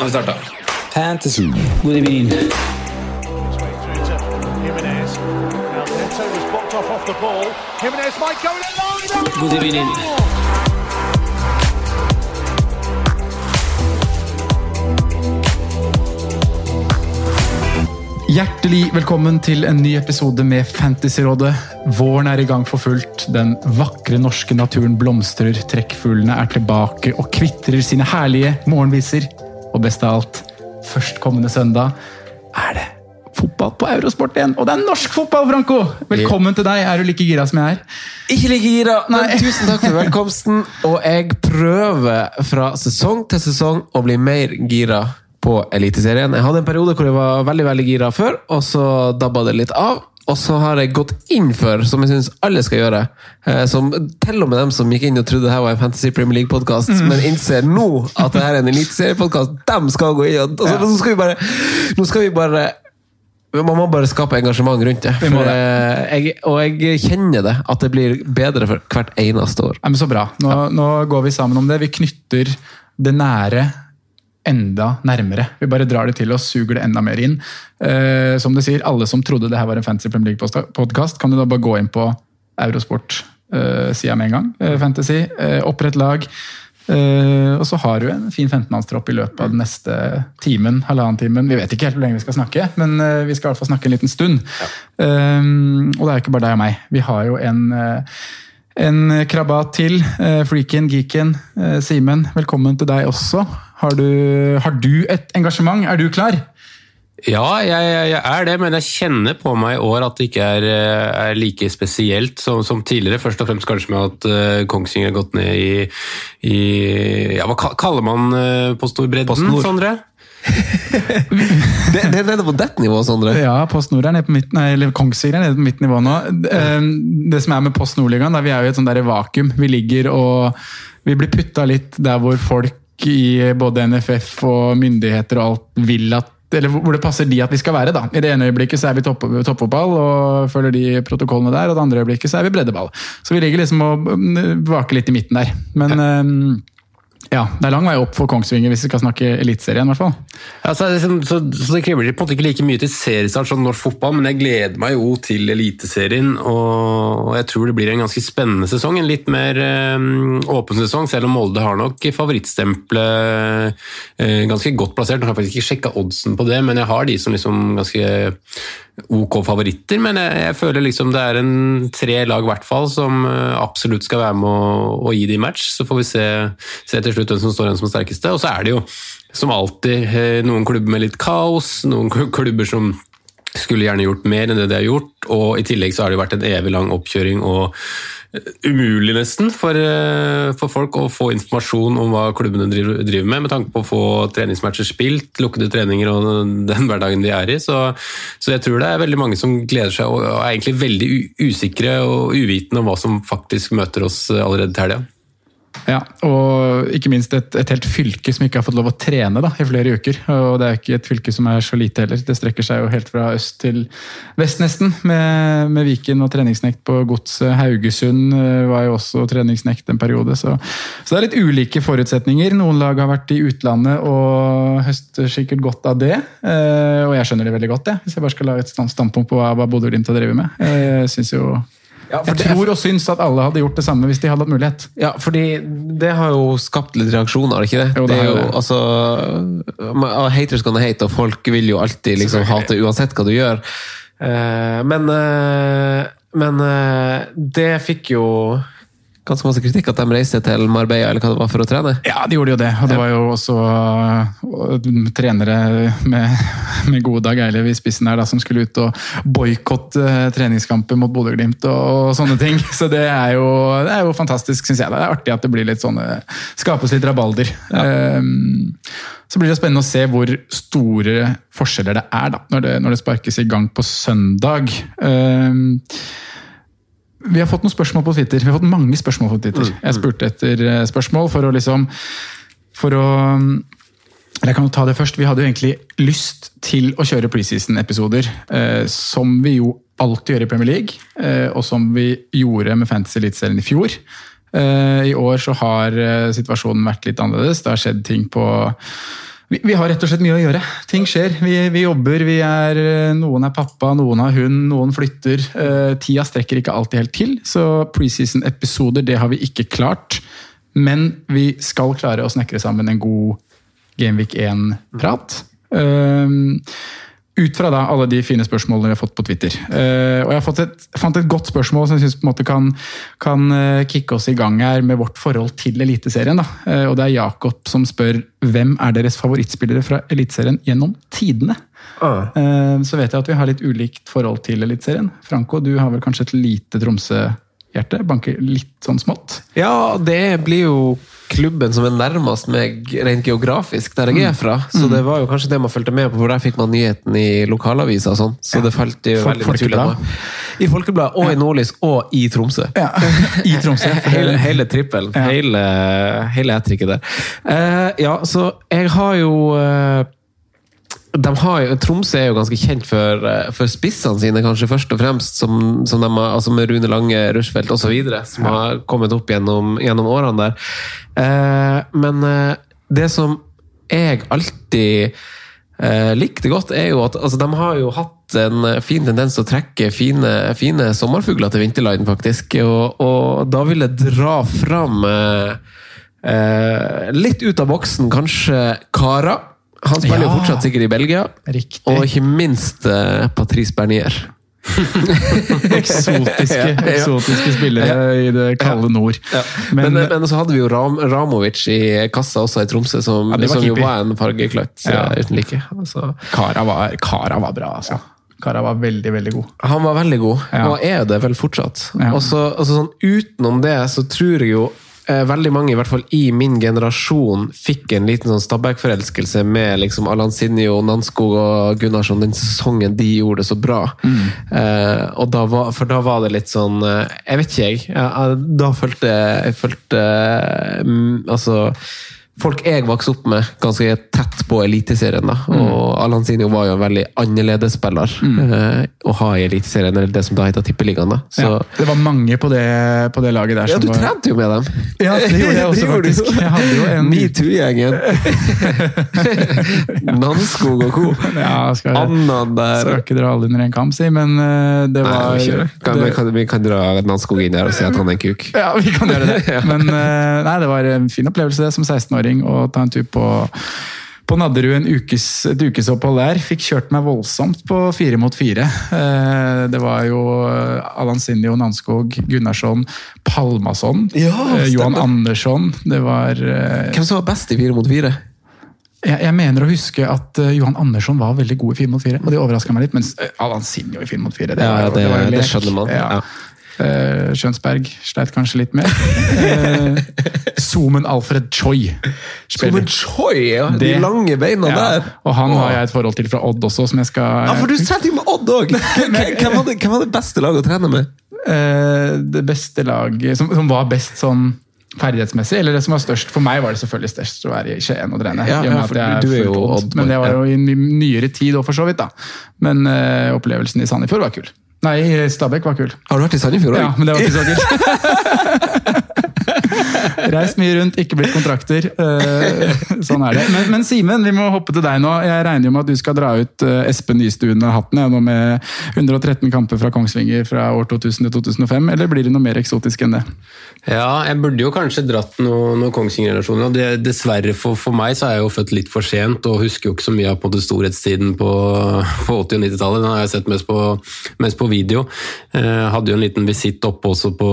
Nå har vi starta. Fantasy. God evening. God evening. Hjertelig velkommen til en ny episode med Fantasyrådet. Våren er i gang for fullt. Den vakre norske naturen blomstrer. Trekkfuglene er tilbake og kvitrer sine herlige morgenviser. Og best av alt, førstkommende søndag er det fotball på Eurosport igjen. Og det er norsk fotball, Franco! Velkommen til deg. Er du like gira som jeg er? Ikke like gira, men Nei. tusen takk for velkomsten. Og jeg prøver fra sesong til sesong å bli mer gira på Eliteserien. Jeg hadde en periode hvor jeg var veldig veldig gira før, og så dabba det litt av. Og så har jeg gått inn for, som jeg syns alle skal gjøre eh, som Til og med dem som gikk inn og trodde det her var en Fantasy Premier League-podkast, men innser nå at det her er en eliteseriepodkast, dem skal gå inn og altså, Nå skal vi bare, nå skal vi bare man må bare skape engasjement rundt det. Det. eh, jeg, og jeg kjenner det, at det blir bedre for hvert eneste år. Ja, men Så bra. Nå, nå går vi sammen om det. Vi knytter det nære enda nærmere. Vi bare drar det til oss, suger det enda mer inn. Eh, som du sier, alle som trodde det her var en Fantasy Premier League-podkast, kan du da bare gå inn på Eurosport-sida med en gang. Eh, fantasy, eh, opprett lag. Eh, og så har du en fin 15-mannstropp i løpet av den neste timen, halvannen timen. Vi vet ikke helt hvor lenge vi skal snakke, men eh, vi skal i hvert fall snakke en liten stund. Eh, og det er ikke bare deg og meg. Vi har jo en eh, en krabat til. Fliken, Freaken, geeken. eh, Simen, velkommen til deg også. Har du, har du et engasjement? Er du klar? Ja, jeg, jeg, er det, men jeg kjenner på meg i år at det ikke er, eh, er like spesielt som, som tidligere. Først og fremst kanskje med at uh, Kongsvinger har gått ned i, i ja, Hva kaller man uh, på storbredden. Sondre? Det, det er nede på dette nivået, Sondre. Ja, Post Nord er nede på mitt, nei, eller Kongsvinger er nede på mitt nivå nå. Eh, Det som er med Post Nordligaen, vi er jo i et sånt der vakuum. Vi ligger og vi blir putta litt der hvor folk i både NFF og myndigheter og alt vil at eller hvor det passer de at vi skal være. da. I det ene øyeblikket så er vi topp, toppfotball og følger de protokollene der, og det andre øyeblikket så er vi breddeball. Så vi ligger liksom og mm, vaker litt i midten der. Men eh, ja, det er lang vei opp for Kongsvinger hvis vi skal snakke Eliteserien, i hvert fall. Ja, så, liksom, så, så det krever på en måte ikke like mye til seriestart som norsk fotball, men jeg gleder meg jo til Eliteserien, og jeg tror det blir en ganske spennende sesong. En litt mer øh, åpen sesong, selv om Molde har nok favorittstempelet øh, ganske godt plassert. Nå har jeg faktisk ikke sjekka oddsen på det, men jeg har de som liksom ganske ok favoritter. Men jeg, jeg føler liksom det er en tre lag hvert fall som eh, absolutt skal være med å, å gi de match. Så får vi se, se til slutt hvem som står igjen som sterkeste. Og så er det jo som alltid eh, noen klubber med litt kaos, noen klubber som skulle gjerne gjort mer enn det de har gjort, og i tillegg så har det jo vært en evig lang oppkjøring og umulig nesten for, eh, for folk å få informasjon om hva klubbene driver, driver med, med tanke på å få treningsmatcher spilt, lukkede treninger og den hverdagen de er i. Så, så jeg tror det er veldig mange som gleder seg og er egentlig veldig usikre og uvitende om hva som faktisk møter oss eh, allerede til helga. Ja, og ikke minst et, et helt fylke som ikke har fått lov å trene da, i flere uker. Og det er ikke et fylke som er så lite heller. Det strekker seg jo helt fra øst til vest nesten, med, med Viken og treningsnekt på godset. Haugesund eh, var jo også treningsnekt en periode. Så, så det er litt ulike forutsetninger. Noen lag har vært i utlandet og høster sikkert godt av det. Eh, og jeg skjønner det veldig godt, jeg, hvis jeg bare skal lage et standpunkt på hva, hva Bodø-Glimt har drevet med. Eh, Jeg synes jo Ja, Jeg tror og syns at alle hadde gjort det samme hvis de hadde hatt mulighet. Ja, fordi det har jo skapt litt reaksjoner, har det ikke det? Jo, det det er jo, det. altså, Haters gonna hate, og folk vil jo alltid liksom hate uansett hva du gjør. Eh, men eh, men eh, det fikk jo ganske masse kritikk at de reiste til Marbella eller hva det var for å trene. Ja, de gjorde jo det. Og det var jo også uh, trenere med, med gode Dag Eilev i spissen her da, som skulle ut og boikotte uh, treningskamper mot Bodø-Glimt og, og sånne ting. Så det er jo, det er jo fantastisk, syns jeg. Det er artig at det blir litt sånne Skapes litt rabalder. Ehm, så blir det spennende å se hvor store forskjeller det er da, når det, når det sparkes i gang på søndag. Ehm, vi har fått noen spørsmål på Twitter. Vi har fått mange spørsmål på Twitter. Jeg spurte etter eh, spørsmål for å liksom For å jeg kan jo ta det først. Vi hadde jo egentlig lyst til å kjøre preseason-episoder, eh, som vi jo alltid gjør i Premier League, eh, og som vi gjorde med Fantasy Eliteserien i fjor. Eh, I år så har eh, situasjonen vært litt annerledes. Det har skjedd ting på vi, har rett og slett mye å gjøre. Ting skjer. Vi, vi jobber, vi er, eh, noen er pappa, noen har hund, noen flytter. Eh, tida strekker ikke alltid helt til, så preseason-episoder det har vi ikke klart. Men vi skal klare å snekre sammen en god Gameweek 1-prat. Um, ut fra da alle de fine spørsmålene vi har fått på Twitter. Uh, og Jeg har fått et, fant et godt spørsmål som jeg synes kan, kan uh, kicke oss i gang her med vårt forhold til Eliteserien. Uh, og Det er Jakob som spør hvem er deres favorittspillere fra Eliteserien gjennom tidene. Uh, så vet jeg at vi har litt ulikt forhold til Eliteserien. Franco, du har vel kanskje et lite Tromsø-hjerte? Banker litt sånn smått? Ja, det blir jo klubben som er nærmest meg rent geografisk, der jeg er fra. Så det var jo kanskje det man fulgte med på, for der fikk man nyheten i lokalavisa og sånn. Så det falt jo Folk- veldig naturlig. I Folkebladet og i Nordlys og i Tromsø. I Tromsø. Hele, hele trippelen. Hele, hele ettrikket der. Eh, ja, så jeg har jo eh, de har Tromsø er jo ganske kjent for, eh, for spissene sine, kanskje først og fremst. Som, som de har, altså med Rune Lange, Rushfeldt osv., som har kommet opp gjennom, gjennom årene der. Eh, men eh, det som jeg alltid eh, likte godt, er jo at altså, de har jo hatt en eh, fin tendens til å trekke fine, fine sommerfugler til vinterline, faktisk. Og, og da vil jeg dra fram eh, litt ut av boksen, kanskje Kara. Han spiller jo Ja. fortsatt sikkert i Belgia. Riktig. Og ikke minst eh, Patrice Bernier. eksotiske, Ja, ja. eksotiske spillere i det kalde nord. Men, Men, men, så hadde vi jo Ram, Ramovic i kassa også i Tromsø, som, var som jo var en fargekløtt eh, uten like. Altså, Kara, var, Kara var bra, altså. Kara var veldig, veldig god. han var veldig god, og er det vel fortsatt. Og så altså sånn, utenom det så tror jeg jo eh, veldig mange, i hvert fall i min generasjon, fikk en liten sånn Stabæk-forelskelse med liksom Allan Sinjo, Nanskog og Gunnarsson den sesongen de gjorde det så bra. Eh, og da var, for da var det litt sånn eh, Jeg vet ikke, jeg. Ja, da følte jeg følte, mm, Altså Folk jeg vokste opp med, ganske tett på Eliteserien. da, og Allan Sinjo var jo en veldig annerledes spiller eh, å ha i Eliteserien, eller det som da heter Tippeligaen. da. Så, Ja, det var mange på det, på det laget der ja, som du var trente jo med dem! Ja, det gjorde jeg også, Det faktisk. Jeg hadde jo en Metoo-gjengen. Nanskog og co. ja, skal, Annan der. skal ikke dra alle under en kam, si, men eh, det var kjører. kan, vi, kan, vi kan dra Nanskog inn der og si at han er en kuk. Ja, vi kan gjøre det. Men eh, nei, det var en fin opplevelse det, som 16-åring å ta en tur på på Nadderud en ukes, et ukesopphold der. Fikk kjørt meg voldsomt på fire mot fire. Eh, Det var jo Allan Sinjo, Nanskog, Gunnarsson, Palmason, Ja, eh, Johan. Andersson. Det var eh, Hvem som var best i fire mot fire? jeg, jeg mener å huske at eh, Johan Andersson var veldig god i fire mot fire, og det overraska meg litt. Mens eh, Allan Sinjo i fire mot fire, det, var, jo- det- var jo det skjønner man. Ja. Ja. Eh, Skjønsberg sleit kanskje litt mer. Zoomen Alfred Choi Zoomen choi! Ja. De Det- lange beina Ja, der. og han har jeg et forhold til fra Odd også, som jeg skal Ja, for du trente jo med Odd òg! Hvem, hvem, var det- beste laget å trene med? Eh, Det beste laget som, som var best sånn ferdighetsmessig, eller det som var størst For meg var det selvfølgelig størst å være i Skien og trene. Ja, i og med ja, jeg du Odd, Men det var jo i nyere tid òg, for så vidt. da. Men uh, opplevelsen i Sandefjord var kul. Nei, Stabæk var kul. Har du vært i Sandefjord òg? Ja, men det var ikke så kult. Reist mye rundt, ikke blitt kontrakter. Eh, sånn er det. Men, men Simen, vi må hoppe til deg nå. Jeg regner jo med at du skal dra ut eh, Espen Nystuen-hatten nå med 113 kamper fra Kongsvinger fra år 2000 til 2005, eller blir det noe mer eksotisk enn det? Ja, jeg burde jo kanskje dratt noen noe Kongsvinger-relasjoner. Dessverre for, for meg så er jeg jo født litt for sent og husker jo ikke så mye av på det storhetstiden på, på 80- og 90-tallet. Den har jeg sett mest på, mest på video. Eh, hadde jo en liten visitt oppe også på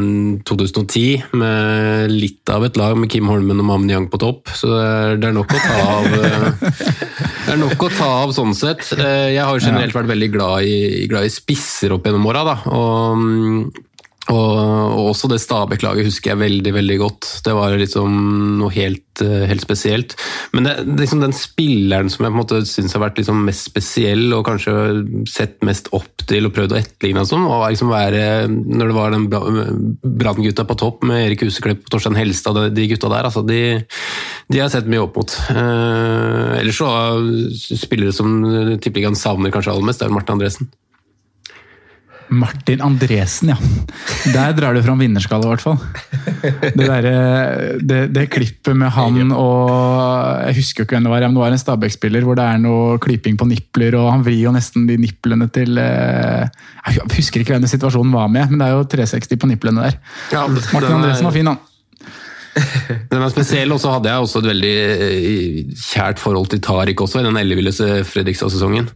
mm, 2010 med litt av et lag med Kim Holmen og Mamen Yang på topp. Så det er, er nok å ta av eh, Det er nok å ta av sånn sett. Eh, Jeg har generelt vært veldig glad i, glad i spisser opp gjennom åra. og mm, og, og også det Stabæk-laget husker jeg veldig veldig godt. Det var liksom noe helt, eh, helt spesielt. Men det, liksom den spilleren som jeg på en måte syns har vært liksom mest spesiell, og kanskje sett mest opp til og prøvd å etterligne, og sånn, var liksom være når det var den Bra- Brann-gutta på topp med Erik Huseklepp, Torstein Helstad, de, gutta der. altså de, de har jeg sett mye opp mot. Eh, ellers så spillere som Tippeligaen savner kanskje aller mest, det er Martin Andresen. Martin Andresen, ja. Der drar du fram vinnerskallet, i hvert fall. Det, der, det, det klippet med han og Jeg husker jo ikke hvem det var, men det var en Stabæk-spiller hvor det er noe klyping på nipler, og han vrir jo nesten de niplene til eh, Jeg husker ikke hvem den situasjonen var med, men det er jo 360 på niplene der. Ja, Martin Andresen var fin, han. Den er spesiell, og så hadde jeg også et veldig eh, kjært forhold til Tariq også, i den elleville Fredrikstad-sesongen.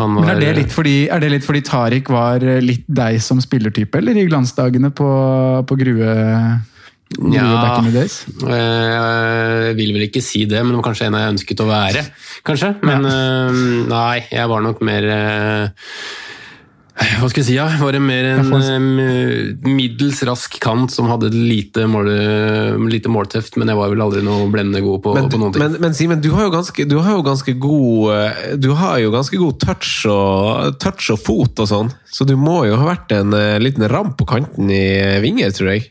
Men er det, litt fordi, er det litt fordi Tariq var litt deg som spillertype, eller i glansdagene på, på Grue, Ja. Eh, Jeg vil vel ikke si det, men det var kanskje en jeg ønsket å være. Kanskje. Men ja. nei, jeg var nok mer eh, hva skal jeg si, ja? Var det mer en eh, middels rask kant som hadde lite, mål, lite målteft, men jeg var vel aldri noe blendende god på, Men, på noen ting. men, men Simen, du ganske, du har jo ganske god eh, Du har jo ganske god touch og, touch og fot og sånn, så du må jo ha vært en eh, liten ramp på kanten i vinger, tror jeg.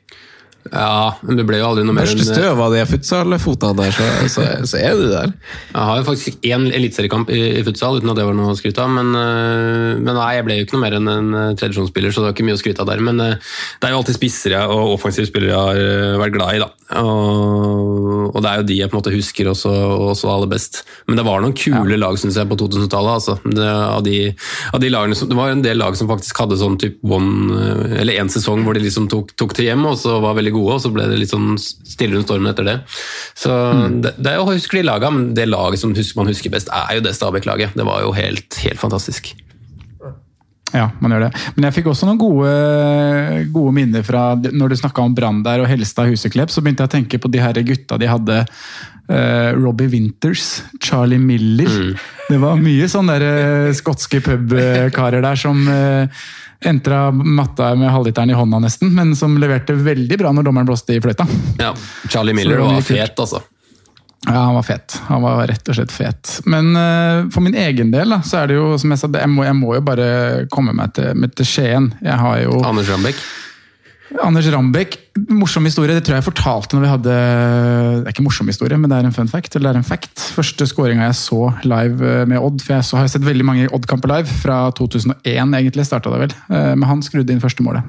Ja, men det ble jo aldri noe mer Første enn støv av de futsalfotene der, så, så, så er du der. Jeg har jo faktisk én eliteseriekamp i, i futsal, uten at det var noe å skryte av. Men, øh, men nei, jeg ble jo ikke noe mer enn en tradisjonsspiller, så det var ikke mye å skryte av der. Men det er jo alltid spissere og offensive spillere jeg har vært glad i, da. Og, og det er jo de jeg på en måte husker også, også aller best. Men det var noen kule lag, synes jeg, på 2000-tallet. Altså. Det, av, de, av de lagene det var en del lag som faktisk hadde sånn type one, eller én sesong hvor de liksom tok, tok til hjem, og så var veldig gode, og så ble det litt sånn stille rundt stormen etter det. Så det, det er jo å huske de lagene, men det laget som man husker best, er jo det Stabæk-laget. Det var jo helt, helt fantastisk. Ja, man gjør det. Men jeg fikk også noen gode, gode minner fra Når du snakka om Brann der og Helstad Huseklepp, så begynte jeg å tenke på de her gutta de hadde. Uh, Robbie Winters, Charlie Miller. Det var mye sånne der, uh, skotske pubkarer der som uh, entra matta med halvliteren i hånda nesten, men som leverte veldig bra når dommeren blåste i fløyta. Ja, Charlie Miller var var fet, altså. Ja, han var fet. Han var rett og slett fet. Men uh, for min egen del, da, så er det jo som jeg sa, jeg må, jeg må jo bare komme meg til, med til Skien. Jeg har jo Anders Rambekk. Anders Rambekk, morsom historie. Det tror jeg jeg fortalte når vi hadde Det er ikke morsom historie, men det er en fun fact. eller det er en fact. Første skåringa jeg så live eh, med Odd, for jeg så, har sett veldig mange Odd-kamper live. Fra 2001 egentlig starta det vel. Eh, Men han skrudde inn første målet.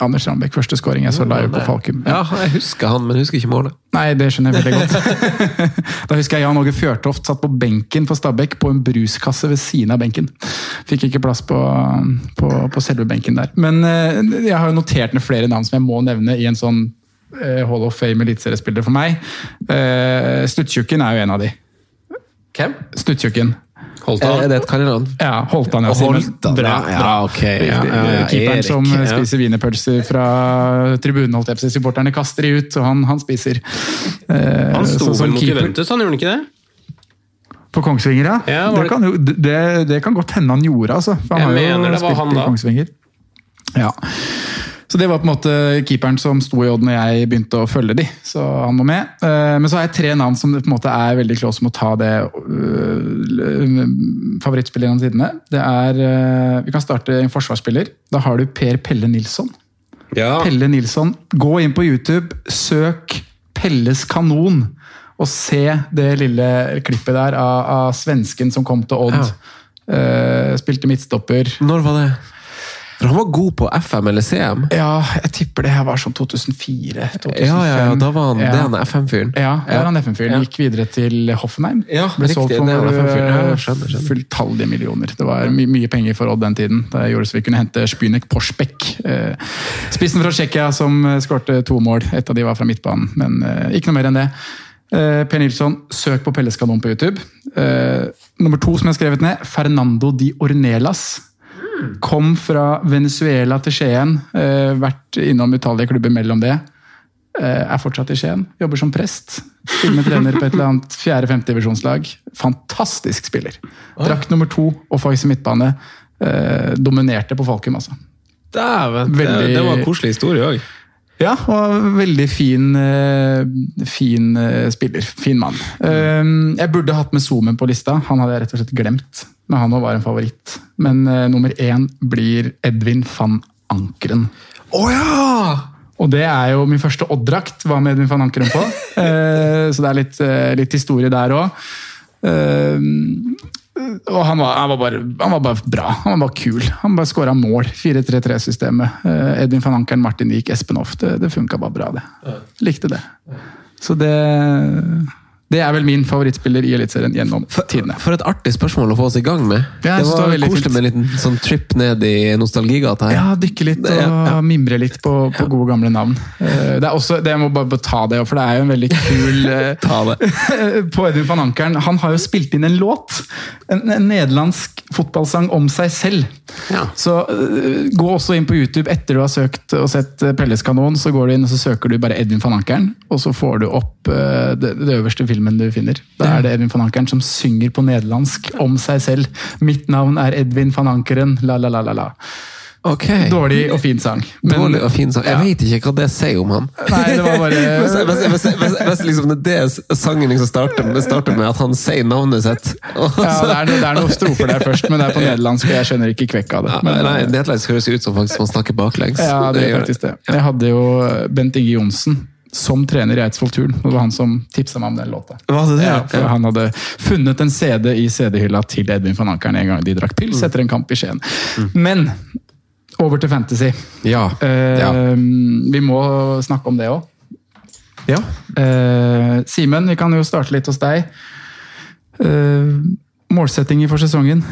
Anders Rambekk, første skåring jeg så live på Falkum. Ja, jeg husker han, men husker ikke målet. Nei, det skjønner jeg veldig godt. da husker jeg Jan Åge Fjørtoft satt på benken for Stabæk på en bruskasse ved siden av benken. Fikk ikke plass på, på, på selve benken der. Men eh, jeg har jo notert ned flere navn som jeg må nevne i en sånn eh, Hall of Fame eliteseriespiller for meg. Uh, Stuttjukken er jo en av de. Hvem? Stuttjukken. Holtan. Er det et kallenavn? Ja, Holtan. Ja, Holtan, Bra, bra. ok, ja, ja, ja, Keeperen som ja. spiser wienerpølser fra tribunen, holdt jeg på å si. Supporterne kaster de ut, og han, han spiser. Eh, Han sto vel mot Juventus, han gjorde ikke det? På Kongsvinger, ja. Ja, det, det- kan det, det kan godt hende han gjorde, altså. For han Jeg har jo mener det var spilt han i. Kongsvinger. Ja. Så det var på en måte keeperen som sto i odd når jeg begynte å følge de. Så han var med. Eh, Men så har jeg tre navn som på en måte er veldig close med å ta det favorittspillet gjennom tidene. Det er øh, Vi kan starte en forsvarsspiller. Da har du Per Pelle Nilsson. Ja. Pelle Nilsson. Gå inn på YouTube, søk Pelles kanon, og se det lille klippet der av, av svensken som kom til Odd. Eh, spilte midtstopper. Når var det? For han var god på FM eller CM. Ja, jeg tipper det her var sånn 2004. 2005. Ja, ja, ja, da var han, Ja. er FM-fyren. Ja, det var han FM-fyren. Gikk videre til Hoffenheim. Ja, Ble riktig, solgt for det var skjønner, skjønner. fulltallige millioner. Det var my mye penger for Odd den tiden. Det gjorde så vi kunne hente Spynek Porsbekk. Eh, spissen fra Tsjekkia som eh, skårte to mål. Et av de var fra midtbanen, men eh, ikke noe mer enn det. Per Nilsson, søk på Pelleskanon på YouTube. Nummer to som jeg har skrevet ned, Fernando di Ornelas. Kom fra Venezuela til Skien. Eh, vært innom utallige klubber mellom det. Eh, er fortsatt i Skien. Jobber som prest. Til med trener på et eller annet fjerde-femte divisjonslag. Fantastisk spiller. Drakt nummer to, og offensiv midtbane. Eh, dominerte på Falkum, altså. Dæven, det, Veldig- det var en koselig historie òg. Ja, og veldig fin, fin spiller. Fin mann. Eh, jeg burde hatt med Zoomen på lista, han hadde jeg rett og slett glemt. Men han også var en favoritt. Men uh, nummer én blir Edvin van Ankeren. Oh, ja! Og det er jo min første Odd-drakt, var med Edvin van Ankeren på. uh, så det er litt, uh, litt historie der òg. og han var, han, var bare, han var bare bra. Han var bare kul. Han bare skåra mål. 4-3-3-systemet. Eh, Edvin van Ankeren, Martin Wiik, Espen Hoff. Det, det funka bare bra, det. Likte det. Så det Det er vel min favorittspiller i Eliteserien gjennom tidene. For et artig spørsmål å få oss i gang med. Ja, det var det koselig fint. med en liten sånn trip ned i nostalgigata her. Ja, dykke litt og Ja, mimre litt på, på gode, gamle navn. Eh, Det er også, det jeg må bare bare ta det, for det er jo en veldig kul eh, Ta det. på Edvin van Ankeren. Han har jo spilt inn en låt. En, en nederlandsk fotballsang om seg selv. Ja. Så uh, gå også inn på YouTube etter du har søkt og sett øh, Pelles kanon. Så går du inn og så søker du bare Edvin van Ankeren, og så får du opp uh, det, det øverste filmen du finner. Da er det Edvin van Ankeren som synger på nederlandsk om seg selv. Mitt navn er Edvin van Ankeren, la la la la la. Ok. Dårlig og fin sang. Men- Dårlig og fin sang. Jeg Ja. vet ikke hva det sier om han. Nei, det var bare Hvis, hvis, hvis, hvis, hvis liksom det sangen liksom starter, med- starter med at han sier navnet sitt Ja, det er, det er noen strofer der først, men det er på nederlandsk, og jeg skjønner ikke kvekk av det. Men, Nei, Nederlandsk høres ut som faktisk man snakker baklengs. Ja, det gjør er faktisk det. Jeg hadde jo Bent Inge Johnsen som trener i Eidsvoll Turn. Det var han som tipsa meg om den låta. Ja, for Han hadde funnet en CD i CD-hylla til Edvin van Ankeren en gang de drakk pils etter en kamp i Skien. Men over til Fantasy. Ja. Eh, ja. Vi må snakke om det òg. ja. Simen, vi kan jo starte litt hos deg. Eh, målsettinger for sesongen.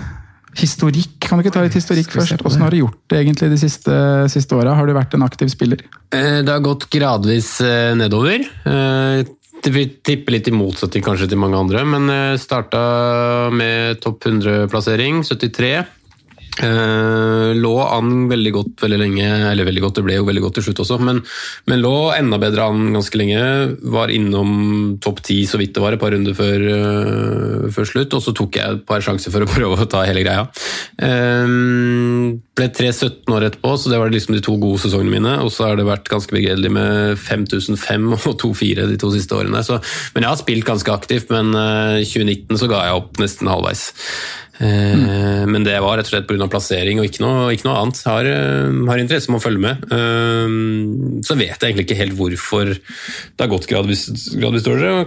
Historikk, kan du ikke ta litt historikk først? Hvordan har du gjort det egentlig de siste, siste åra? Har du vært en aktiv spiller? Eh, Det har gått gradvis eh, nedover. Vi tipper litt i motsetning kanskje til mange andre, men eh, starta med topp 100-plassering, 73. Eh, lå an veldig godt veldig lenge, eller veldig godt, det ble jo veldig godt til slutt også, men, men lå enda bedre an ganske lenge. Var innom topp 10 så vidt det var, et par runder før, uh, før slutt, og så tok jeg et par sjanser for å prøve å ta hele greia. Eh, ble 3-17 år etterpå, så det var liksom de to gode sesongene mine, og så har det vært ganske begredelig med 5005 og 2-4 de to siste årene. Så, men jeg har spilt ganske aktivt, men eh, i 2019 så ga jeg opp nesten halvveis. Eh, Men det var rett og slett pga. plassering og ikke noe, ikke noe annet. Har, eh, har interesse med å følge med. Eh, Så vet jeg egentlig ikke helt hvorfor det har gått gradvis, gradvis dårligere.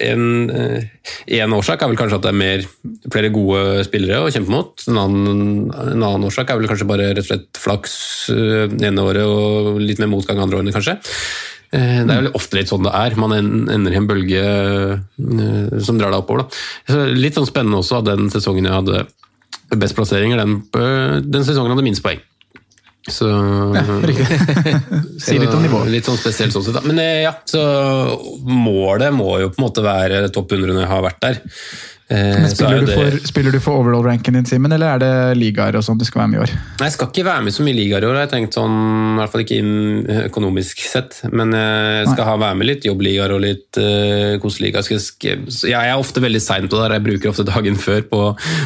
En, en årsak er vel kanskje at det er mer, flere gode spillere å kjempe mot. En annen, en annen årsak er vel kanskje bare rett og slett flaks ene året og litt mer motgang andre årene, kanskje. Eh, Det er jo ofte litt sånn det er. Man ender i en bølge eh, som drar deg oppover. Da. Litt sånn spennende også at den sesongen jeg hadde best plassering, er den, eh, den sesongen hadde minst poeng. Så Si litt om nivået. Litt sånn spesielt sånn sett. Da. Men ja, så målet må jo på en måte være topp 100 når jeg har vært der. Eh, Men så er spiller, jo du for, spiller du for overall-ranken din, Simen, eller er det ligaer og sånn du skal være med i år? Nei, Jeg skal ikke være med så mye ligaer i år, har jeg tenkt sånn, i hvert fall ikke økonomisk sett. Men jeg skal ha være med litt jobbligaer og litt uh, koseligaer. Jeg, skal- Jeg er ofte veldig sein på det, der, jeg bruker ofte dagen før på,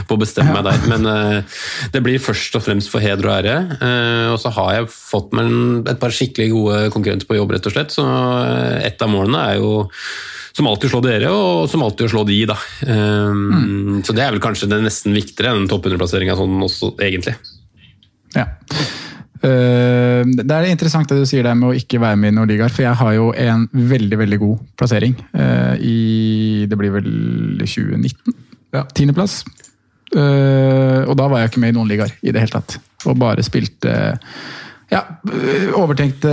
på å bestemme meg der. Men uh, det blir først og fremst for heder og ære. Uh, og så har jeg fått meg et par skikkelig gode konkurrenter på jobb, rett og slett. Så eh, et av målene er jo som alltid slå dere, og som alltid å slå de, da. Um, Så det er vel kanskje det nesten viktigere enn topp 100-plasseringa sånn også, egentlig. Ja. Uh, det er interessant det du sier der med å ikke være med i noen ligaer, for jeg har jo en veldig veldig god plassering uh, i Det blir vel 2019? Ja. Tiendeplass. Uh, og da var jeg ikke med i noen ligaer i det hele tatt. Og bare spilte ja, øh, overtenkte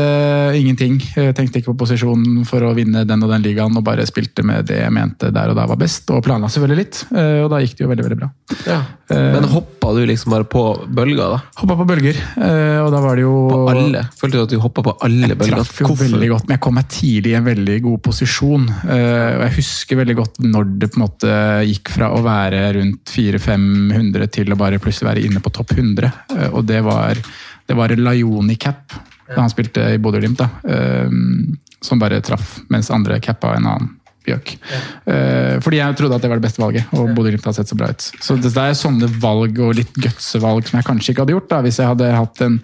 ingenting. Tenkte ikke på posisjonen for å vinne den og den ligaen, og bare spilte med det jeg mente der og da var best. Og planla selvfølgelig litt, øh, og da gikk det jo veldig veldig bra. Ja. Men hoppa du liksom bare på bølger, da? Hoppa på bølger, øh, og da var det jo På alle? Følte du at du hoppa på alle bølger? Jeg traff jo veldig godt, men jeg kom meg tidlig i en veldig god posisjon. Og jeg husker veldig godt når det på en måte gikk fra å være rundt 400-500 til å bare plutselig være inne på topp 100. Eh, og det var, det var en Laioni cap da han spilte i Bodø-Glimt, da, eh, som bare traff, mens andre cappa en annen. bjøk. Eh, fordi jeg trodde at det var det beste valget, og Bodø-Glimt har sett så bra ut. Så det er sånne valg og litt gutsevalg som jeg kanskje ikke hadde gjort da, hvis jeg hadde hatt en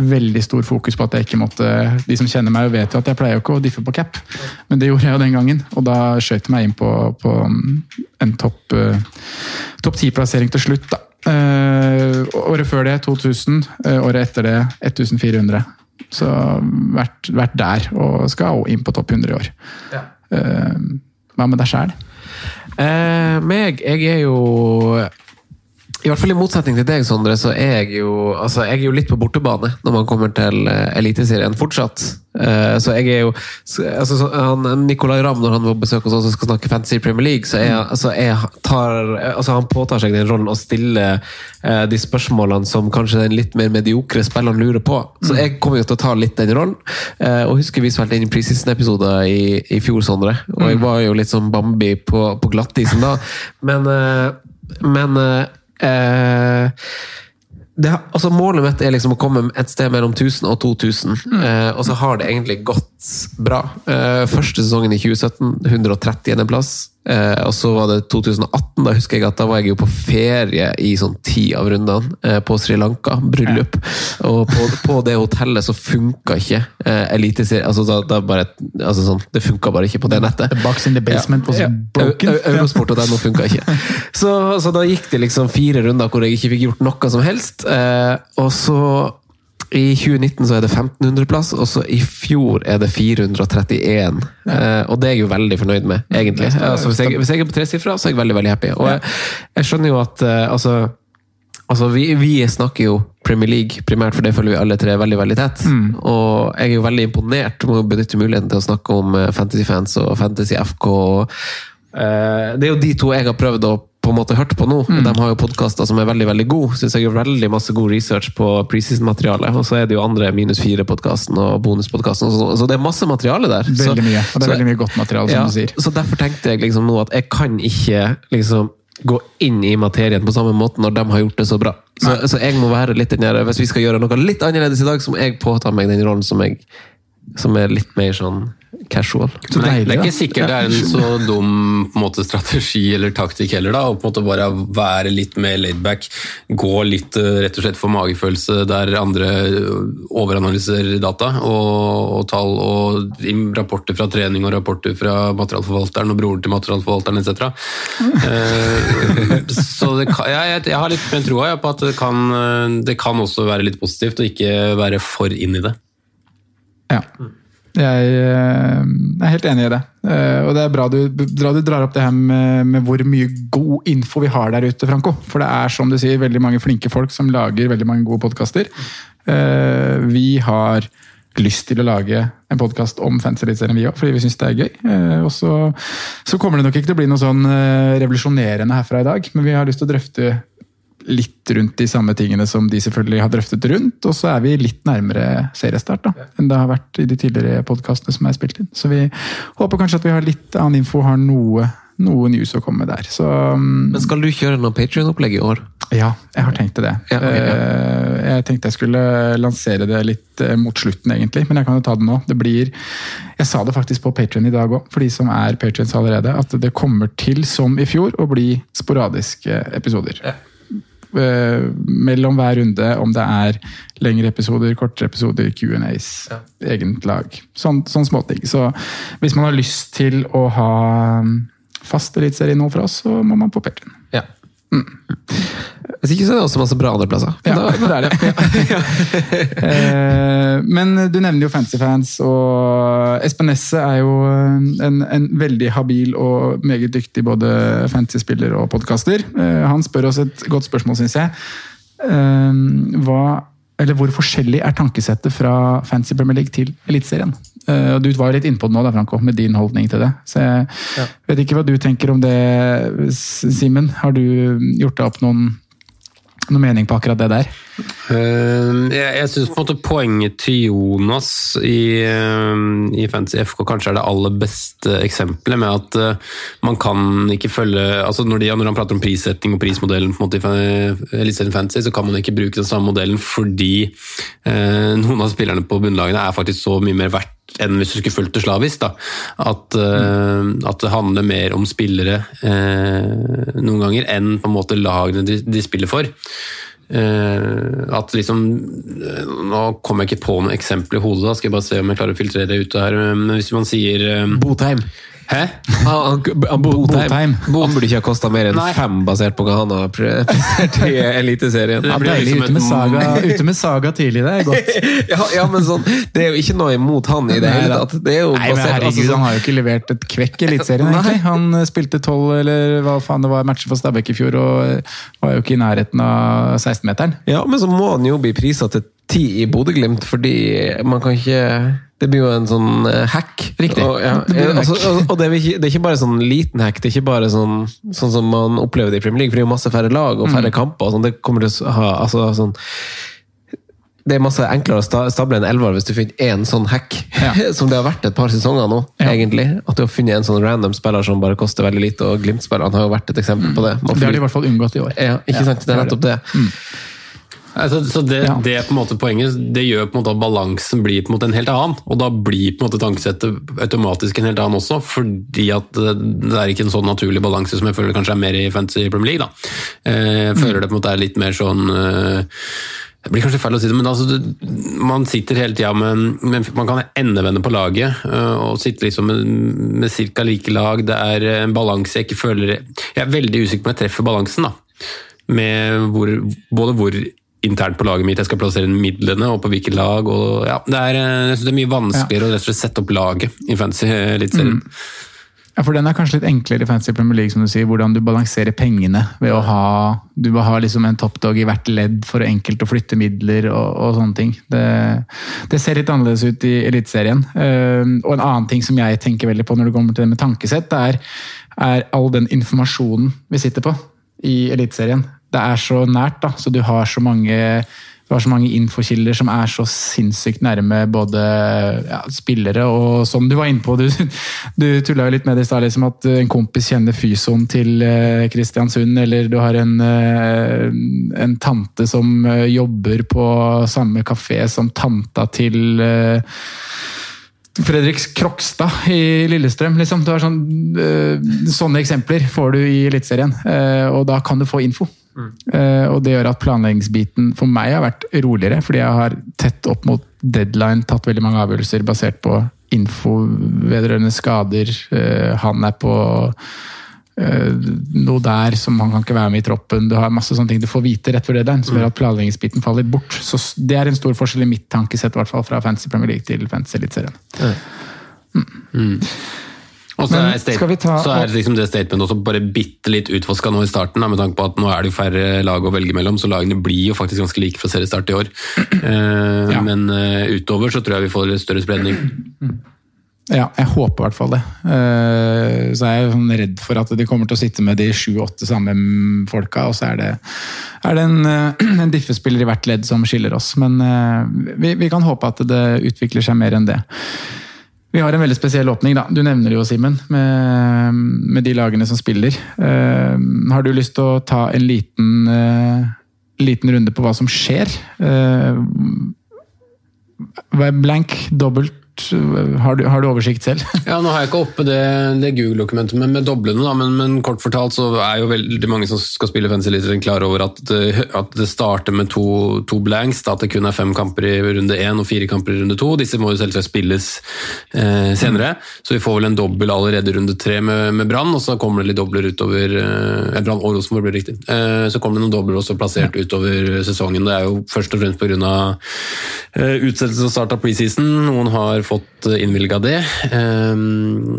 veldig stor fokus på at jeg ikke måtte De som kjenner meg, vet jo at jeg pleier jo ikke å diffe på cap, men det gjorde jeg jo den gangen. Og da skjøt jeg meg inn på, på en topp uh, topp 10-plassering til slutt, da. Eh, året før det 2000, uh, året etter det 1400. Så vært, vært der, og skal inn på topp 100 i år. Eh, hva med deg sjæl? Eh, meg, jeg er jo I hvert fall i motsetning til deg, Sondre, så er jeg jo, altså, jeg er jo litt på bortebane når man kommer til eh, Eliteserien fortsatt. Eh, så jeg er jo så- altså, han, Nicolay Ramm, når han var på besøk hos oss og skal snakke fantasy i Premier League, så er, altså, jeg tar, altså, han påtar seg den rollen å stille uh, de spørsmålene som kanskje den litt mer mediokre spilleren lurer på. Så jeg kommer jo til å ta litt den rollen. Uh, og husker vi spilte inn preseason-episoder i, i fjor, Sondre. Og jeg var jo litt som Bambi på, på glattisen da. Men, uh, men eh, det, altså Målet mitt er liksom å komme et sted mellom 1000 og 2000, eh, og så har det egentlig gått bra. Eh, første sesongen i 2017, 130. plass. Eh, og så var det 2018, da husker jeg at da var jeg jo på ferie i sånn ti av rundene eh, på Sri Lanka. Bryllup. Og på, på det hotellet så funka ikke eh, eliteserie altså, da, da bare, altså sånn, Det funka bare ikke på det nettet. The box in the basement was Ja. broken. Eurosport og den funka ikke. Så, så da gikk det liksom fire runder hvor jeg ikke fikk gjort noe som helst. Eh, og så i 2019 så er det 1500-plass, og så i fjor er det 431. Eh, og det er jeg jo veldig fornøyd med, egentlig. Altså, hvis, jeg, hvis jeg er på tresifra, så er jeg veldig veldig happy. Og jeg, jeg skjønner jo at eh, altså, altså vi, vi snakker jo Premier League primært, for det følger vi alle tre veldig veldig tett. Og jeg er jo veldig imponert, må benytte muligheten til å snakke om Fantasy Fans og Fantasy FK. og, eh, det er jo de to jeg har prøvd å på en måte hørt på nå. De har jo podkaster som er veldig veldig gode. Syns jeg gjør veldig masse god research på preseason-materiale. Og så er det jo andre minus fire-podkasten og bonuspodkasten. Så, så det er masse materiale der. Veldig mye. Og det er så- veldig mye godt materiale, som ja, du sier. Så derfor tenkte jeg liksom nå at jeg kan ikke liksom gå inn i materien på samme måte når de har gjort det så bra. Så, så jeg må være litt den Hvis vi skal gjøre noe litt annerledes i dag, så må jeg påta meg den rollen som, jeg, som er litt mer sånn casual. Så deilig, det, det er ikke sikkert det er en så dum på en måte, strategi eller taktikk heller, da. Å på en måte bare være litt mer laidback. Gå litt eh, rett og slett for magefølelse der andre overanalyserer data og, og tall og rapporter fra trening og rapporter fra materialforvalteren og broren til materialforvalteren etc. Eh, så det kan, jeg, jeg, jeg har litt mer troa på at det kan, eh, det kan også være litt positivt, og ikke være for inn i det. Ja. Jeg eh, er helt enig i det. Eh, Og det er bra du, bra du drar opp det her med, med hvor mye god info vi har der ute, Franco. For det er som du sier, veldig mange flinke folk som lager veldig mange gode podkaster. Vi har lyst til å lage en podkast om Fantasy Eliteserien, vi òg, fordi vi syns det er gøy. Eh, Og så, så kommer det nok ikke til å bli noe sånn eh, revolusjonerende herfra i dag, men vi har lyst til å drøfte litt rundt de samme tingene som de selvfølgelig har drøftet rundt, og så er vi litt nærmere seriestart da, enn det har vært i de tidligere podkastene som er spilt inn. Så vi håper kanskje at vi har litt annen info, har noe, noe news å komme med der. Så mm, Men skal du kjøre noe Patrion-opplegg i år? ja, jeg har tenkt det. Ja, okay, ja. Eh, Jeg tenkte jeg skulle lansere det litt eh, mot slutten, egentlig, men jeg kan jo ta det nå. Det blir Jeg sa det faktisk på Patrion i dag òg, for de som er patrions allerede, at det kommer til, som i fjor, å bli sporadiske episoder. Eh, mellom hver runde, om det er lengre episoder, kortere episoder, Q&As, egent lag. Sånn, sånn småting. Så hvis man har lyst til å ha mm, fast eliteserie nå fra oss, så må man på Patrion. Ja. Hvis ikke så er det også masse bra andre plasser. Ja, Da- det er det. Ja. Men du nevner jo Fantasyfans, og Espen Nesse er jo en, en veldig habil og meget dyktig både fantasy-spiller og podkaster. Han spør oss et godt spørsmål, syns jeg. Hva, eller hvor forskjellig er tankesettet fra Fancy Premier League til Eliteserien? Du var litt innpå det nå, da, Franco, med din holdning til det. Så jeg ja. vet ikke hva du tenker om det, Simen. Har du gjort deg opp noen noe mening på akkurat det der? Uh, jeg jeg syns poenget til Jonas i, uh, i Fantasy FK kanskje er det aller beste eksempelet med at uh, man kan ikke følge altså når, de, når han prater om prissetting og prismodellen på en måte i Eliteserien Fantasy, så kan man ikke bruke den samme modellen fordi noen av spillerne på bunnlagene er faktisk så mye mer verdt enn hvis du skulle fulgt det slavisk. Da. At, uh, at, det handler mer om spillere uh, noen ganger enn på en måte lagene de, de spiller for. Uh, at liksom Nå kommer jeg ikke på noe eksempel i hodet, da skal jeg bare se om jeg klarer å filtrere det ut her. Men hvis man sier Botheim. Hæ? Han, han, Botheim. Han burde ikke ha kosta mer enn Nei. fem, basert på hva han har prestert i Eliteserien. Ja, deilig ute med, saga, ute med saga tidlig, det er godt. ja, ja, men sånn, Det er jo ikke noe imot han i det hele tatt. Det er jo Nei, men herregud, altså, Han har jo ikke levert et kvekk i Eliteserien, egentlig. Han eh, spilte tolv eller hva faen det var matcher for Stabæk i fjor, og eh, var jo ikke i nærheten av 16-meteren. Ja, men så må han jo bli prisa til ti i Bodø-Glimt, fordi man kan ikke det blir jo en sånn uh, hack. Riktig. Og, ja, altså, og det, er ikke, det, er ikke, bare sånn liten hack, det er ikke bare sånn, sånn som man opplever det i Premier League, for det er jo masse færre lag og færre mm. kamper. sånn, Det kommer til å ha altså, sånn, det er masse enklere å stable en elver hvis du finner én sånn hack, ja. som det har vært et par sesonger nå. Ja. egentlig. At du har funnet en sånn random spiller som bare koster veldig lite, og Glimt-spillerne har jo vært et eksempel på det. det har de i hvert fall unngått i år. Ja, ikke sant? Det er nettopp det. Mm. Altså, så det, ja. det, på en måte poenget, det gjør på en måte at balansen blir på en måte en helt annen. Og da blir på en måte tankesettet automatisk en helt annen også, fordi at det er ikke en sånn naturlig balanse som jeg føler kanskje er mer i Fantasy Premier League. da. Eh, jeg føler det på en måte er litt mer sånn eh, det blir kanskje feil å si det, men altså, man sitter hele tida med, med, Man kan endevende på laget eh, og sitte liksom med, med ca. like lag. Det er en balanse jeg ikke føler Jeg er veldig usikker på om jeg treffer balansen. da. Med hvor, både hvor internt på laget mitt jeg skal plassere midlene, og på hvilket lag. Og, ja, det, er, eh, det, er, mye vanskeligere ja. å sette opp laget i fantasy eliteserien. Mm. Ja, for Den er kanskje litt enklere i Fantasy Premier League, som du sier, hvordan du balanserer pengene. ved å ha, Du må ha liksom en toppdog i hvert ledd for enkelt å flytte midler og, og sånne ting. Det, det, ser litt annerledes ut i Eliteserien. Uh, og en annen ting som jeg tenker veldig på når det kommer til det med tankesett, er, er all den informasjonen vi sitter på i Eliteserien det er så nært, da. Så du har så mange du har så mange infokilder som er så sinnssykt nærme både ja, spillere og som du var inne på. Du, du tulla jo litt med det i stad, liksom at en kompis kjenner fysoen til eh, Kristiansund, eller du har en, eh, en tante som eh, jobber på samme kafé som tanta til Fredriks Krokstad i Lillestrøm. Liksom. Sånn, sånne eksempler får du i Eliteserien, og da kan du få info. Mm. Uh, og det gjør at planleggingsbiten for meg har vært roligere, fordi jeg har tett opp mot deadline tatt veldig mange avgjørelser basert på info vedrørende skader. Uh, han er på uh, noe der som han kan ikke være med i troppen. Du har masse sånne ting du får vite rett før deadline, som gjør mm. at planleggingsbiten faller bort. Så det er en stor forskjell i mitt tankesett, i hvert fall fra Fantasy Premier League til Fantasy Eliteserien. Mm. Mm. Og så er, ta, så er liksom det statementet også bare bitte litt utvaska nå i starten, med tanke på at nå er det jo færre lag å velge mellom, så lagene blir jo faktisk ganske like fra seriestart i år. Uh, ja. Men uh, utover så tror jeg vi får større spredning. Ja, jeg håper i hvert fall det. Uh, så er jeg sånn redd for at de kommer til å sitte med de sju-åtte samme folka, og så er det, er det en, en diffespiller i hvert ledd som skiller oss. Men vi, vi kan håpe at det utvikler seg mer enn det. Vi har en veldig spesiell åpning. da. Du nevner det jo, Simen, med, med, de lagene som spiller. Uh, har du lyst til å ta en liten, uh, liten runde på hva som skjer? Uh, blank, dobbelt, har du, har du, oversikt selv? ja, Nå har jeg ikke oppe det, det Google-dokumentet med, med, doblene, da, men, men, kort fortalt så er jo veldig mange som skal spille Fancy klar over at at det, starter med to, to blanks, da, at det kun er fem kamper i runde én og fire kamper i runde to. Disse må jo selvsagt spilles eh, senere, mm. så vi får vel en dobbel allerede i runde tre med, med Brann, og så kommer det litt dobler utover eh, Brann og Rosenborg, blir riktig. Eh, så kommer det noen dobler også plassert ja. utover sesongen. Det er jo først og fremst pga. Eh, utsettelse og start av preseason. Noen har fått innvilga det. Eh,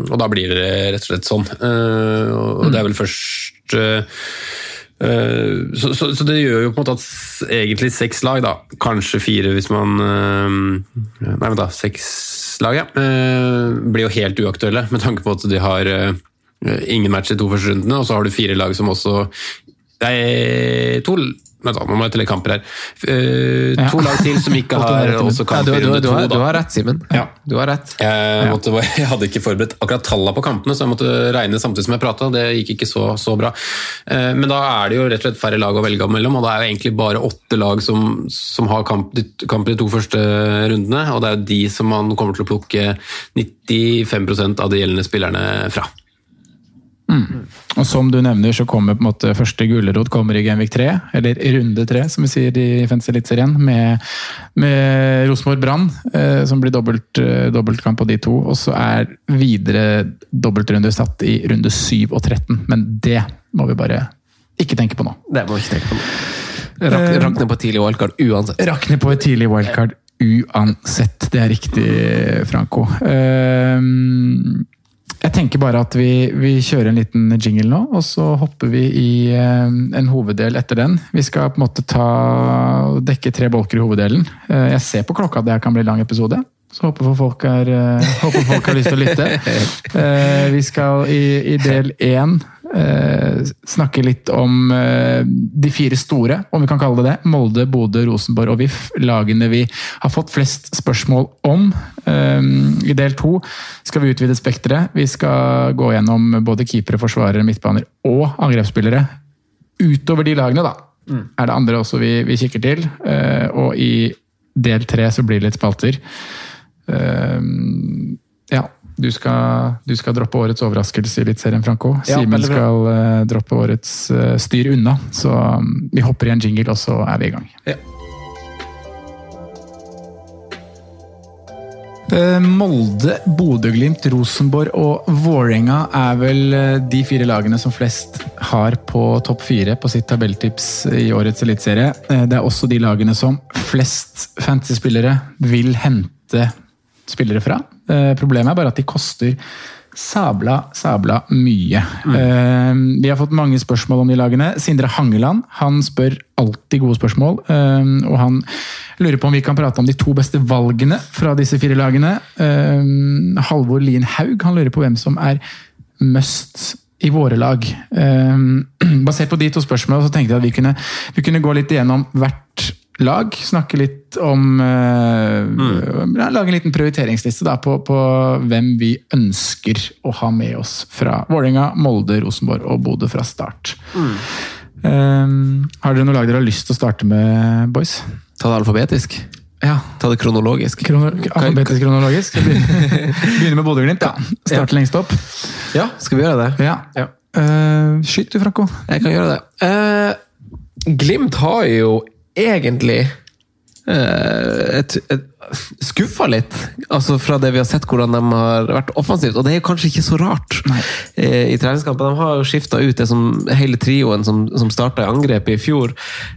og da blir det rett og slett sånn. Eh, og det er vel først eh, eh, så, så, så det gjør jo på en måte at egentlig seks lag, da, kanskje fire hvis man eh, Nei, vent da, seks lag, ja. eh, Blir jo helt uaktuelle med tanke på at de har eh, ingen match i to første rundene, og så har du fire lag som også Nei, to Vent da, nå må jeg telle kamper her. Uh, To lag til som ikke har også Ja, kamper du, i du, runde to. du har rett, Simen. Ja. Du har rett. Jeg, måtte, jeg hadde ikke forberedt akkurat tallene på kampene, så jeg måtte regne samtidig som jeg prata. Det gikk ikke så, så bra. Uh, Men da er det jo rett og slett færre lag å velge mellom, og det er jo egentlig bare åtte lag som, som har kamp, kamp i de to første rundene. Og det er jo de som man kommer til å plukke 95% av de gjeldende spillerne fra. Og som du nevner, så kommer på en måte første gulrot kommer i Genvik 3, eller runde 3, som vi sier i Fantasy Eliteserien, med, med Rosenborg Brann, eh, som blir dobbelt, eh, dobbeltkamp på de to. Og så er videre dobbeltrunde satt i runde 7 og 13, men det må vi bare ikke tenke på nå. Det må vi ikke tenke på. Rak, Eh, rakne på tidlig wildcard uansett. Rakne på et tidlig wildcard uansett. Det er riktig, Franco. Ehm, Jeg tenker bare at vi, vi kjører en liten jingle nå, og så hopper vi i eh, en hoveddel etter den. Vi skal på en måte ta, dekke tre bolker i hoveddelen. Eh, Jeg ser på klokka at det kan bli lang episode. Så håper folk, er, eh, håper folk har lyst til å lytte. Vi skal i, i del én eh, snakke litt om eh, de fire store, om vi kan kalle det det. Molde, Bodø, Rosenborg og VIF. Lagene vi har fått flest spørsmål om. Eh, I del to skal vi utvide spekteret. Vi skal gå gjennom både keepere, forsvarere, midtbaner og angrepsspillere. Utover de lagene, da, er det andre også vi, vi kikker til. Eh, og i del tre så blir det litt spalter. Eh, ja, du skal, du skal droppe årets overraskelse i Eliteserien, Franco. Ja, Simen skal uh, droppe årets uh, styr unna. Så um, vi hopper i en jingle, og så er vi i gang. Ja. Eh, Molde, Bodø-Glimt, Rosenborg og Vålerenga er vel de fire lagene som flest har på topp fire på sitt tabelltips i årets eliteserie. Det er også de lagene som flest fantasy-spillere vil hente spillere fra. Eh, Problemet er bare at de koster sabla, sabla mye. Mm. Vi har fått mange spørsmål om de lagene. Sindre Hangeland han spør alltid gode spørsmål. eh, Og han lurer på om vi kan prate om de to beste valgene fra disse fire lagene. Eh, Halvor Lien Haug han lurer på hvem som er must i våre lag. Eh, Basert på de to spørsmålene så tenkte jeg at vi kunne, vi kunne gå litt igjennom hvert lag. Snakke litt om uh, mm. Lage en liten prioriteringsliste da, på, på hvem vi ønsker å ha med oss fra Vålerenga, Molde, Rosenborg og Bodø fra start. Eh, har dere noe lag dere har lyst til å starte med, boys? Ta det alfabetisk. Ja. Ta det kronologisk. Krono alfabetisk kronologisk. Begynne med Bodø-Glimt, ja. Starte lengst opp. Ja, skal vi gjøre det? Ja. Eh, skyt du, Franco. Jeg kan gjøre det. Uh, Glimt har jo egentlig eh, et, et, skuffa litt, altså fra det vi har sett hvordan de har vært offensivt. Og det er jo kanskje ikke så rart eh, i treningskampen. De har jo skifta ut det som hele trioen som, som starta i angrepet i fjor,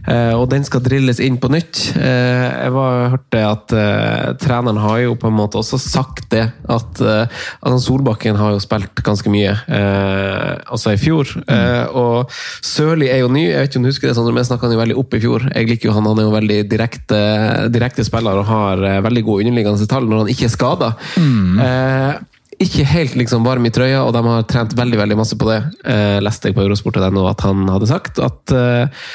eh, og den skal drilles inn på nytt. Eh, jeg var, hørte at eh, treneren har jo på en måte også sagt det, at eh, altså Solbakken har jo spilt ganske mye, altså i fjor. Eh, og Sørli er jo ny, jeg vet ikke om du husker det, Sondre, men jeg snakka han jo veldig opp i fjor. Jeg liker jo han, han er jo veldig direkte, direkte spiller og har eh, veldig gode underliggende tall når han ikke er skada. Eh, ikke helt liksom varm i trøya, og de har trent veldig veldig masse på det. Eh, leste jeg på eurosport.no at han hadde sagt at, eh,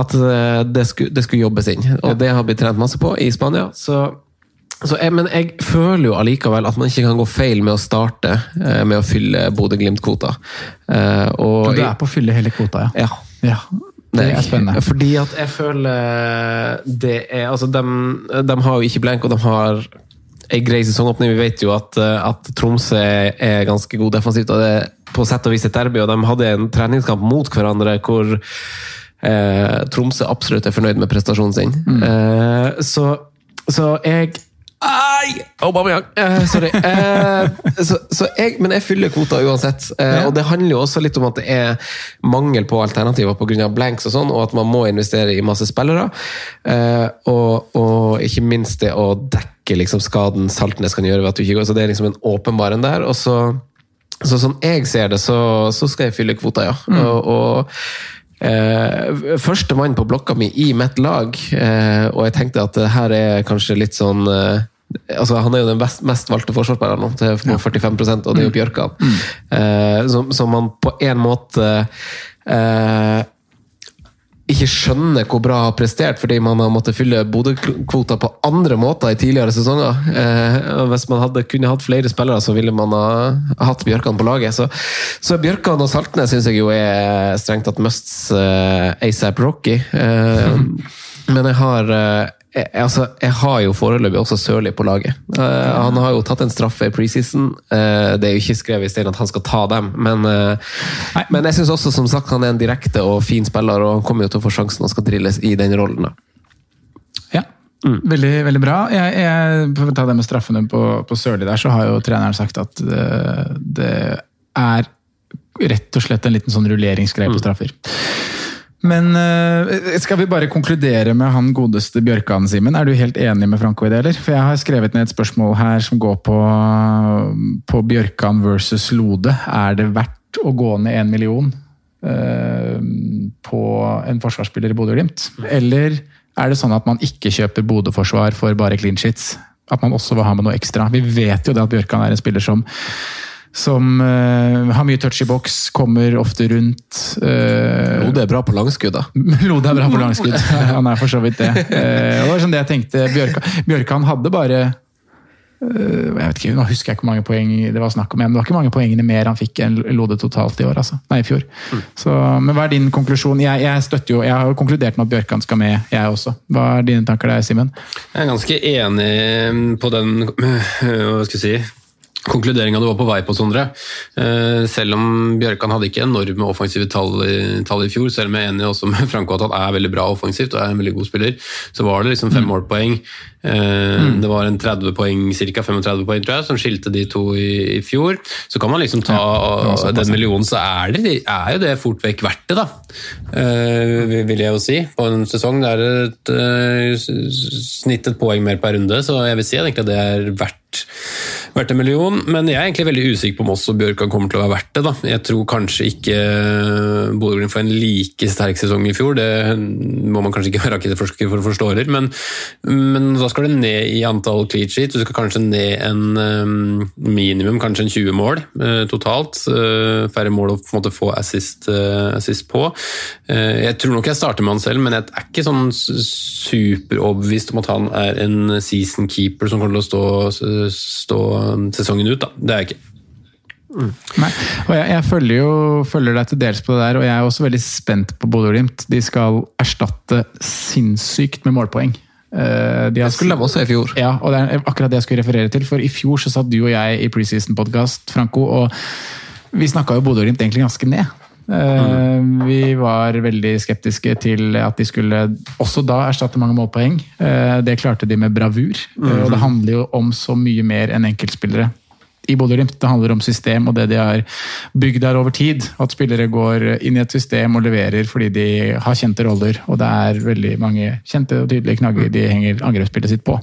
at eh, det, skulle, det skulle jobbes inn. Og det har blitt trent masse på i Spania. så så jeg, men jeg føler jo allikevel at man ikke kan gå feil med å starte med å fylle Bodø-Glimt-kvota. Og Og du er på å fylle hele kvota, ja. ja. ja. Det er spennende. Fordi at jeg føler det er Altså, de, de har jo ikke blenk, og de har ei grei sesongåpning. Vi vet jo at, eh, at Tromsø er ganske god defensivt, og det er på sett og vis et derby. Og de hadde en treningskamp mot hverandre hvor eh, Tromsø absolutt er fornøyd med prestasjonen sin. Eh, så, så jeg Ai! Aubameyang. Uh, sorry. Uh, så, så jeg, men jeg fyller kvota uansett. Eh, og det handler jo også litt om at det er mangel på alternativer pga. blanks og sånn, og at man må investere i masse spillere. Eh, og, og ikke minst det å dekke liksom, skaden Saltnes kan gjøre ved at du ikke går. Så det er liksom en åpenbar en der. Og så, så som jeg ser det, så, så skal jeg fylle kvota, ja. Mm. Og, og Eh, Førstemann på blokka mi i mitt lag, eh, og jeg tenkte at det her er kanskje litt sånn eh, altså Han er jo den best, mest valgte forsvarsspilleren nå, til 45% og det er jo Bjørkan. Eh, som, som man på en måte eh, ikke skjønner hvor bra har prestert, fordi man har måttet fylle Bodø-kvota på andre måter i tidligere sesonger. Eh, hvis man hadde, kunne hatt flere spillere, så ville man ha hatt Bjørkan på laget. Så, så Bjørkan og Saltnes syns jeg jo er strengt tatt musts eh, ASAP Rocky. Eh, men jeg har eh, jeg, altså, jeg har jo foreløpig også Sørli på laget. Uh, han har jo tatt en straffe i preseason. Uh, det er jo ikke skrevet i stein at han skal ta dem, men, uh, men jeg syns også som sagt han er en direkte og fin spiller, og han kommer jo til å få sjansen og skal drilles i den rollen. Ja, veldig, veldig bra. Jeg, jeg, for å ta det med straffene på, på Sørli der, så har jo treneren sagt at det, det er rett og slett en liten sånn rulleringsgreie på straffer. Men eh, skal vi bare konkludere med han godeste Bjørkan, Simen? Er du helt enig med Franco i det, eller? For jeg har skrevet ned et spørsmål her som går på, på Bjørkan versus Lode. Er det verdt å gå ned én million eh, på en forsvarsspiller i Bodø-Glimt? Eller er det sånn at man ikke kjøper Bodø-forsvar for bare clean sheets? At man også vil ha med noe ekstra? Vi vet jo det at Bjørkan er en spiller som som uh, har mye touch i boks, kommer ofte rundt. Uh, Lode er bra på langskudd, da. Lode er bra på langskudd. Han er for så vidt det. Uh, og det var sånn det jeg tenkte. Bjørkan, Bjørkan hadde bare eh, jeg vet ikke, Nå husker jeg ikke hvor mange poeng det var snakk om, men det var ikke mange poengene mer han fikk enn Lode totalt i år. altså. Nei, i fjor. Så, men hva er din konklusjon? Jeg, jeg støtter jo, jeg har jo konkludert med at Bjørkan skal med, jeg også. Hva er dine tanker der, Simen? Jeg er ganske enig på den hva skal jeg si, konkluderinga du var på vei på, Sondre. Eh, Selv om Bjørkan hadde ikke enorme offensive tall i, tall i fjor, selv om jeg er enig også med Franco at han er veldig bra offensivt og er en veldig god spiller, så var det liksom fem målpoeng. Eh, Det var en 30 poeng, ca. 35 poeng, tror jeg, som skilte de to i, i fjor. Så kan man liksom ta den millionen, så er, det, er jo det fort vekk verdt det, da. Uh, vil jeg jo si. På en sesong det er et uh, snitt et poeng mer per runde, så jeg vil si at det er verdt, verdt en million. Men jeg er egentlig veldig usikker på om også Bjørkan kommer til å være verdt det. da. Jeg tror kanskje ikke Bodø-Glimt får en like sterk sesong i fjor. Det må man kanskje ikke være rakettforsker for å forstå heller, men, men da skal det ned i antall cleat sheet. Du skal kanskje ned en um, minimum, kanskje en 20 mål uh, totalt. Færre mål å på en måte få assist, assist på. Jeg tror nok jeg starter med han selv, men jeg er ikke sånn superoverbevist om at han er en season keeper som kommer til å stå, stå sesongen ut. Da. Det er jeg ikke. Mm. Nei, og jeg, jeg følger jo følger deg til dels på det der, og jeg er også veldig spent på Bodø-Glimt. De skal erstatte sinnssykt med målpoeng. Uh, de det skulle de også i fjor. Ja, og det er akkurat det jeg skulle referere til. For i fjor så satt du og jeg i preseason-podkast, Franco, og vi snakka jo Bodø-Glimt egentlig ganske ned. Mm. Vi var veldig skeptiske til at de skulle også da erstatte mange målpoeng. Uh, det klarte de med bravur. Mm. og det handler jo om så mye mer enn enkeltspillere i Bodø-Glimt. Det handler om system og det de har bygd der over tid. At spillere går inn i et system og leverer fordi de har kjente roller. Og det er veldig mange kjente og tydelige knagger de henger angrepsspillet sitt på.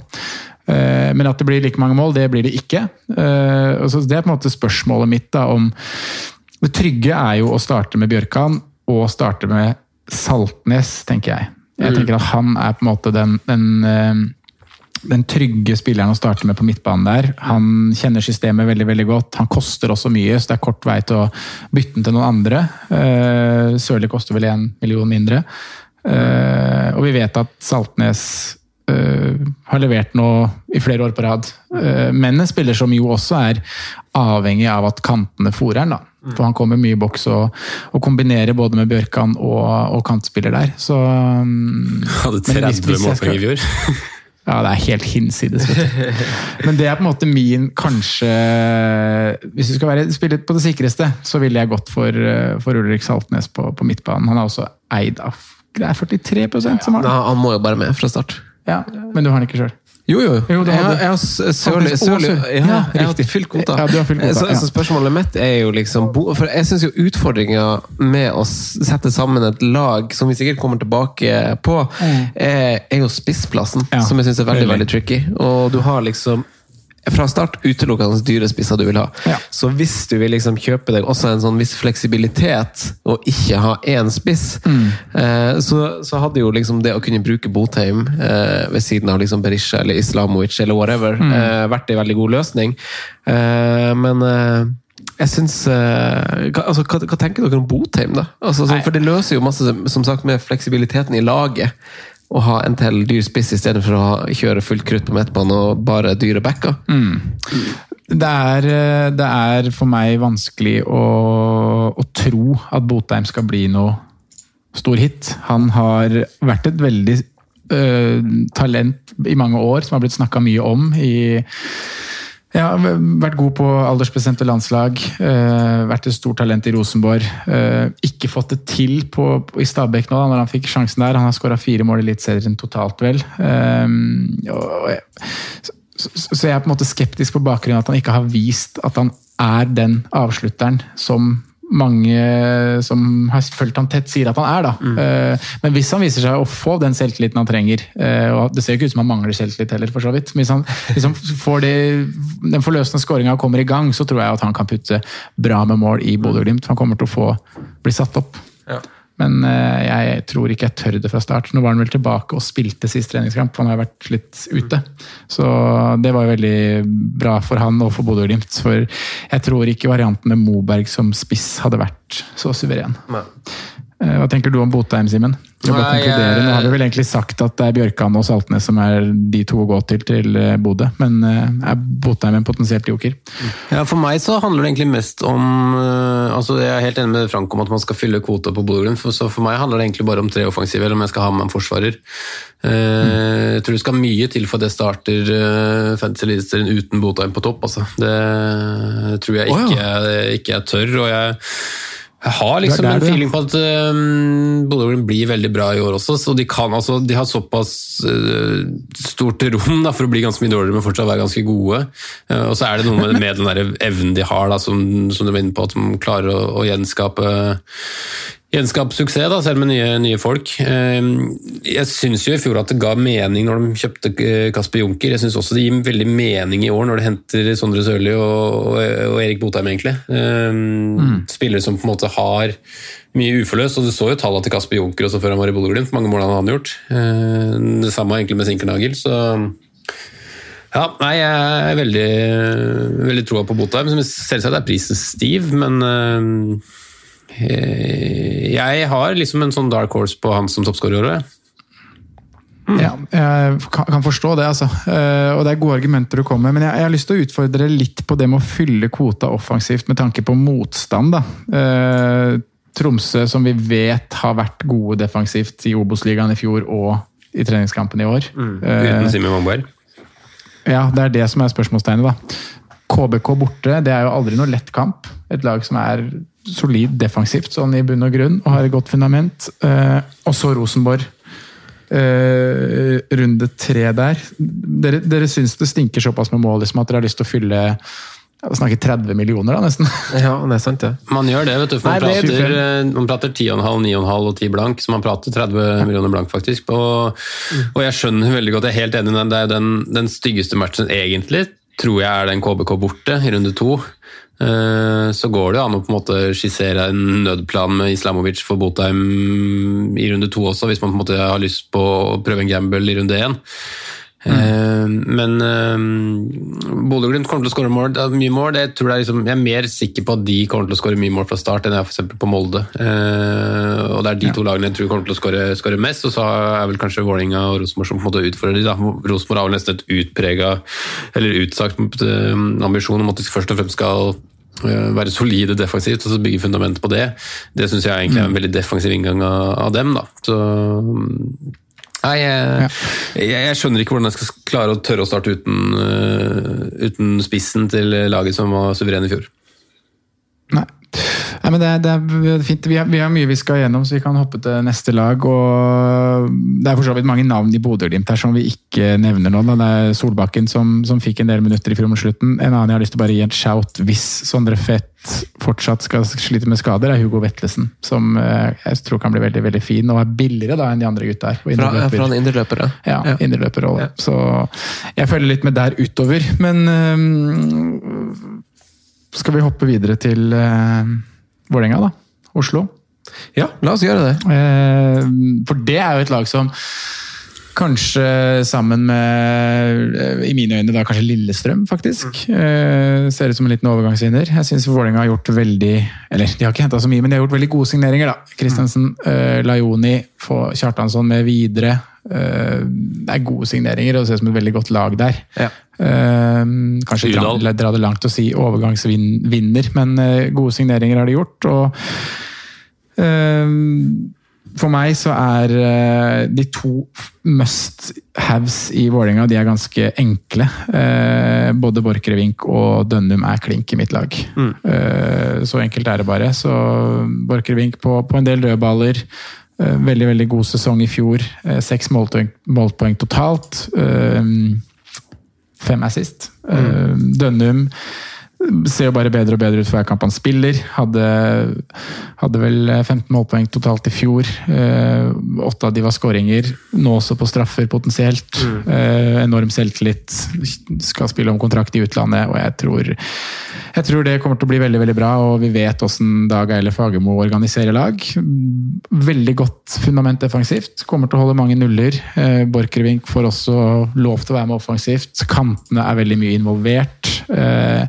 Men at det blir like mange mål, det blir det ikke. Så det er på en måte spørsmålet mitt da om Det trygge er jo å starte med Bjørkan og starte med Saltnes, tenker jeg. Jeg tenker at han er på en måte den, den den trygge spilleren å starte med på midtbanen der. Han kjenner systemet veldig veldig godt. Han koster også mye, så det er kort vei til å bytte den til noen andre. Uh, Sørli koster vel én million mindre. Uh, og vi vet at Saltnes uh, har levert nå i flere år på rad. men en spiller som jo også er avhengig av at kantene fòrer den. da. For han kommer mye i boks og, og kombinerer både med Bjørkan og, og kantspiller der. Så, um, Hadde 30 målpoeng i fjor. Ja, det er helt hinsides. Men det er på en måte min kanskje Hvis du skal være, spille på det sikreste, så ville jeg gått for, for Ulrik Saltnes på, på midtbanen. Han er også eid av Det er 43 som har den. Han må jo bare med fra start. Ja, Men du har den ikke sjøl? Jo, jo. Jo, jeg, jeg har sørlig, Sørli Faktisk, Sørli- å, Sør- ja, ja, jeg har fylt kvota. Ja, så, så spørsmålet mitt er jo liksom For jeg syns jo utfordringa med å sette sammen et lag, som vi sikkert kommer tilbake på, er, er jo spissplassen, som jeg syns er veldig. veldig tricky. Og du har liksom fra start utelukkende dyre spisser du vil ha. Ja. Så hvis du vil liksom kjøpe deg også en sånn viss fleksibilitet, og ikke ha én spiss, Mm. eh, så, så hadde jo liksom det å kunne bruke Botheim eh, ved siden av liksom Berisha eller Islamovic eller whatever, Mm. eh, vært en veldig god løsning. Eh, men eh, jeg syns eh, altså, hva, hva tenker dere om Botheim, da? Altså, sånn, for det løser jo masse som sagt, med fleksibiliteten i laget. Å ha en til dyr spiss istedenfor å kjøre fullt krutt på midtbanen og bare dyre backer. Det er, eh, det er for meg vanskelig å, å tro at Botheim skal bli noe stor hit. Han har vært et veldig eh, talent i mange år, som har blitt snakka mye om i ja, vært god på aldersbestemte landslag. eh, vært et stort talent i Rosenborg. eh, ikke fått det til på, på, i Stabæk nå, da, når han fikk sjansen der. Han har skåra fire mål i Eliteserien totalt, vel. Eh, så jeg er på en måte skeptisk på bakgrunn av at han ikke har vist at han er den avslutteren som mange som har fulgt han tett, sier at han er. da. Mm. Men hvis han viser seg å få den selvtilliten han trenger, eh, og det ser jo ikke ut som han mangler selvtillit heller, for så vidt. Hvis han, hvis han får det, den forløsende skåringa kommer i gang, så tror jeg at han kan putte bra med mål i Bodø-Glimt. Han kommer til å få bli satt opp. Men eh, jeg tror ikke jeg tør det fra start. Nå var han vel tilbake og spilte sist treningskamp, for han har vært litt ute. Så det var veldig bra for han og for Bodø-Glimt. For jeg tror ikke varianten med Moberg som spiss hadde vært så suveren. Eh, Hva tenker du om Botheim, Simen? Nå har vi vel egentlig sagt at det er Bjørkan og Saltnes som er de to å gå til til eh, Bodø, men eh, er Botheim en potensielt joker? Ja, For meg så handler det egentlig mest om altså Jeg er helt enig med Frank om at man skal fylle kvota på Bodø-Glimt. Så for meg handler det egentlig bare om tre offensive, eller om jeg skal ha med en forsvarer. Eh, Jeg tror det skal mye til for at jeg starter Fantasy Eliteserien uten Botheim på topp. Altså. Det tror jeg ikke, ikke, ja. jeg, ikke jeg tør. og jeg jeg har liksom en feeling på at um, Bodø-Glimt blir veldig bra i år også. så De, kan, altså, de har såpass uh, stort rom da, for å bli ganske mye dårligere, men fortsatt være ganske gode. Uh, og så er det noe med, med den der evnen de har, da, som, som du var inne på, at de klarer å, å gjenskape gjenskape suksess, da, selv med nye, nye folk. Eh, Jeg syns jo i fjor at det ga mening når de kjøpte eh, Kasper Junker. Jeg syns også det gir veldig mening i år når de henter Sondre Sørli og, og, Erik Botheim, egentlig. Eh, Spillere som på en måte har mye uforløst, og du så jo tallene til Kasper Junker også før han var i Bodø-Glimt. Mange mål han hadde gjort. Eh, Det samme egentlig med Sinkernagel. så... Ja, nei, jeg er veldig, veldig troa på Botheim. som Selvsagt er prisen stiv, men jeg har liksom en sånn dark horse på han som toppskårer i år. Mm. Ja, jeg kan forstå det, altså. Eh, Og det er gode argumenter du kommer med. Men jeg, har lyst til å utfordre litt på det med å fylle kvota offensivt med tanke på motstand. da. Eh, Tromsø, som vi vet har vært gode defensivt i Obos-ligaen i fjor og i treningskampen i år. Eh, Uten Simen Wangberg? ja, det er det som er spørsmålstegnet, da. KBK borte, det er jo aldri noe lett kamp. Et lag som er solid defensivt, sånn i bunn og grunn, og har et godt fundament. Eh, og så Rosenborg. Eh, runde tre der. Dere, dere syns det stinker såpass med mål liksom, at dere har lyst til å fylle jeg snakker 30 millioner, da, nesten. Ja, det er sant, det. Man gjør det, vet du. For man, Nei, er prater, 25. eh, man prater 10,5, 9,5 og 10 blank, så man prater 30 millioner blank, faktisk. Og, og jeg skjønner veldig godt, jeg er helt enig. Det er jo den, den styggeste matchen egentlig, tror jeg er den KBK borte i runde to. Eh, Så går det an å på en måte skissere en nødplan med Islamovic for Botheim i runde to også, hvis man på en måte har lyst på å prøve en gamble i runde én. Mm. Men uh, Bodø-Glimt kommer til å skåre mye mål. Jeg, er liksom, jeg er mer sikker på at de kommer til å skåre mye mål fra start enn jeg er for på Molde. Eh, og Det er de to lagene jeg tror kommer til å skåre, mest. Og så er vel kanskje Vålerenga og Rosenborg som på en måte utfordrer de. da. Rosenborg har vel nesten et utprega, eller utsagt eh, ambisjon om at de først og fremst skal eh, være solide defensivt og så bygge fundament på det. Det syns jeg egentlig er en veldig defensiv inngang av, dem. da. Så Nei, jeg, jeg, skjønner ikke hvordan jeg skal klare å tørre å starte uten, øh, uten spissen til laget som var suveren i fjor. Nei, men det, det er fint. Vi har, vi har mye vi skal gjennom, så vi kan hoppe til neste lag. og Det er for så vidt mange navn i Bodø-Glimt her som vi ikke nevner nå. da. Det er Solbakken som, som fikk en del minutter i fjor mot slutten. En annen jeg har lyst til å bare gi en shout hvis Sondre Fett fortsatt skal slite med skader, er Hugo Vetlesen. Som eh, jeg tror kan bli veldig veldig fin, og er billigere da enn de andre gutta her. Fra, fra en indreløper, ja. Ja, Ja. Så jeg følger litt med der utover. Men øhm, skal vi hoppe videre til eh, Vålerenga, da? Oslo. Ja, la oss gjøre det. Eh, for det er jo et lag som kanskje sammen med, eh, i mine øyne, da kanskje Lillestrøm, faktisk. Mm. ser ut som en liten overgangsvinner. Jeg syns Vålerenga har gjort veldig Eller de har ikke henta så mye, men de har gjort veldig gode signeringer, da. Kristiansen, mm. Laioni, få Kjartansson med videre. Eh, det er gode signeringer, og det ser ut som et veldig godt lag der. Ja. Eh, kanskje dra, dra det langt å si overgangsvinner, men eh, gode signeringer har de gjort. og eh, for meg så er eh, de to must haves i Vålerenga de er ganske enkle. Eh, både Borchgrevink og Dønnum er klink i mitt lag. Mm. så enkelt er det bare. Så Borchgrevink på, på en del dødballer. Eh, veldig veldig god sesong i fjor. Eh, Seks målpoeng, målpoeng totalt. Eh, fem assist. Mm. Dønnum ser jo bare bedre og bedre ut for hver kamp han spiller. Hadde, hadde vel 15 målpoeng totalt i fjor. Eh, Åtte av de var skåringer. Nå også på straffer, potensielt. Eh, enorm selvtillit. Skal spille om kontrakt i utlandet, og jeg tror, jeg tror det kommer til å bli veldig veldig bra. Og vi vet hvordan Dag Eile Fagermo organiserer lag. Veldig godt fundament defensivt. Kommer til å holde mange nuller. Eh, Borchgrevink får også lov til å være med offensivt. Kantene er veldig mye involvert. Eh,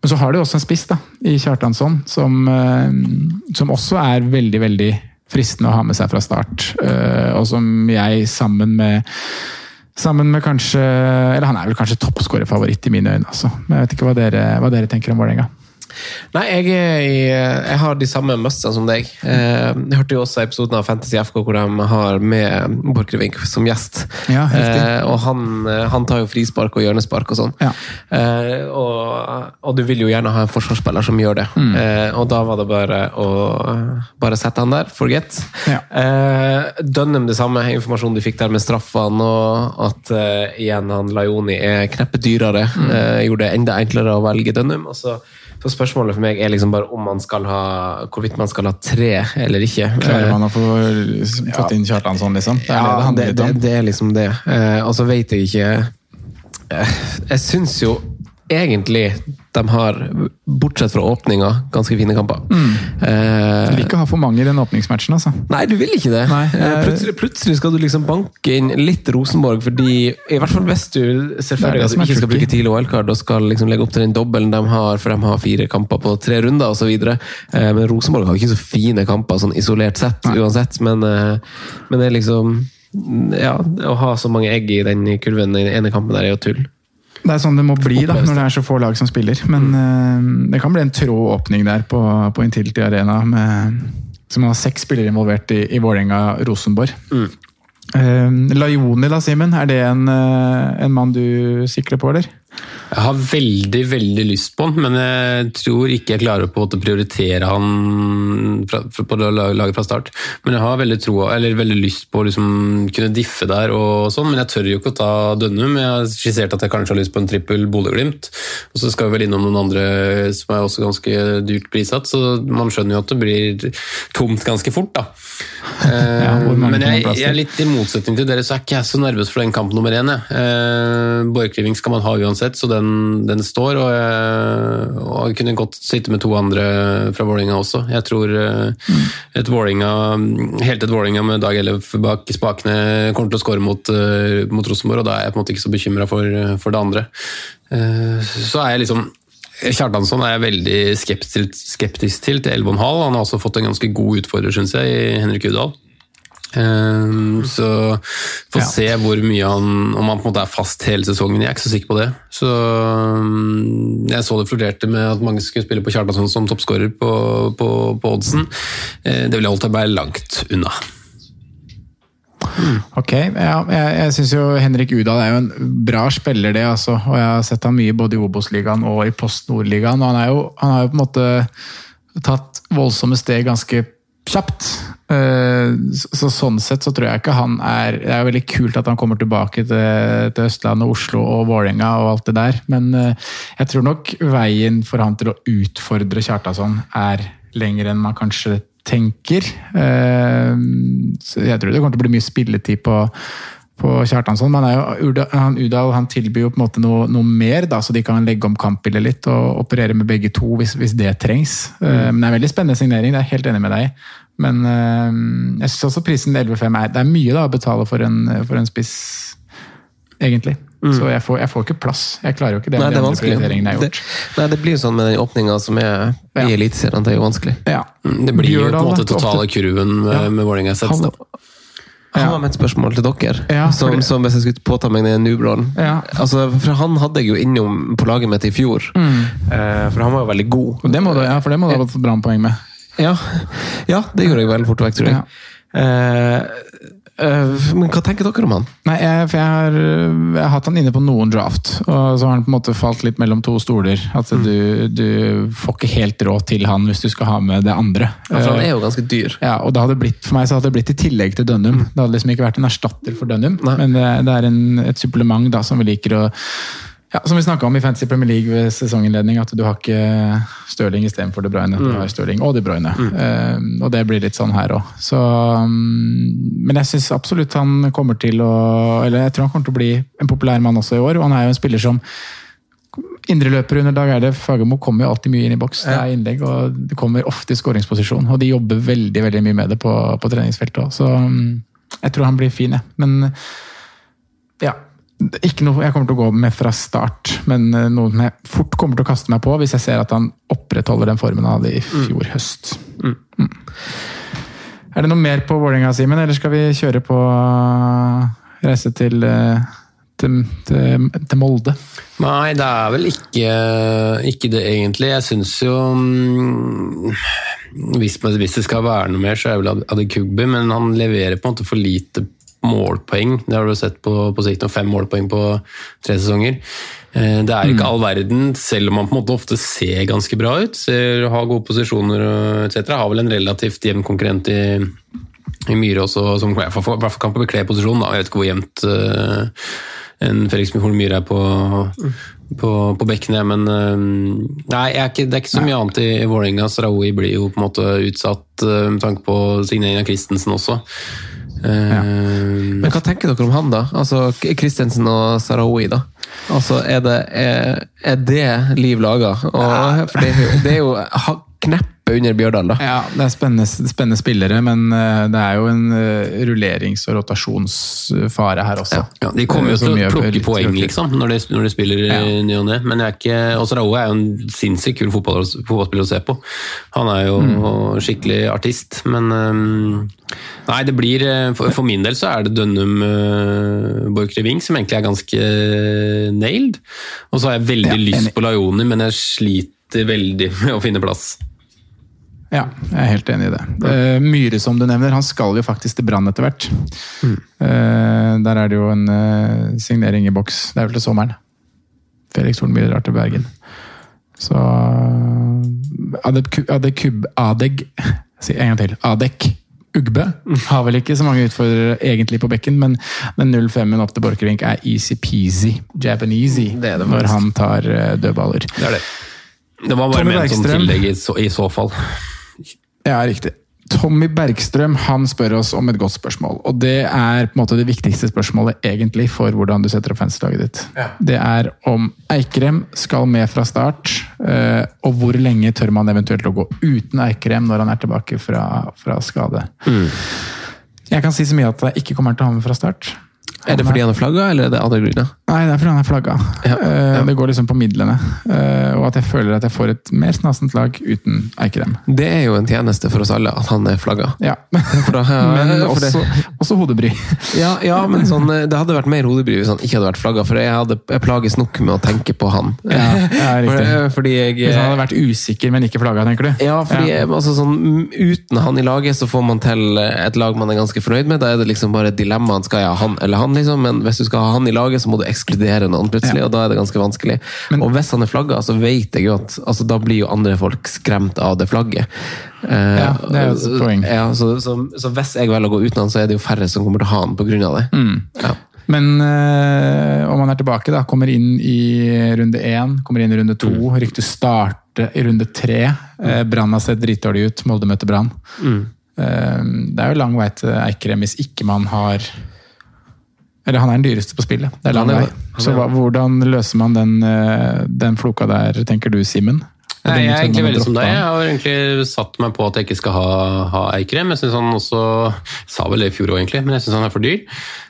men så har de også en spiss da, i Kjartansson, som, eh, som også er veldig, veldig fristende å ha med seg fra start. Eh, og som jeg sammen med Sammen med kanskje Eller han er vel kanskje toppskårerfavoritt i mine øyne, altså. Men jeg vet ikke hva dere, hva dere tenker om Vålerenga. Nei, jeg, er i, jeg har de samme mustene som deg. Eh, Jeg hørte jo også episoden av Fantasy FK hvor de har med Borchgrevink som gjest. Ja. Eh, og han, han tar jo frispark og hjørnespark og sånn. Ja. Eh, og, og du vil jo gjerne ha en forsvarsspiller som gjør det. Mm. Eh, og da var det bare å bare sette han der. Forget. Ja. Dønnem det samme, informasjonen de fikk der med straffene, og at eh, igjen han Laioni er kneppet dyrere. Mm. eh, gjorde det enda enklere å velge Dønnem. og så så spørsmålet for meg er liksom bare om man skal ha, hvorvidt man skal ha tre eller ikke. Klarer Eh, man å få fått inn Kjartansson, liksom? Det er ja, det det, det, det er liksom det. Eh, og så vet jeg ikke eh, Jeg syns jo egentlig de har, bortsett fra åpninga, ganske fine kamper. Mm. Eh, vil ikke ha for mange i den åpningsmatchen, altså. Nei, du vil ikke det. Nei, Eh, eh, plutselig, plutselig skal du liksom banke inn litt Rosenborg, fordi I hvert fall hvis du ser for deg at du ikke skal bruke tidlig wildcard og skal liksom legge opp til den dobbelen de har, for de har fire kamper på tre runder osv. Men Rosenborg har ikke så fine kamper sånn isolert sett, uansett. Men, eh, men det er liksom Ja, å ha så mange egg i den kurven i den ene kampen der er jo tull. Det er sånn det må bli da, når det er så få lag som spiller. Men eh, det kan bli en trå åpning der på, på Intility Arena. Med, som har seks spillere involvert i, i Vålerenga-Rosenborg. Eh, Laioni da, Simen. Er det en, eh, en mann du sikler på, eller? Jeg har veldig veldig lyst på han, men jeg tror ikke jeg klarer på å prioritere han fra, på laget fra start. Men jeg har veldig, tro, eller veldig lyst på å liksom kunne diffe der, og sånn, men jeg tør jo ikke å ta Dønnum. Jeg har skissert at jeg kanskje har lyst på en trippel Bodø-Glimt. Og så skal vi vel innom noen andre som er også ganske dyrt prissatt, så man skjønner jo at det blir tomt ganske fort. da. ja, men jeg, jeg er litt i motsetning til dere, så er ikke jeg så nervøs for den kamp nummer én. Eh, Borchgrevink skal man ha uansett, så den, den står. Og jeg, og jeg kunne godt sitte med to andre fra Vålerenga også. Jeg tror eh, et Vålinga, helt et Vålerenga med Dag Ellef bak spakene kommer til å skåre mot, eh, mot Rosenborg, og da er jeg på en måte ikke så bekymra for, for det andre. Eh, så er jeg liksom Kjartansson er jeg veldig skeptisk, skeptisk til til 11,5. Han har også fått en ganske god utfordrer, syns jeg, i Henrik Udal. Ehm, så får Ja. se hvor mye han Om han på en måte er fast hele sesongen. Jeg er ikke så sikker på det. Så um, Jeg så det florerte med at mange skulle spille på Kjartansson som toppskårer på, på, på oddsen. Eh, det ville holdt meg langt unna. Ok, ja, jeg, jeg syns jo Henrik Udal er jo en bra spiller, det. altså. Og jeg har sett han mye både i Obos-ligaen og i Post Nord-ligaen. og Han, er jo, han har jo på en måte tatt voldsomme steg ganske kjapt. Eh, Så, så sånn sett så tror jeg ikke han er Det er jo veldig kult at han kommer tilbake til, til Østlandet, Oslo og Vålerenga og alt det der, men eh, jeg tror nok veien for han til å utfordre Kjartason er lenger enn man kanskje tenker. Eh, Så jeg tror det kommer til å bli mye spilletid på på Kjartansson, men han, jo, han, Udal han tilbyr jo på en måte noe, noe mer, da, så de kan legge om kampbildet litt og operere med begge to hvis, hvis det trengs. Eh, men det er en veldig spennende signering, det er jeg helt enig med deg i. Men eh, jeg syns også prisen 11,5 er Det er mye da å betale for en, for en spiss, egentlig. Så jeg får, jeg får ikke plass. Jeg klarer jo ikke det Nei, det er vanskelig. jeg Det, nei, det blir jo sånn med den åpninga som er i Eliteserien, det er jo vanskelig. Ja. Det blir jo på en måte totale kurven med, med Vålerenga. Han, var et spørsmål til dere, Ja, som, det- som hvis jeg skulle påta meg den nubrollen. Ja. Altså, for han hadde jeg jo innom på laget mitt i fjor, Eh, for han var jo veldig god. Det må du, ja, for det må du ha fått bra poeng med. Ja, ja det gjorde jeg veldig fort vekk, tror jeg. Ja. Eh, men hva tenker dere om han? Nei, jeg, jeg har, jeg har hatt han inne på noen draft, og så har han på en måte falt litt mellom to stoler. At du, du får ikke helt råd til han hvis du skal ha med det andre. Ja, for han Eh, er jo ganske dyr. ja, og det hadde blitt, For meg så hadde det blitt i tillegg til Dønnum. Det hadde liksom ikke vært en erstatter for Dønnum, men det, det er en, et supplement da, som vi liker å ja, Som vi snakka om i Fantasy Premier League ved sesonginnledning, at du har ikke Stirling istedenfor De Bruyne. Du har Stirling og De Bruyne. Eh, og det blir litt sånn her òg. Men jeg syns absolutt han kommer til å Eller jeg tror han kommer til å bli en populær mann også i år. Og han er jo en spiller som Indreløper under Dag Eide Fagermo kommer jo alltid mye inn i boks. Det er innlegg, og det kommer ofte i skåringsposisjon. Og de jobber veldig veldig mye med det på, på treningsfeltet òg. Så um, jeg tror han blir fin, jeg. Men ja. Ikke noe jeg kommer til å gå med fra start, men eh, noe jeg fort kommer til å kaste meg på hvis jeg ser at han opprettholder den formen han hadde i fjor høst. Mm. Er det noe mer på Vålerenga, Simen, eller skal vi kjøre på uh, reise til, uh, til, til, til Molde? Nei, det er vel ikke, ikke det egentlig. Jeg syns jo mm, hvis, hvis det skal være noe mer, så er det vel Adekugbi, men han leverer på en måte for lite målpoeng. Det har du sett på, på sikt fem målpoeng på tre sesonger. Eh, Det er ikke all verden, selv om man på en måte ofte ser ganske bra ut. Ser, har gode posisjoner etc. Har vel en relativt jevn konkurrent i, i Myhre også, som i hvert fall kan bekle posisjonen. Da. Jeg vet ikke hvor jevnt uh, en Felix Horn Myhre er på, på, på bekkene, men uh, nei, jeg er ikke, det er ikke så mye annet i Vålerenga. Sarawi blir jo på en måte utsatt uh, med tanke på signeringen av Christensen også. Eh, Men hva tenker dere om han, da? Altså Christensen og Sarawi, da? Altså, er det, er, er det liv laga? For det, det er jo ha- kneppet under Bjørdal, da. Ja, det er spennende, spennende spillere, men eh, det er jo en eh, rullerings- og rotasjonsfare her også. Ja, De kommer jo Eh, til å plukke poeng, liksom, når de, når de spiller Ja. ny og ne. Men jeg er Raoe er jo en sinnssykt kul fotball, fotballspiller å se på. Han er jo Mm. skikkelig artist, men um, Nei, det blir For, for min del så er det Dønnum uh, Borchgrevink Ving som egentlig er ganske nailed. Og så har jeg veldig Ja, lyst på Laioni, men jeg sliter veldig med å finne plass. Ja, jeg er helt enig i det. Eh, Myhre, som du nevner, han skal jo faktisk til Brann etter hvert. Eh, der er det jo en eh, signering i boks. Det er vel til sommeren. Felix Horn Myhre drar til Bergen. Så Adek, Adekub, Adeg Si en gang til. Adek Ugbe har vel ikke så mange utfordrere egentlig på bekken, men den 0-5-en opp til Borchgrevink er easy-peasy, japanesey, Det er det når han tar dødballer. Det er det. Det var bare Tommy ment som tillegg i så, i så fall. Ja, riktig. Tommy Bergstrøm han spør oss om et godt spørsmål. Og det er på en måte det viktigste spørsmålet egentlig for hvordan du setter opp fanslaget ditt. Det er om Eikrem skal med fra start, eh, og hvor lenge tør man eventuelt å gå uten Eikrem når han er tilbake fra, fra skade. Jeg kan si så mye at jeg ikke kommer til å ha med fra start. Er det fordi han er flagga, eller er det andre grunner? Nei, det er fordi han er flagga. Ja, Eh, ja. Det går liksom på midlene. Eh, Og at jeg føler at jeg får et mer snasent lag uten Eikrem. Det er jo en tjeneste for oss alle at han er flagga. Ja. Da, Men også, også hodebry. Ja, ja, men sånn, det hadde vært mer hodebry hvis han ikke hadde vært flagga, for jeg, hadde, jeg plages nok med å tenke på han. Ja, riktig. For- jeg Hvis han hadde vært usikker, men ikke flagga, tenker du? Ja, fordi. Altså, sånn, uten han i laget så får man til et lag man er ganske fornøyd med. Da er det liksom bare et dilemma. Skal jeg ha han eller han, liksom? Men hvis du skal ha han i laget, så må du ekskludere noen, plutselig, og da er det ganske vanskelig. og hvis han er flagga, så vet jeg jo at altså, da blir jo andre folk skremt av det flagget. Eh, Ja, det er jo et poeng. Ja, så, så, så hvis jeg velger å gå uten han, så er det jo færre som kommer til å ha han av det. Mm. Ja. Men øh, om han er tilbake, da, kommer inn i runde én, kommer inn i runde to, Mm. ryktes starte i runde tre. Eh, Brann har sett dritdårlig ut, Molde møter Brann. Mm. Eh, det er jo lang vei til Eikrem hvis ikke man har Eller han er den dyreste på spillet. Det er lang vei. Så hva, hvordan løser man den, eh, den floka der, tenker du, Simen? Nei, jeg er egentlig veldig som deg. Jeg har egentlig satt meg på at jeg ikke skal ha, ha Eikrem. Jeg synes han også sa vel det i fjor òg, egentlig, men jeg syns han er for dyr.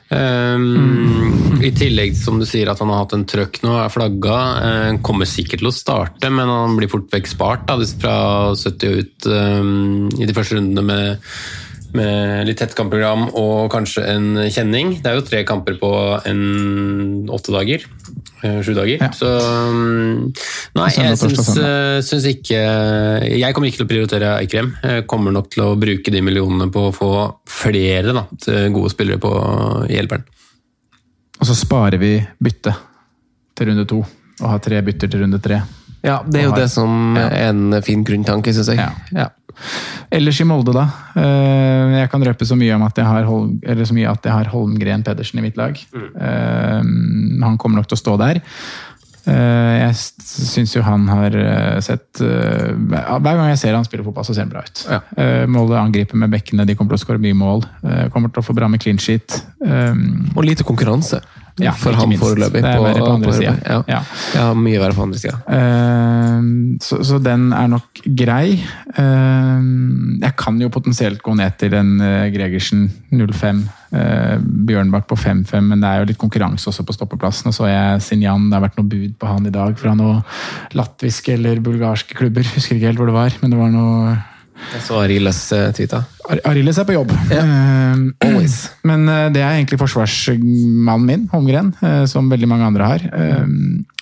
Um, I tillegg som du sier at han har hatt en trøkk nå, er flagga. Uh, kommer sikkert til å starte, men han blir fort vekk spart da, fra 70 og ut um, i de første rundene med, med litt tett kampprogram og kanskje en kjenning. Det er jo tre kamper på en åtte dager. eh, Sju dager. Ja. Så um, Nei, jeg syns, eh, syns ikke Jeg kommer ikke til å prioritere Eikrem. Jeg kommer nok til å bruke de millionene på å få flere da, gode spillere på Hjelperen. Og så sparer vi bytte til runde to, og har tre bytter til runde tre. Ja, det er jo det som er en fin grunntanke, syns jeg. Ja. Ja. Ellers i Molde, da. Eh, Jeg kan røpe så mye om at jeg har, Holm, eller så mye at jeg har Holmgren Pedersen i mitt lag. Mm. Han kommer nok til å stå der. Eh, Jeg syns jo han har eh, sett eh, Hver gang jeg ser han spille fotball, så ser han bra ut. Ja. Eh, Molde angriper med bekkene, de kommer til å skåre mye mål. Eh, Kommer til å få bra med clean sheet. Eh, Og lite konkurranse Ja, for ham minst. foreløpig. Det er verre på andre sida. Ja. Ja. ja, mye verre på andre sida. Uh, så, så den er nok grei. Uh, jeg kan jo potensielt gå ned til en uh, Gregersen 05. eh, Bjørnbakk på 5-5, men det er jo litt konkurranse også på stoppeplassen. Og så har jeg Sinjan, det har vært noe bud på han i dag fra noen latviske eller bulgarske klubber. Husker ikke helt hvor det var, men det var noe så Ariles uh, tweeta. Ar- Ariles er på jobb. Yeah. Always. Men eh, det er egentlig forsvarsmannen min, Holmgren, eh, som veldig mange andre har. Eh,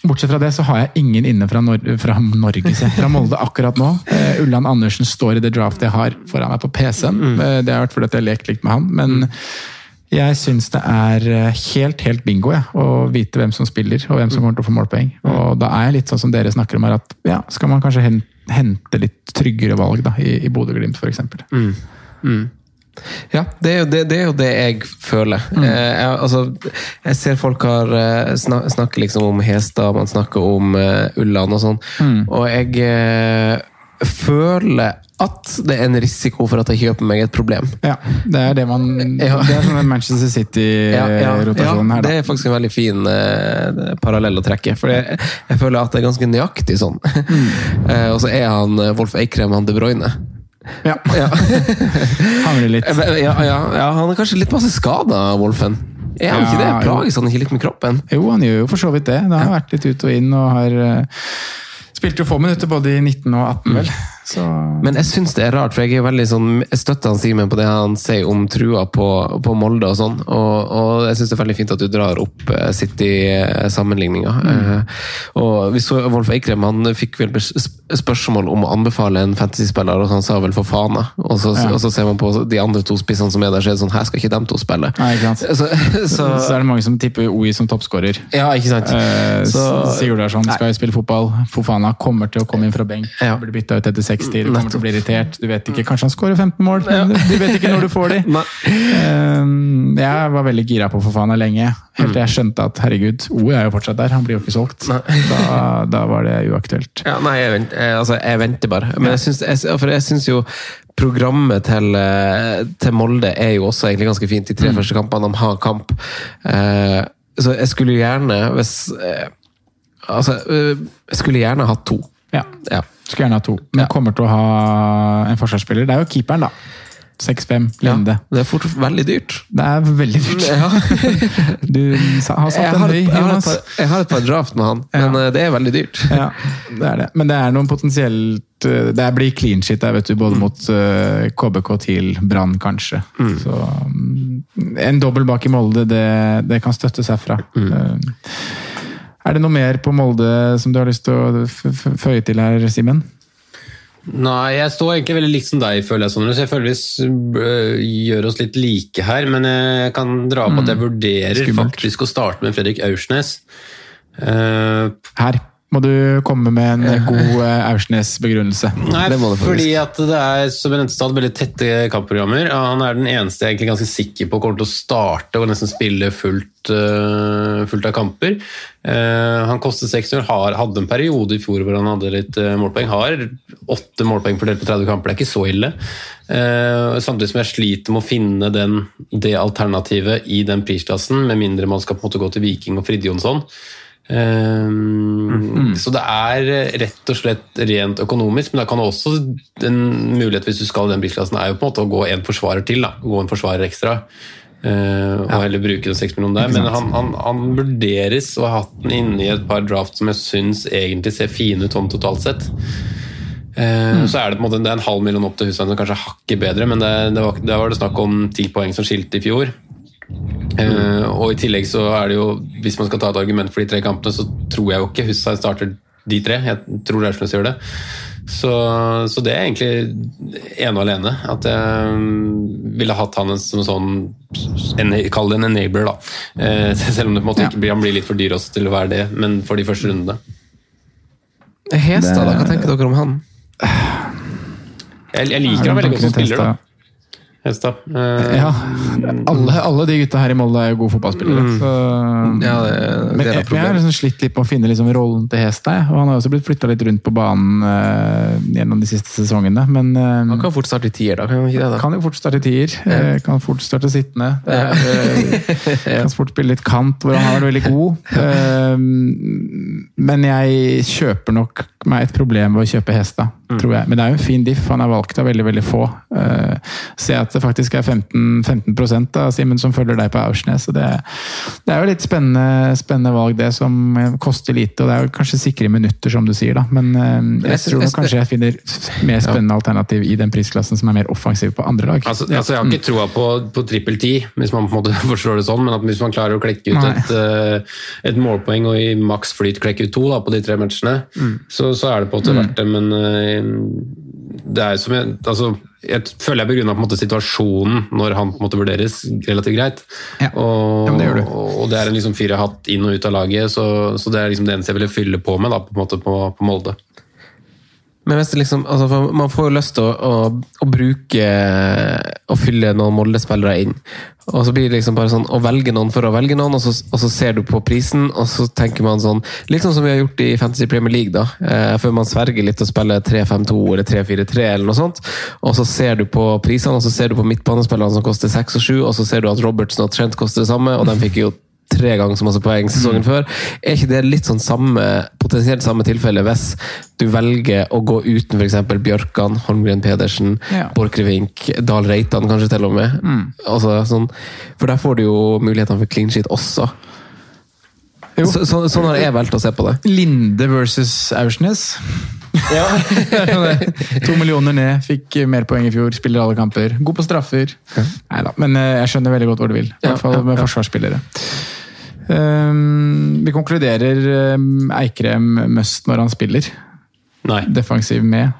Bortsett fra det så har jeg ingen inne fra, Nor fra Norge, fra Molde akkurat nå. Eh, Ulland Andersen står i det draftet jeg har foran meg på PC-en. Eh, Det har vært fordi jeg har lekt litt med han. men jeg syns det er eh, helt helt bingo ja, å vite hvem som spiller og hvem som kommer til å få målpoeng. Og da er jeg litt sånn som dere snakker om her, at ja, skal man kanskje hen- hente litt tryggere valg da, i, i Bodø-Glimt f.eks. Ja, det er, jo det, det er jo det jeg føler. Eh, jeg, altså, jeg ser folk har eh, snak, snakker liksom om Hestad, man snakker om uh, Ulland og sånn. Og jeg eh, føler at det er en risiko for at jeg kjøper meg et problem. Ja, det er det man Ja. Det er sånn Manchester City-rotasjon her, det er faktisk en veldig fin eh, parallell å trekke. For jeg, jeg føler at det er ganske nøyaktig sånn. Eh, og så er han eh, Wolf Eikrem han De Bruyne. Ja. Ja. Hangler litt. Ja, ja, ja, han er kanskje litt masse skada, Wolfen. Er han ikke det? Ja. Plages han ikke litt med kroppen? Jo, han gjør jo for så vidt det. Det har vært litt ut og inn, og har uh, spilt jo få minutter både i 19 og 18, vel. Så Men jeg syns det er rart, for jeg er veldig sånn, jeg støtter han Simen på det han sier om trua på, på Molde og sånn. Og, og jeg syns det er veldig fint at du drar opp eh, City-sammenligninga. Eh, og vi så Wolf Eikrem, han fikk vel spørsmål om å anbefale en fantasyspiller, og han sa vel for fana. Og så, Ja. og så ser man på de andre to spissene som er der, så er det sånn her skal ikke dem to spille. Nei. Så, Så, så, er det mange som tipper OI som toppskårer. ja, ikke sant. Så- Sigurd Larsson skal jo spille fotball. Fofana kommer til å komme inn fra benk. Ja. Blir bytta ut etter 60. Du kommer til å bli irritert. Du vet ikke, Kanskje han skårer 15 mål, men du vet ikke når du får de. Um, jeg var veldig gira på Fofana lenge. Helt til jeg skjønte at herregud, O er jo fortsatt der. Han blir jo ikke solgt. Da, da var det uaktuelt. Ja, nei, jeg venter, jeg, altså, jeg venter bare. Men jeg syns, jeg, for jeg syns jo programmet til, eh, til Molde er jo også egentlig ganske fint. De tre første kampene de har kamp. Eh, så jeg skulle gjerne hvis eh, Altså, eh, jeg skulle gjerne hatt to. Ja. Ja. Skulle gjerne ha to. Men Ja. kommer til å ha en forsvarsspiller. Det er jo keeperen, da. 6-5, Lende. Det er fort veldig dyrt. Det er veldig dyrt. Ja. Du har satt en høy, Jonas. jeg har et par draft med han, men ja. det er veldig dyrt. Ja, det er det. Men det er noen potensielt eh, Det blir clean shit der, vet du, både mot uh, KBK til Brann, kanskje. Så mm, En dobbel bak i Molde, det, det kan støttes herfra. Eh, er det noe mer på Molde som du har lyst til å føye til her, Simen? Nei, jeg står egentlig veldig likt som deg, føler jeg, Sånn. Så jeg føler vi gjør oss litt like her. Men jeg kan dra på at jeg vurderer Skummelt. faktisk å starte med Fredrik Aursnes. Uh, Her må du komme med en god eh, Aursnes-begrunnelse. Nei, Det det fordi at det er som jeg nevnte, veldig tette kampprogrammer. Han er den eneste jeg er egentlig ganske sikker på kommer til å starte og nesten spille fullt, øh, fullt av kamper. Eh, han koster 6-0, har- hadde en periode i fjor hvor han hadde litt målpoeng. Har åtte målpoeng fordelt på 30 kamper, det er ikke så ille. Eh, samtidig som jeg sliter med å finne den, det alternativet i den prisklassen, med mindre man skal på en måte gå til Viking og Fridtjonsson. Um, Så det er rett og slett rent økonomisk, men da kan også en mulighet hvis du skal i den bilklassen, er jo på en måte å gå en forsvarer til. da, Gå en forsvarer ekstra. uh, og heller bruke de seks millionene der. Men han, han, han vurderes og har hatt den inne i et par draft som jeg syns egentlig ser fine ut sånn totalt sett. Uh, Så er det på en måte det er en halv million opp til Hussein, som kanskje hakket bedre, men det, det var, der var det snakk om ti poeng som skilte i fjor. Eh, og i tillegg så er det jo, hvis man skal ta et argument for de tre kampene, så tror jeg jo ikke Hussein starter de tre. Jeg tror Raursnes gjør det. Så, så det er egentlig ene og alene. At jeg ville hatt han som sånn en, Kall det en enabler, da. Uh, selv om det på en måte ikke blir, han blir litt for dyr også til å være det, men for de første rundene. Hestad? Hva tenker dere om han? Jeg, jeg liker han veldig godt som spiller, da. Hestad. Uh, Ja, alle, alle de gutta her i Molde er jo gode fotballspillere. Så, Ja, det, men det er jeg, jeg har liksom slitt litt med å finne liksom rollen til Hestad. Og han har også blitt flytta litt rundt på banen uh, gjennom de siste sesongene. Men uh, Han kan fort starte i tier, da. Kan han ikke det? da? kan jo fort starte i tier. Ja. Kan fort starte sittende. Det Kan fort spille litt kant, hvor han har vært veldig god. Men jeg kjøper nok meg et problem ved å kjøpe Hestad, tror jeg. Men det er jo en fin diff. Han er valgt av veldig veldig få. Uh, Se at det faktisk er 15, 15% da, Simen, som følger deg på Aursnes. Det, det er jo litt spennende, spennende valg, det, som koster lite. Og det er jo kanskje sikre minutter, som du sier, da. Men uh, jeg tror nok kanskje jeg finner mer spennende alternativ i den prisklassen som er mer offensiv på andre lag. Altså, altså Jeg har ikke troa på, på trippel ti, hvis man på en måte forstår det sånn, men at hvis man klarer å klekke ut et, eh, et målpoeng og i maks flyt klekke ut to da, på de tre matchene, så, så er det på en måte verdt det. Men eh, det er som jeg altså, Jeg føler jeg begrunna situasjonen når han på en måte vurderes relativt greit. Ja. Og, Ja, det gjør du. og det er en liksom fire hatt inn og ut av laget, så, så det er liksom det eneste jeg ville fylle på med da, på, en måte på, på Molde. Men hvis det liksom, altså Man får jo lyst til å, å, å bruke Å fylle noen Molde-spillere inn. Og så blir det liksom bare sånn å velge noen for å velge noen, og så, og så ser du på prisen, og så tenker man sånn sånn som vi har gjort i Fantasy Premier League, da. Eh, før man sverger litt og spiller 3-5-2 eller 3-4-3 eller noe sånt. Og så ser du på prisene, og så ser du på midtbanespillerne som koster 6 og 7, og så ser du at Robertson og Trent koster det samme, og de fikk jo tre ganger så masse poeng sesongen før. Er ikke det litt sånn samme, potensielt samme tilfelle hvis du velger å gå uten f.eks. Bjørkan, Holmgren Pedersen, Ja. Borchgrevink, Dahl Reitan kanskje til og med? Altså, sånn, for der får du jo mulighetene for clean sheet også. Jo. Så, så, sånn har jeg valgt å se på det. Linde versus Aursnes. to millioner ned, fikk mer poeng i fjor, spiller alle kamper. God på straffer. Neida, men eh, jeg skjønner veldig godt hvor du vil. I hvert fall med forsvarsspillere. Um, vi konkluderer um, Eikrem must når han spiller. Nei. Defensiv med.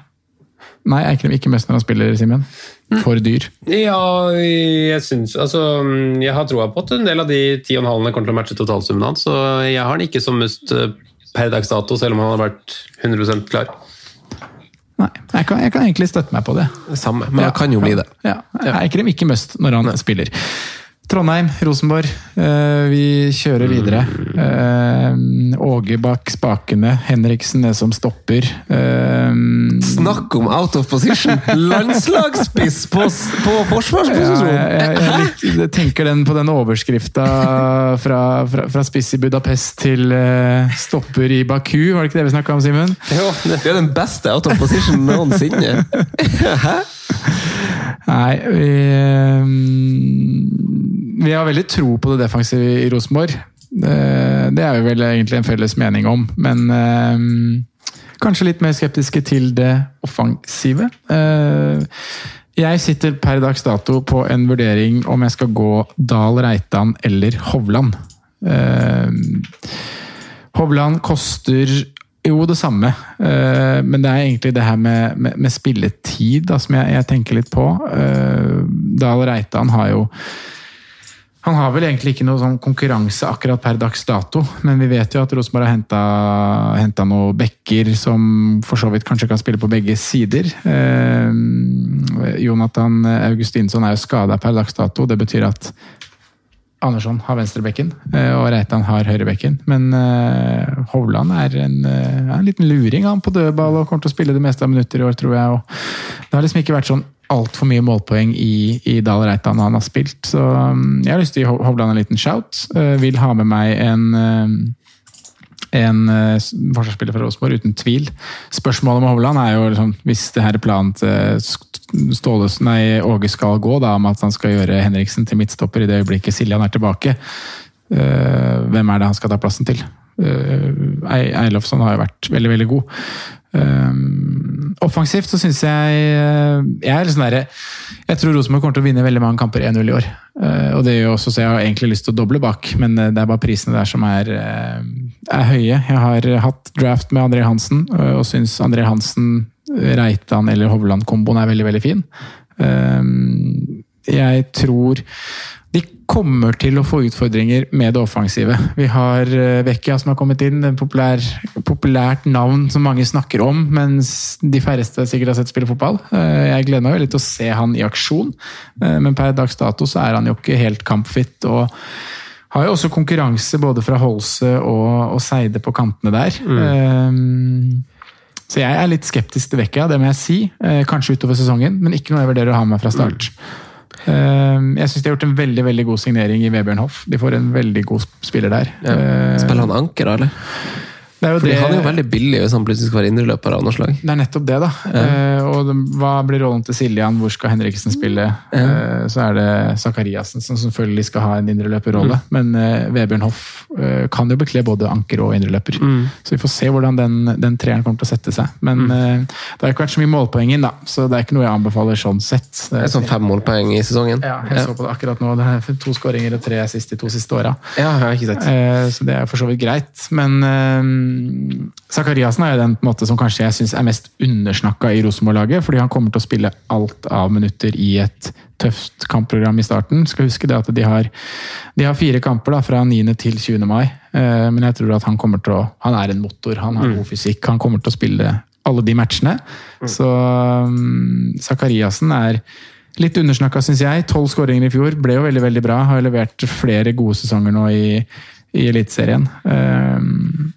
Nei, Eikrem ikke must når han spiller, Simen. For dyr. Ja, jeg syns Altså, jeg har troa på at en del av de ti og en halvene kommer til å matche totalsummen hans, så jeg har den ikke som must eh, per dags dato, selv om han har vært 100% klar. Nei, jeg kan, jeg kan egentlig støtte meg på det. Samme, men Ja. det kan jo bli det. Ja, Eikrem ikke must når han spiller. Trondheim, Rosenborg. eh, vi kjører videre. Eh, Åge bak spakene. Henriksen er som stopper. Eh, Snakk om out of position! Landslagsspiss på, på forsvarsposisjon! ja, jeg, jeg, jeg, jeg tenker den på den overskrifta fra, fra, fra spiss i Budapest til stopper i Baku. Var det ikke det vi snakka om, Simen? Det er den beste out of position noensinne. Hæ? Nei, vi, vi har veldig tro på det defensive i Rosenborg. Eh, Det er vi vel egentlig en felles mening om, men eh, kanskje litt mer skeptiske til det offensive. Eh, Jeg sitter per dags dato på en vurdering om jeg skal gå Dahl, Reitan eller Hovland. Hovland koster Jo, det samme. Men det er egentlig det her med, med, med spilletid da, som jeg, jeg, tenker litt på. Dahl Reitan har jo han har vel egentlig ikke noe sånn konkurranse akkurat per dags dato, men vi vet jo at Rosenborg har henta noen backer som for så vidt kanskje kan spille på begge sider. Eh, Jonathan Augustinsson er jo skada per dags dato. Det betyr at Andersson har venstrebekken, eh, og Reitan har høyrebekken. Men eh, Hovland er en, uh, en, liten luring han på dødball og kommer til å spille det meste av minutter i år, tror jeg. Og det har liksom ikke vært sånn altfor mye målpoeng i, i Dahl Reitan han har spilt. Så um, jeg har lyst til å gi Hovland en liten shout. Uh, vil ha med meg en en uh, forsvarsspiller fra Rosenborg, uten tvil. Spørsmålet med Hovland er jo liksom, hvis det her er planen til Ståles, nei, Åge skal gå, da, om at han skal gjøre Henriksen til midtstopper i det øyeblikket Siljan er tilbake. Uh, hvem er det han skal ta plassen til? Uh, Eilofsson har jo vært veldig, veldig god. Um, offensivt så syns jeg Jeg er liksom der, Jeg tror Rosenborg kommer til å vinne veldig mange kamper 1-0 i år. Uh, og det gjør også så jeg har egentlig lyst til å doble bak, men det er bare prisene der som er, er høye. Jeg har hatt draft med André Hansen og syns André Hansen Reitan eller Hovland-komboen er veldig, veldig fin. Ehm, jeg tror de kommer til å få utfordringer med det offensive. Vi har eh, Vecchia som har kommet inn, et populær, populært navn som mange snakker om, mens de færreste sikkert har sett spille fotball. Eh, jeg gleder meg veldig til å se han i aksjon, eh, men per dags dato så er han jo ikke helt kampfit. og har jo også konkurranse både fra Holse og, og Seide på kantene der. Mm. Um, så jeg er litt skeptisk til Vecchia, det må jeg si. Kanskje utover sesongen, men ikke noe jeg vurderer å ha med fra start. Mm. Jeg syns de har gjort en veldig veldig god signering i Vebjørn Hoff. De får en veldig god spiller der. Ja. Eh, Spiller han anker, eller? Fordi det, Han er jo veldig billig hvis han plutselig skal være indreløper av noe slag. Det er nettopp det, da. Ja. Eh, og hva blir rollen til Siljan? Hvor skal Henriksen spille? Ja. Eh, så er det Sakariassen som selvfølgelig skal ha en indreløperrolle. Mm. Men eh, Vebjørn Hoff kan jo bekle både anker og indreløper. Mm. Så vi får se hvordan den, den treeren kommer til å sette seg. Men mm. det har ikke vært så mye målpoeng inn, da. Så det er ikke noe jeg anbefaler sånn sett. Det er sånn fem målpoeng i sesongen? Ja, jeg så på det akkurat nå. Det er to skåringer og tre sist de to siste åra. Ja, sett. så det er for så vidt greit. Men Zakariassen er jo den måte, som kanskje jeg syns er mest undersnakka i Rosenborg-laget. Fordi han kommer til å spille alt av minutter i et tøft kampprogram i starten. Skal huske det at de har, de har fire kamper da, fra 9. til 20. mai. Eh, men jeg tror at han kommer til å Han er en motor, han har mm. god fysikk. Han kommer til å spille alle de matchene. Mm. Så um, er litt undersnakka, syns jeg. Tolv skåringer i fjor. Ble jo veldig, veldig bra. Har levert flere gode sesonger nå i, i Eliteserien. Um,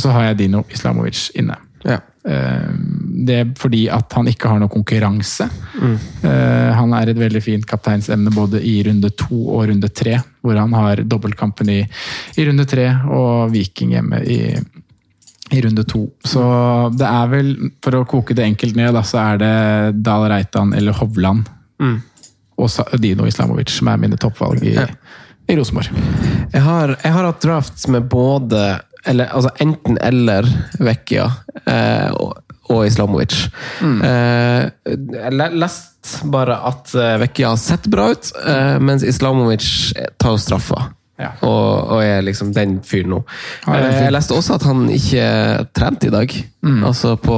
og så har jeg Dino Islamovic inne. Ja. Eh, det er fordi at han ikke har noe konkurranse. Mm. Eh, han er et veldig fint kapteinsemne både i runde to og runde tre, hvor han har dobbeltkampen i, i runde tre og Viking hjemme i, i runde to. Så det er vel, for å koke det enkelt ned, da, så er det Dahl Reitan eller Hovland mm. og Dino Islamovic som er mine toppvalg i, ja. i Rosenborg. Jeg jeg har hatt drafts med både eller, altså enten eller Vecchia eh, og, og, Islamovic. Mm. Eh, jeg leste bare at eh, Vecchia har sett bra ut, eh, mens Islamovic tar straffa. Ja. Og, og, er liksom den fyren nå. Ja, eh, jeg leste også at han ikke trente i dag. Mm. Altså på,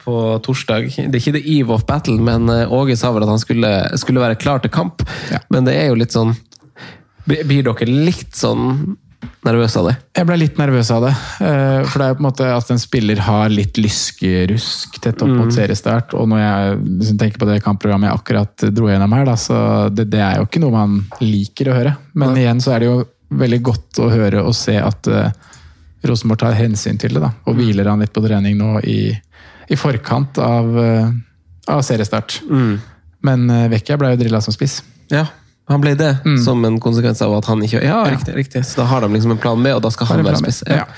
på, torsdag. Det er ikke the eve of battle, men eh, Åge sa vel at han skulle, skulle være klar til kamp. Ja. Men det er jo litt sånn Blir dere litt sånn nervøs av det? Jeg ble litt nervøs av det. Eh, for det er jo på en måte at en spiller har litt lyskerusk tett opp mot mm. seriestart. Og når jeg liksom tenker på det kampprogrammet jeg akkurat dro gjennom her, da, så det, det, er jo ikke noe man liker å høre. Men ja. igjen så er det jo veldig godt å høre og se at uh, Rosenborg tar hensyn til det. da, Og mm. hviler han litt på trening nå i, i forkant av, uh, av seriestart. Mm. Men uh, Vecchia ble jo drilla som spiss. Ja, han ble det mm. som en konsekvens av at han ikke Ja, riktig. riktig. Så da har de liksom en plan B, og da skal han være spiss. Ja.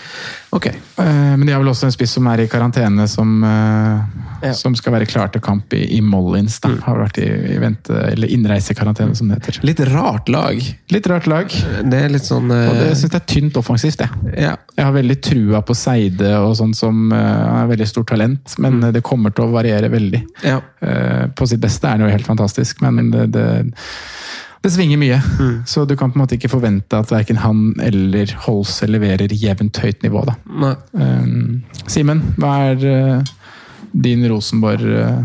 Okay. Uh, men de har vel også en spiss som er i karantene, som, uh, ja. som skal være klar til kamp i, i Mollins. Da. Mm. Har vært i, i vente, eller innreisekarantene, som det heter. Litt rart lag. Litt rart lag. Det er litt sånn uh... Og det syns jeg er tynt offensivt, jeg. Ja. Jeg har veldig trua på Seide og sånn som er veldig stort talent, men mm. det kommer til å variere veldig. På sitt beste er han jo helt fantastisk, men det, det Det svinger mye, så du kan på en måte ikke forvente at verken han eller Holse leverer jevnt høyt nivå. da. Um, Simen, hva er uh, din Rosenborg uh,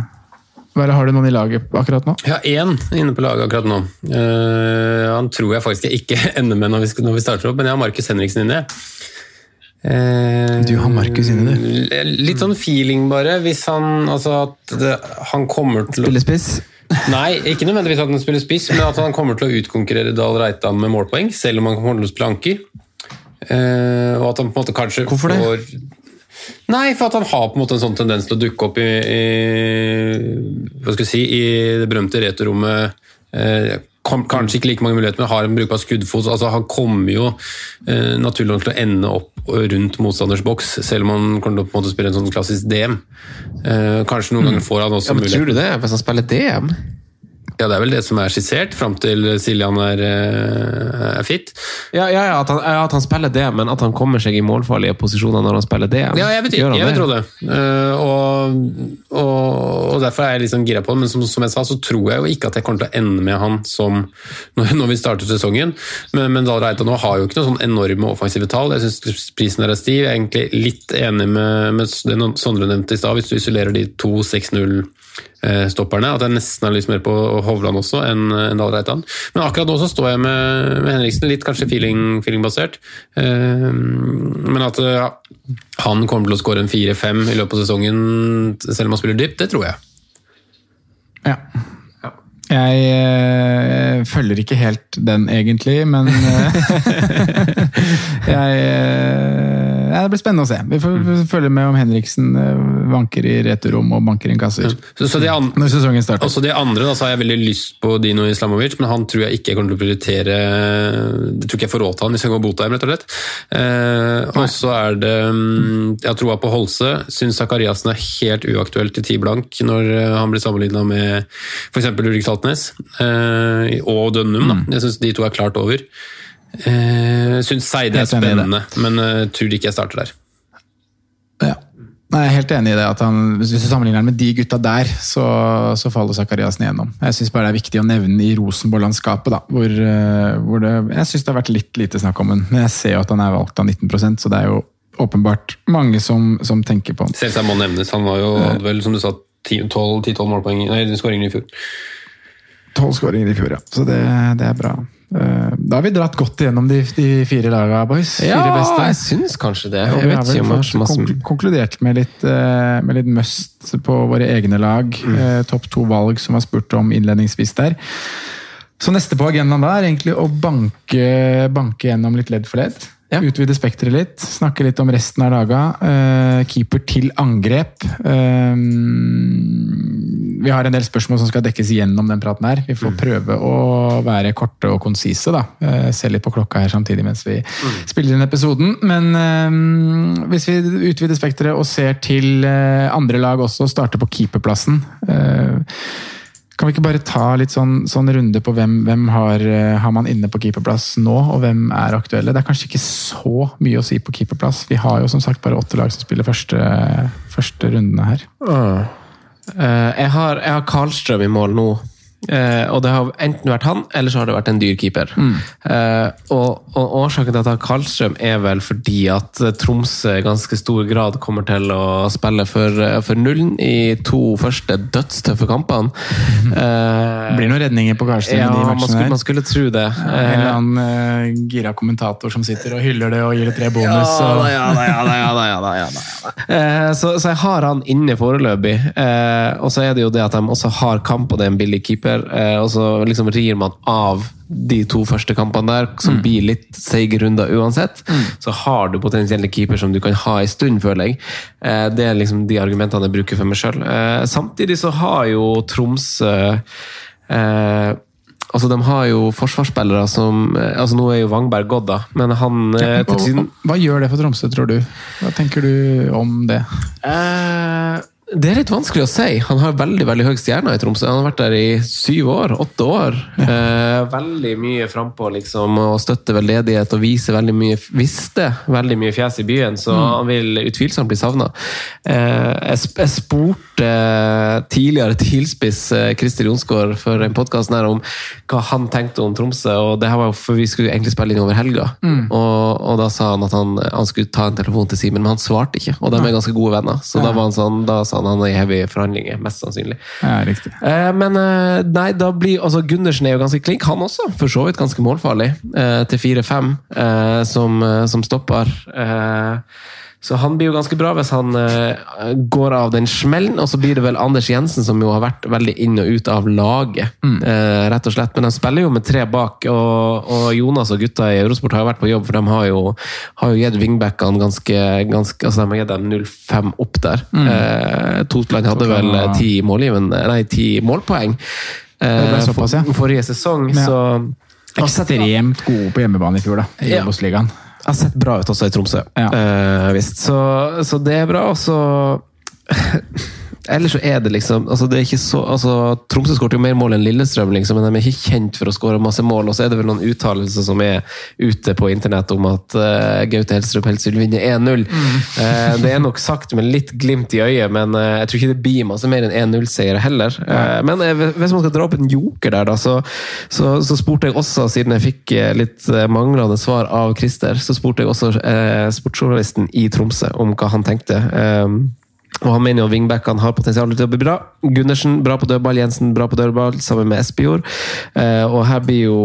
hva er det, Har du noen i laget akkurat nå? Har én inne på laget akkurat nå. Uh, han tror jeg faktisk jeg ikke ender med når vi, når vi starter opp, men jeg har Markus Henriksen inne. Eh, Du har Markus inne, du. Litt sånn feeling, bare. Hvis han Altså at det, han kommer til å Spille spiss? Nei, ikke nødvendigvis at han spiller spiss, men at han kommer til å utkonkurrere Dahl Reitan med målpoeng, selv om han kommer til å spille anker. Uh, og at han på en måte kanskje Hvorfor det? får Nei, for at han har på en måte en sånn tendens til å dukke opp i, i Hva skal jeg si I det berømte returrommet. Eh, kom, kanskje ikke like mange muligheter, men har en brukbar skuddfot. Altså, han kommer jo eh, naturlig nok til å ende opp rundt motstanders boks, selv om han kommer til å på en måte spille en sånn klassisk DM. Eh, kanskje noen ganger får han også Ja, men mulighet Tror du det, hvis han spiller DM? Ja, det er vel det som er skissert, fram til Siljan er, eh, er fit. Ja, ja, ja, at han, ja, at han spiller det, men at han kommer seg i målfarlige posisjoner når han spiller det. Ja, jeg betyr, jeg vil tro det. Uh, og, og, og derfor er jeg sånn gira på det, men som, som jeg sa, så tror jeg jo ikke at jeg kommer til å ende med han som når, når vi starter sesongen. Men, men Dahl Reitan har jo ikke noen sånn enorme offensive tall. Jeg syns prisen der er stiv. Jeg er egentlig litt enig med, med det Sondre nevnte i stad, hvis du isolerer de to 6-0-stopperne. At jeg nesten har lyst mer på Hovland også enn en Dahl Reitan. Men akkurat nå så står jeg med, med Henriksen, litt kanskje feeling- feeling-basert. Eh, men at ja, han kommer til å skåre en 4-5 i løpet av sesongen, selv om han spiller dypt, det tror jeg. Ja. Jeg øh, følger ikke helt den, egentlig, men øh, jeg, eh, ja, Det blir spennende å se. Vi får, mm. følge med om Henriksen eh, vanker i returrom og banker inn kasser Så, så de an når sesongen starter. også de andre, da, så har jeg veldig lyst på Dino Islamovic, men han tror jeg ikke jeg kommer til å prioritere Det tror ikke jeg får råd til han hvis jeg går Botheim, rett og slett. Eh, og så er det mm, Jeg har troa på Holse. Syns Zakariassen er helt uaktuelt i ti blank når eh, han blir sammenligna med f.eks. Ulrik Saltnes eh, og Dønnum. Da. Jeg syns de to er klart over. Eh, syns Seide er spennende, men uh, tror ikke jeg starter der. Ja. Nei, jeg er helt enig i det. at han, Hvis du sammenligner han med de gutta der, så, så faller Zakariassen igjennom. Jeg syns bare det er viktig å nevne i Rosenborg-landskapet, da, hvor, eh, hvor det Jeg syns det har vært litt lite snakk om ham, men jeg ser jo at han er valgt av 19% så det er jo åpenbart mange som, som tenker på ham. Selvsagt må nevnes. Han var jo, hadde vel, som du sa, 10-12 målpoeng, nei, skåringer i fjor. Tolv skåringer i fjor, ja. Så det, det er bra. Eh, Da har vi dratt godt igjennom de, de fire laga, boys. Ja, fire beste. jeg syns kanskje det. Jeg vi vet har ikke vel har så masse konkludert med litt, eh, med litt must på våre egne lag. Mm. Topp to-valg som var spurt om innledningsvis der. Så neste på agendaen da er egentlig å banke, banke gjennom litt ledd for ledd. Ja. Utvide spekteret litt. Snakke litt om resten av laga. Eh, keeper til angrep. Eh, vi har en del spørsmål som skal dekkes gjennom den praten her. Vi får prøve å være korte og konsise. da. Eh, se litt på klokka her samtidig mens vi spiller inn episoden. Men um, hvis vi utvider spekteret og ser til uh, andre lag også, starter på keeperplassen Uh, kan vi ikke bare ta litt sånn, sånn runde på hvem, hvem har, har man inne på keeperplass nå, og hvem er aktuelle? Det er kanskje ikke så mye å si på keeperplass. Vi har jo som sagt bare åtte lag som spiller første, første rundene her. Eh, jeg, har, jeg har Karlstrøm i mål nå. Eh, og det har enten vært han, eller så har det vært en dyr keeper. Eh, og, og årsaken til at har Karlstrøm er vel fordi at eh, Tromsø i ganske stor grad kommer til å spille for, eh, for nullen i to første dødstøffe kampene. Eh, blir noen redninger på Karlstrøm ja, man skulle, man skulle tro det. En eller annen uh, gira kommentator som sitter og hyller det og gir det tre bonus. Ja ja ja ja ja ja ja. Eh, så, så jeg har han inne foreløpig. Eh, og så er det jo det at de også har kamp, og det er en billig keeper. Eh, og så liksom rir man av de to første kampene der, som blir litt seige runder uansett. Så har du potensielle keeper som du kan ha en stund, føler jeg. Eh, det er liksom de argumentene jeg bruker for meg sjøl. Eh, samtidig så har jo Tromsø eh, Altså, De har jo forsvarsspillere som altså Nå er jo Wangberg gått, da, men han ja, og Hva gjør det for Tromsø, tror du? Hva tenker du om det? Eh, Det er litt vanskelig å si. Han har veldig veldig høy stjerne i Tromsø. Han har vært der i syv år, åtte år. Eh, veldig mye frampå liksom, og støtter veldedighet og viser veldig mye, visste veldig mye fjes i byen, så Mm. han vil utvilsomt bli savna. Eh, jeg, jeg spurte tidligere TIL-spiss eh, Christer Jonsgaard for en podkast om hva han tenkte om Tromsø, og det her var for vi skulle egentlig spille inn over helga. Mm. Og, og da sa han at han, han skulle ta en telefon til Simen, men han svarte ikke. Og de er ganske gode venner, så da, var han sånn, da sa han han er i heavy forhandlinger, mest sannsynlig. Ja, riktig. Eh, men eh, nei, da blir altså Gundersen er jo ganske klink, han også. For så vidt ganske målfarlig. Eh, til 4-5 eh, som, som stopper. Så han blir jo ganske bra hvis han uh, går av den smellen. Og så blir det vel Anders Jensen som jo har vært veldig inn og ut av laget, eh, rett og slett. Men de spiller jo med tre bak, og, og Jonas og gutta i Eurosport har jo vært på jobb, for de har jo, har jo gitt wingbackene ganske, ganske altså De har gitt dem 0-5 opp der. Eh, Totland hadde vel ti målpoeng. Såpass, ja. for, forrige sesong, så Ekstremt gode på hjemmebane i fjor, da. I Ja. Har sett bra ut også i Tromsø. Ja. uh, visst. Så, så det er bra. Og så Ellers så er det liksom altså det er ikke så, altså Tromsø skåret jo mer mål enn Lillestrøm, liksom, men de er ikke kjent for å skåre masse mål. Og så er det vel noen uttalelser som er ute på internett om at uh, Gaute Helstrup helst vil vinne 1-0. Eh, det er nok sagt med litt glimt i øyet, men uh, jeg tror ikke det blir masse mer enn 1-0-seier heller. Uh, men hvis man skal dra opp en joker der, da, så, så, så spurte jeg også, siden jeg fikk litt manglende svar av Christer, så spurte jeg også sportsjournalisten i Tromsø om hva han tenkte. Eh, og Han mener jo wingbackene har potensial til å bli bra. Gundersen bra på dødball, Jensen bra på dødball, sammen med Espejord. Eh, og her blir jo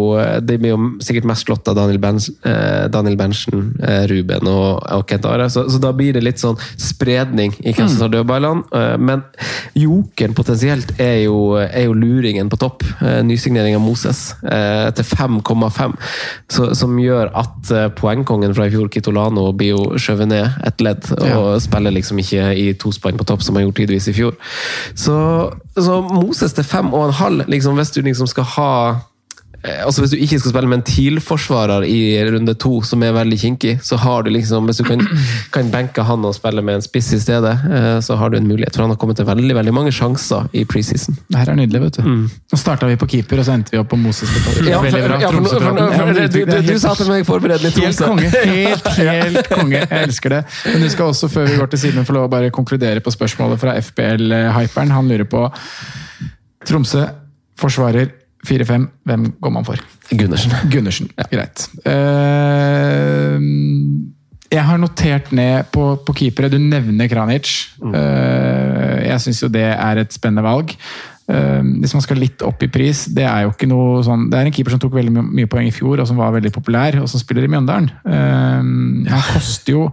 det blir jo sikkert mest slått av Daniel, Benz, eh, Daniel Berntsen, eh, Ruben og, og Kent Are. Så, så da blir det litt sånn spredning i hvem som tar dødballene. Eh, men jokeren potensielt er jo, er jo luringen på topp. Eh, nysignering av Moses eh, til 5,5, som gjør at eh, poengkongen fra i fjor, Kitolano, blir jo skjøvet ned et ledd. og spiller liksom ikke i tospann på topp, som han gjorde tidvis i fjor. Så, så Moses til fem og en halv, liksom, hvis du liksom skal ha Altså Hvis du ikke skal spille med en TIL-forsvarer i runde to, som er veldig kinkig, så har du liksom Hvis du kan, kan benke han og spille med en spiss i stedet, eh, så har du en mulighet. For han har kommet til veldig veldig mange sjanser i preseason. Det her er nydelig, vet du. Nå starta vi på keeper, og så endte vi opp på Moses. Ja, for, ja, for, du, du, du sa til meg forbered litt Helt konge. Helt, helt konge. Jeg elsker det. Men du skal også, før vi går til Simen, få lov å bare konkludere på spørsmålet fra FBL-hyperen. Han lurer på Tromsø forsvarer 4-5. Hvem går man for? Gundersen. Gundersen. Greit. Eh, jeg har notert ned på, på keepere. Du nevner Kranic. Eh, jeg syns jo det er et spennende valg. Eh, hvis man skal litt opp i pris, det er jo ikke noe sånn Det er en keeper som tok veldig my- mye poeng i fjor, og som var veldig populær, og som spiller i Mjøndalen. Han koster jo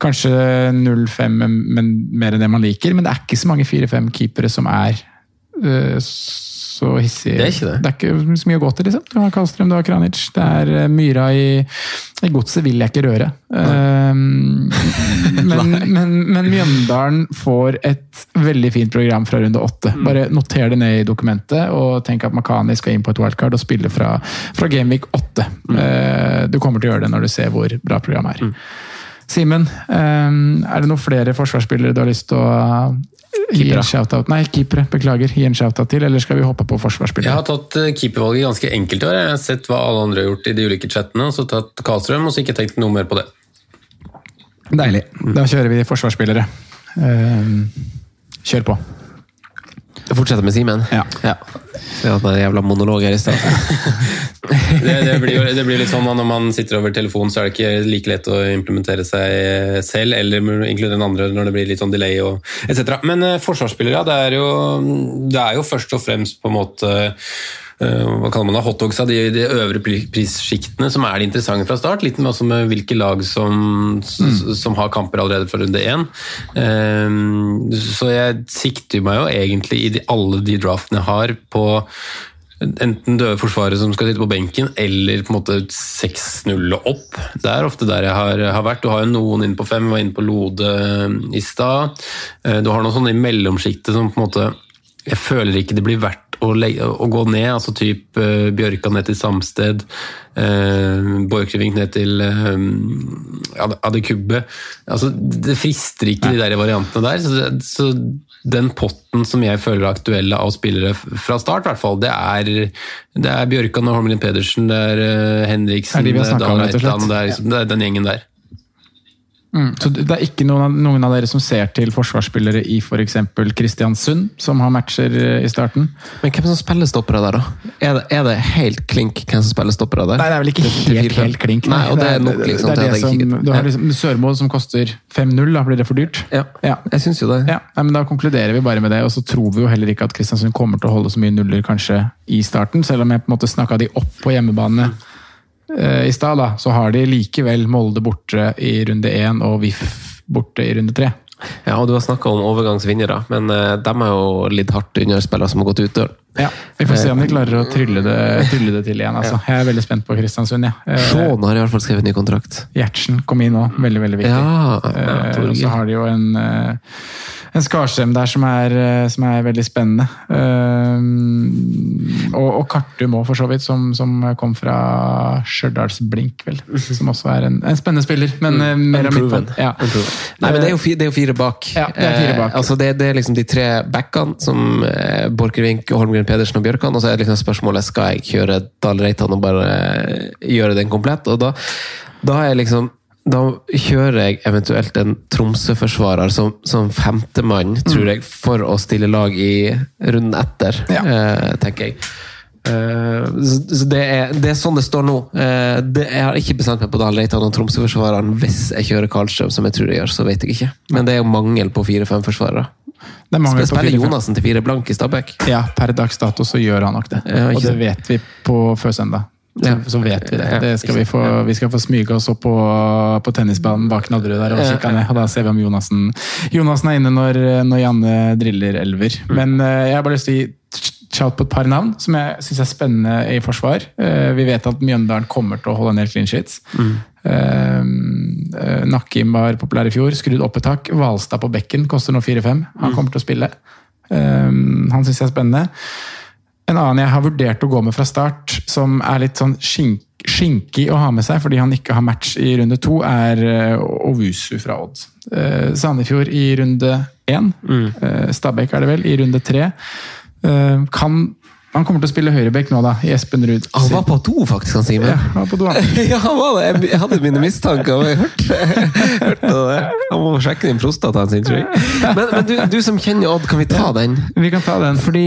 kanskje 0-5, men mer enn det man liker. Men det er ikke så mange 4-5 keepere som er så hissig. Det er ikke det. Det er ikke så mye å gå til, liksom. Du har Karlstrøm, du har Kranic. Det er eh, Myra i, i godset vil jeg ikke røre. Um, men, men, men Mjøndalen får et veldig fint program fra runde åtte. Mm. Bare noter det ned i dokumentet, og tenk at Makani skal inn på et wildcard og spille fra, fra Gameweek 8. Mm. Uh, du kommer til å gjøre det når du ser hvor bra programmet er. Simen, um, er det noen flere forsvarsspillere du har lyst til å Gi en shout-out. Nei, keepere. Beklager. Gi en shout-out til, eller skal vi hoppe på Jeg har tatt eh, keepervalget ganske enkelt i år. Jeg har sett hva alle andre har gjort i de ulike chattene, og så tatt Karlstrøm, og så ikke tenkt noe mer på det. Deilig. Da kjører vi forsvarsspillere. Kjør på. Fortsette med Simen? Ja. ja. Vi hadde en jævla monolog her i stad. Det, det, blir det blir litt sånn at Når man sitter over telefonen, så er det ikke like lett å implementere seg selv, eller inkludere den andre når det blir litt sånn delay og etc. Men eh, forsvarsspillere, det er, jo, det er jo først og fremst på en måte hva kaller man det, hotdogsa, de, de øvre pri- prissjiktene, som er det interessante fra start. Litt med, med hvilke lag som, som har kamper allerede fra runde én. Eh, så jeg sikter meg jo egentlig i de, alle de draftene jeg har, på enten døde forsvarere som skal sitte på benken, eller på en måte 6-0 opp. Det er ofte der jeg har, har vært. Du har jo noen inne på fem, vi var inne på Lode i stad. Eh, Du har noen sånne i mellomsjiktet som på en måte Jeg føler ikke det blir verdt å, legge, å gå ned, altså typ uh, Bjørka ned til Samsted, uh, Borchgrevink ned til uh, Adekubbe. Altså, det frister ikke de der variantene der. Så, så, den potten som jeg føler er aktuelle av spillere fra start, i hvert fall, det er, det er Bjørkan og Holmelin Pedersen, det er uh, Henriksen, Det er de det er Dan. Reitan, det det er den gjengen der. Mm. Så det er ikke noen av, noen av dere som ser til forsvarsspillere i f.eks. Kristiansund, som har matcher eh, i starten? Men hvem som spiller stoppere der, da? Er det, er det helt klink hvem som spiller stoppere der? Nei, det er vel ikke helt, helt klink. Nei, det er nok, liksom. det er det som, du har liksom Sørmo som koster 5-0, da blir det for dyrt? Ja, Ja. jeg syns jo det. Ja, nei, men Da konkluderer vi bare med det, og så tror vi jo heller ikke at Kristiansund kommer til å holde så mye nuller kanskje i starten, selv om jeg på en måte snakka de opp på hjemmebane i stad, så har de likevel Molde borte i runde én og VIF borte i runde tre. Ja, og Du har snakka om overgangsvinnere, men uh, de er jo litt hardt under spillere som har gått ut døren. Ja, Vi får se om de klarer å trylle det, trylle det til igjen. altså. Jeg er veldig spent på Kristiansund. Ja. Eh, Shaun har i hvert fall skrevet ny kontrakt. Gjertsen kom inn nå, veldig veldig viktig. Ja, Eh, ja, og så har de jo en, eh, en Skarsheim der som er, eh, som er veldig spennende. Eh, og, og Kartum òg, for så vidt, som, som kom fra Stjørdalsblink, vel. Som også er en, en spennende spiller, men mm, mer Unproven. midtbanen. Ja. Nei, men det er jo fire, det er fire bak. Ja, det er fire bak. Eh, altså det, det er liksom de tre backene, som eh, Borchgrevink, Holmgren Pedersen og Bjørkan. Og så er det liksom spørsmålet skal jeg kjøre Dahl Reitan og bare eh, gjøre den komplett. Og da, da er liksom da kjører jeg eventuelt en Tromsø-forsvarer som, som femtemann, tror jeg, for å stille lag i runden etter, Ja. eh, tenker jeg. Eh, så det, er, det er sånn det står nå. Eh, det, jeg har ikke bestemt meg på Dahl Reitan og Tromsø-forsvareren. Hvis jeg kjører Karlstrøm, som jeg tror jeg gjør, så vet jeg ikke. Men det er jo mangel på fire-fem forsvarere. Det er mangel på Spiller Jonassen til fire blank i Stabæk? Ja, per dags dato så gjør han nok det. Ja, og det vet vi på før søndag. Så, Ja. så vet vi det. Ja, det skal vi, få, vi skal få smyge oss opp på, på tennisbanen bak Nadderud der og kikke ned. Og da ser vi om Jonassen, Jonassen er inne når, når Janne driller elver. Mm. Men eh, jeg har bare lyst til å gi shout på et par navn som jeg syns er spennende i forsvar. Eh, vi vet at Mjøndalen kommer til å holde en del clean sheets. Mm. Eh, eh, Nakkim var populær i fjor, skrudd opp et tak. Hvalstad på bekken koster nå 4-5. Mm. Han kommer til å spille. Eh, han syns jeg er spennende. En annen jeg har vurdert å gå med fra start, som er litt sånn skink, skinkig å ha med seg fordi han ikke har match i runde to, er Ovusu fra Odd. Eh, Sandefjord i runde én. Eh, Stabæk er det vel, i runde tre. Kan, han kommer til å spille høyrebekk nå, da, i Espen Ruud. Han var på do, faktisk, han Simen. Ja, han var på do, han. Ja, han var det. Jeg- Jeg hadde mine mistanker. Jeg hørte, hørte det. Han må sjekke inn prostataen sin, tror jeg. Men, men du, du som kjenner Odd, kan vi ta den? Vi kan ta den. Fordi,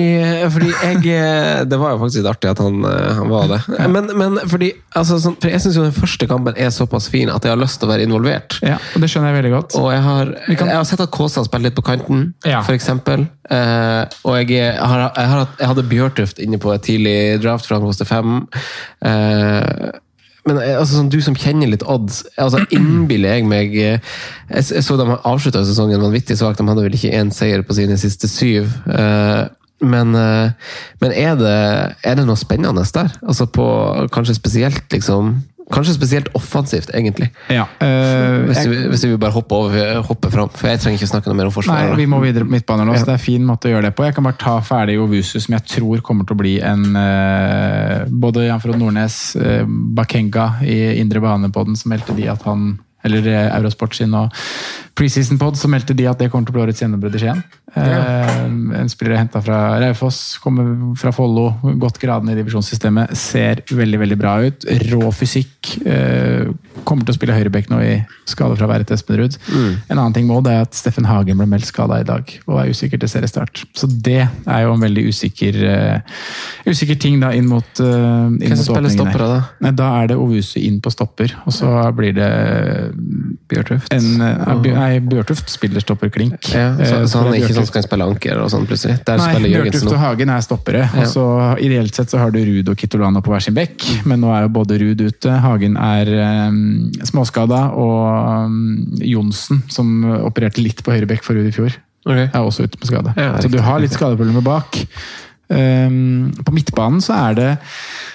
fordi jeg Det var jo faktisk litt artig at han, eh, han var det. Men, men fordi altså, sånn, for jeg syns jo den første kampen er såpass fin at jeg har lyst til å være involvert. Ja, og det skjønner jeg veldig godt. Og jeg har, kan- jeg har sett at Kåsa spiller litt på kanten, Ja. for eksempel. Eh, og jeg, jeg, jeg, hadde Bjørtuft inne på et tidlig draft, for han koster fem. Uh, men eh, altså, sånn, du som kjenner litt odds, altså, innbiller jeg meg Jeg, jeg så de avslutta sesongen vanvittig svakt, de hadde vel ikke én seier på sine siste syv. Uh, men, men er, det, er det noe spennende der? Altså på Kanskje spesielt liksom Kanskje spesielt offensivt, egentlig. Ja, Uh, Hvis vi, hvis bare hopper over, hopper fram, for jeg trenger ikke snakke noe mer om forsvaret. Nei, vi må videre på midtbanen nå, Ja. det er en fin måte å gjøre det på. Jeg kan bare ta ferdig Ovusu, som jeg tror kommer til å bli en uh, Både Jan Frode Nordnes, uh, Bakenga i indre bane-podden, som meldte de at han eller eh, Eurosport sin og Preseason Pod, så meldte de at det kommer til å bli årets gjennombrudd i Skien. Eh, en spiller henta fra Raufoss, kommer fra Follo, godt gradene i divisjonssystemet. Ser veldig veldig bra ut. Rå fysikk. Eh, kommer til å spille høyreback nå i skadefraværet til Espen Ruud. En annen ting må det er at Steffen Hagen ble meldt skada i dag og er usikker til seriestart. Så det er jo en veldig usikker, eh, usikker ting da inn mot, inn Hvem mot spiller åpningen her. da? Nei, da er det Ovuse inn på stopper, og så blir det Bjørtuft? en, eh, Nei, Bjørtuft spiller stopper klink. Ja, så, Eh, så han er ikke sånn som kan spille anker og sånn, plutselig? Der Nei, Bjørtuft og Hagen er stoppere. Ja. Og så Ideelt sett så har du Ruud og Kitolano på hver sin bekk, men nå er jo både Ruud ute, Hagen er um, småskada, og um, Johnsen, som opererte litt på høyre bekk for Ruud i fjor, okay. er også ute med skade. Ja, så du har litt skadeproblemer bak. Um, på midtbanen så er det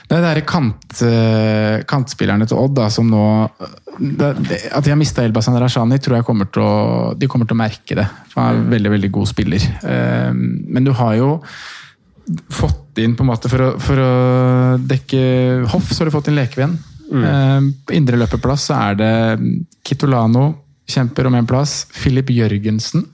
det er de kant, eh, kantspillerne til Odd da, som nå At de har mista Elbasan Rashani, tror jeg kommer til å, de kommer til å merke det. For han er en veldig veldig god spiller. Um, men du har jo fått inn på en måte for å, for å dekke hoff, så har du fått inn Lekeven. Mm. på indre løperplass så er det Kitolano, kjemper om en plass. Philip Jørgensen,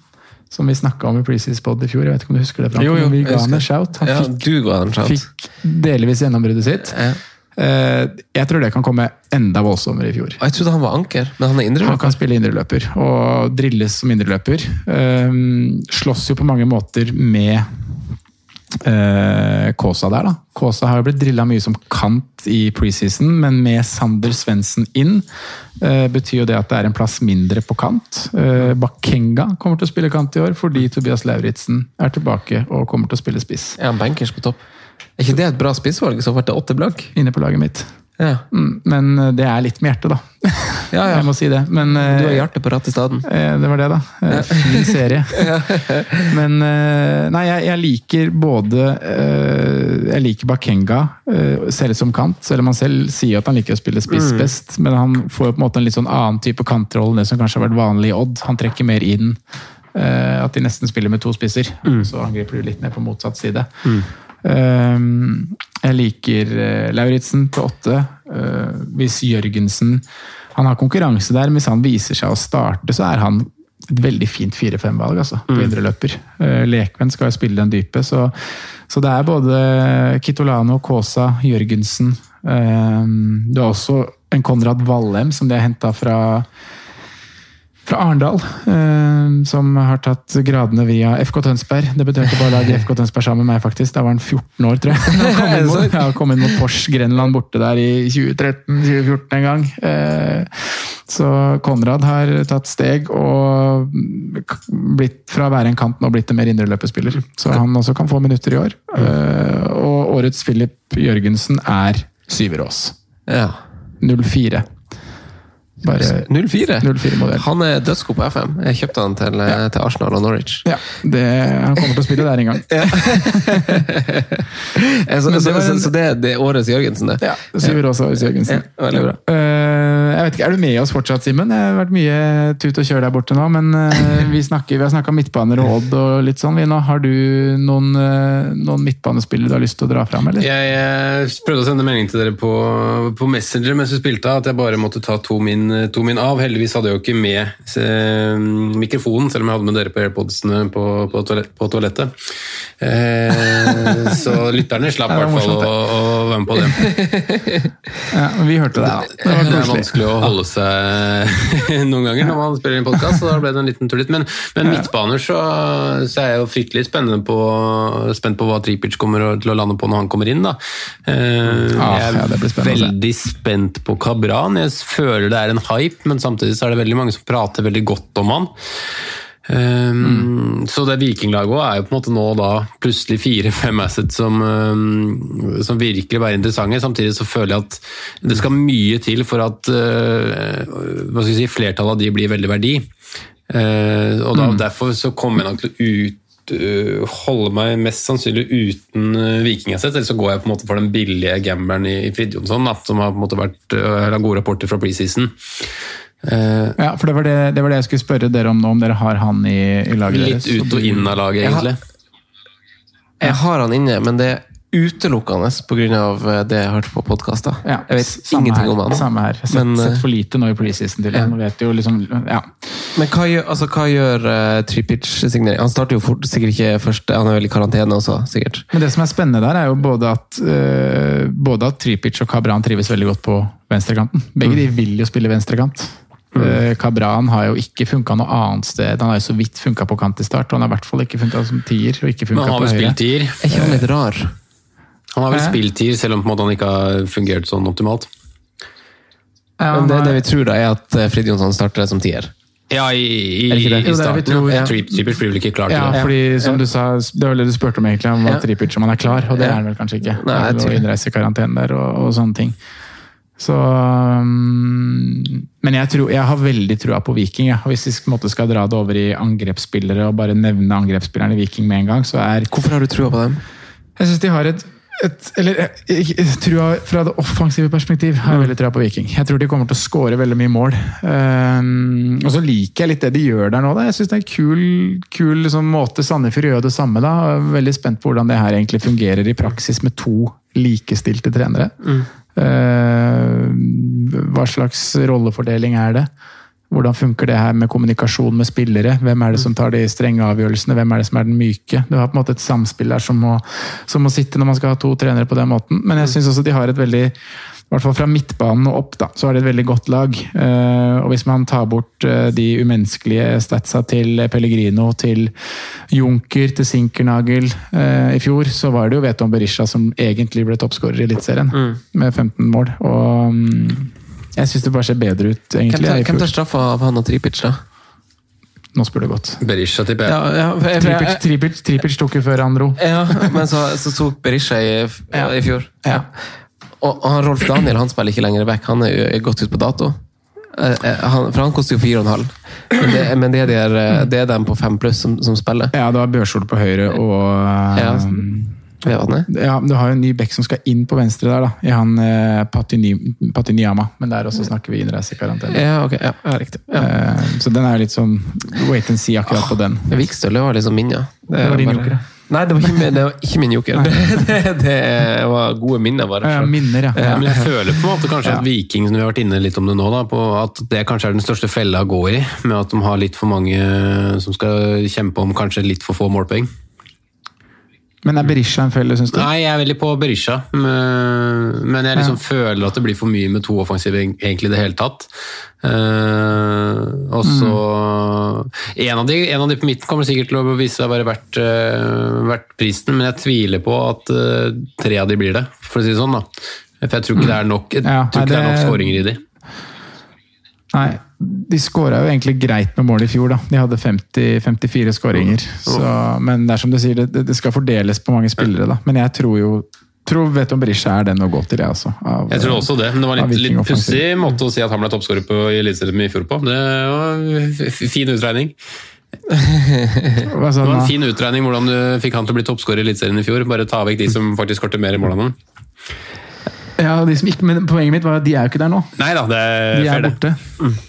som vi snakka om i Preseason Pod i fjor. Jeg vet ikke om du husker det? Frank, Jo, jo, men vi ga han en shout. Han Ja, fikk, en shout. fikk delvis gjennombruddet sitt. Ja. Eh, jeg tror det kan komme enda voldsommere i fjor. Jeg trodde han var anker, men han er Han kan spille indreløper og drilles som indreløper. Um, slåss jo på mange måter med eh, Kåsa der, da. Kaasa har jo blitt drilla mye som kant i preseason, men med Sander Svendsen inn, eh, betyr jo det at det er en plass mindre på kant. Uh, Bakenga kommer til å spille kant i år, fordi Tobias Lauritzen er tilbake og kommer til å spille spiss. Er han bankers på topp? Er ikke det et bra spissvalg så ble det åtte blank? Inne på laget mitt. Ja. Mm, men eh, det er litt med hjertet, da. Ja, ja. Jeg må si det. Men, eh, Du har hjertet på rette staden. Eh, Det var det, da. Eh, Fin serie. Men eh, Nei, jeg, jeg liker både eh, Jeg liker Bakenga, eh, selv som kant. Selv om han selv sier at han liker å spille spiss best. Men han får jo på en måte en litt sånn annen type kantrolle enn det som kanskje har vært vanlig i Odd. Han trekker mer inn. eh, At de nesten spiller med to spisser. Så angriper du litt ned på motsatt side. Eh, Jeg liker uh, Lauritzen på åtte. Eh, hvis Jørgensen Han har konkurranse der, men hvis han viser seg å starte, så er han et veldig fint 4-5-valg altså, på indreløper. Lekvenn Lekven skal jo spille den dype, så, så det er både Kitolano, Kaasa, Jørgensen eh, Du har også en Konrad Vallem, som de har henta fra fra Arendal, eh, som har tatt gradene via FK Tønsberg. Debuterte på laget FK Tønsberg sammen med meg, faktisk. Da var han 14 år, tror jeg. Han kom inn mot, ja, kom inn mot Porsche Grenland borte der i 2013-2014 en gang. Eh, så Konrad har tatt steg og blitt fra å være en kant nå blitt en mer indreløperspiller. Så han også kan få minutter i år. Eh, og årets Filip Jørgensen er Syverås. Ja. 04. Bare 04. 04-modell. Han er dødsgod på FM. Jeg kjøpte han til, ja. til Arsenal og Norwich. Ja, det, han kommer til å spille der en gang. Eh, Så, det en- så det, det er årets Jørgensen, det? Ja, Syver også Årets Jørgensen. Ja, veldig bra. Eh, jeg vet ikke, Er du med oss fortsatt, Simen? Det har vært mye tut og kjør der borte nå. Men eh, vi, snakker, vi har snakka midtbaner og Odd og litt sånn. vi nå. Har du noen, eh, noen midtbanespillere du har lyst til å dra fram, eller? Jeg, jeg prøvde å sende melding til dere på, på Messenger mens vi spilte, at jeg bare måtte ta to min, to min av. Heldigvis hadde jeg jo ikke med eh, mikrofonen, selv om jeg hadde med dere på AirPodsene på, på, toalett, på toalettet. Eh, så lytterne slapp i det er hvert fall å, å være med på det. Ja, vi hørte det, da. Det Det er vanskelig å holde seg noen ganger når man spiller inn podkast, så da ble det en liten tullet. Men, men midtbaner så, så er jeg jo fryktelig på, spent på hva Tripic kommer til å lande på når han kommer inn. da. Eh, Ah, jeg det er veldig spent på Kabran. Jeg føler det er en hype, men samtidig så er det veldig mange som prater veldig godt om han. Um, Så det vikinglaget er jo på en måte nå da plutselig fire-fem assets som, um, som virkelig være interessante. Samtidig så føler jeg at det skal mye til for at uh, hva skal jeg si, flertallet av de blir veldig verdi. Uh, og da, derfor så kommer jeg nok til å ut, holde meg mest sannsynlig uten vikingasett, eller så går jeg på en måte for den billige gamberen i, Fridtjonsson, som har på en måte vært, eller har gode rapporter fra preseason. Uh, Ja, for det var det, det var det jeg skulle spørre dere om nå, om dere har han i, i laget litt deres. ut og inn av laget, Jeg har- egentlig. Jeg har han inne, men det utelukkende pga. det jeg hørte på podkaster. Ja, jeg vet samme ingenting her, om han. Samme her. Jeg har sett, Men, sett eh, for lite nå i preseason til ja. Vet jo liksom, ja. Men hva gjør, altså, hva gjør uh, Tripic-signering? Han starter jo fort, sikkert ikke først, han er vel i karantene også, sikkert. Men det som er spennende der, er jo både at, uh, både at Tripic og Kabran trives veldig godt på venstrekanten. Begge de vil jo spille venstrekant. Eh, Kabran har jo ikke funka noe annet sted. Han har jo så vidt funka på kant i start, og han har i hvert fall ikke funka som tier. og ikke Men han har jo spilt tier. Er ikke han litt rar? Han har vel spilt tier, selv om på en måte han ikke har fungert sånn optimalt. Ja, Men det, det vi tror, da, er at eh, Frid Jonsson starter som tier. Ja, i, i, i starten. tror. ja. Trip- blir vel ikke klar til Ja, det. fordi som du sa, det var det du spurte om egentlig, om Ja. Tripic om han er klar, og det Ja. er han vel kanskje ikke. Nei, jeg tror- jo innreisekarantene der og, og sånne ting. Så um, Men jeg, tror, jeg har veldig trua på Viking. Ja. Hvis vi måte skal dra det over i angrepsspillere og bare nevne angrepsspillerne i Viking med en gang, så er Hvorfor har du trua på dem? Jeg syns de har et et, eller, jeg, tror jeg, Fra det offensive perspektiv har jeg veldig trua på Viking. Jeg tror de kommer til å skåre veldig mye mål. Um, og så liker jeg litt det de gjør der nå. Da. Jeg syns det er en kul, kul liksom, måte Sandefjord gjør det samme. da. Er veldig spent på hvordan det her egentlig fungerer i praksis med to likestilte trenere. Uh, hva slags rollefordeling er det? Hvordan funker det her med kommunikasjon med spillere? Hvem er det som tar de strenge avgjørelsene? Hvem er det som er den myke? Du har på en måte et samspill der som må, som må sitte når man skal ha to trenere på den måten. Men jeg syns også de har et veldig i hvert fall fra midtbanen og opp, da, så er det et veldig godt lag. Uh, og Hvis man tar bort uh, de umenneskelige statsa til Pellegrino, til Junker, til Sinkernagel uh, i fjor, så var det jo Veton Berisha som egentlig ble toppskårer i Eliteserien, Mm. med 15 mål. Og um, jeg syns det bare ser bedre ut, Hvem egentlig. tar, hvem tar straffa av han og Tripic, da? Nå spør du godt. Berisha, tipper jeg. Ja, ja, jeg- Tripic, jeg- Tripic, Tripic tok jo før han dro. Ja, men så, så tok Berisha i, i fjor. Ja. Og, og han Rolf Daniel han spiller ikke lenger back, han er gått ut på dato. Eh, eh, Han, for han koster jo fire og en halv. Men det, men det, er de eh, det er dem på fem pluss som, som spiller. Ja, det var Børsol på høyre og Ja. Vevatnet. Ja, Du har jo en ny bekk som skal inn på venstre der, da, i han eh, Patini- Patinyama. Men der også snakker vi innreisekarantene. Ja, ok. Ja, ja riktig. Ja. Eh, så den er litt sånn wait and see akkurat på den. Vikstøl var liksom min, ja. Det var din bare- joker, ja. Nei, det var ikke, det var ikke min joker. Det, det, det var gode minner, bare. Ja, minner, ja. Ja, men jeg føler på en måte kanskje at Viking, som vi har vært inne litt om det nå, da, på at det kanskje er den største fella å gå i. Med at de har litt for mange som skal kjempe om kanskje litt for få målpoeng. Men er Berisha en felle, syns du? Nei, jeg er veldig på Berisha, men jeg liksom føler at det blir for mye med to offensive egentlig i det hele tatt. Eh, og så en, av de, en av de på midten kommer sikkert til å vise seg å være verdt, eh, verdt prisen, men jeg tviler på at eh, tre av de blir det, for å si det sånn. da. For jeg tror ikke det er nok, jeg Ja, tror ikke det er nok skåringer i de. Nei, de skåra jo egentlig greit med mål i fjor, da. De hadde 50, 54 skåringer. Men det er som du sier, det, det skal fordeles på mange spillere, da. Men jeg tror jo tror Veton Berisha er den å gå til, jeg, altså. Av, Jeg tror også det, men det var litt, litt pussig måte å si at han ble toppskårer på i Eliteserien i fjor på. Det var fin utregning. Hva sa Det var en fin utregning hvordan du fikk han til å bli toppskårer i Eliteserien i fjor. Bare ta vekk de som faktisk skårte mer mål enn han. Ja, de som ikke, men poenget mitt var at de er jo ikke der nå. Nei da, det er De fair, er det. borte.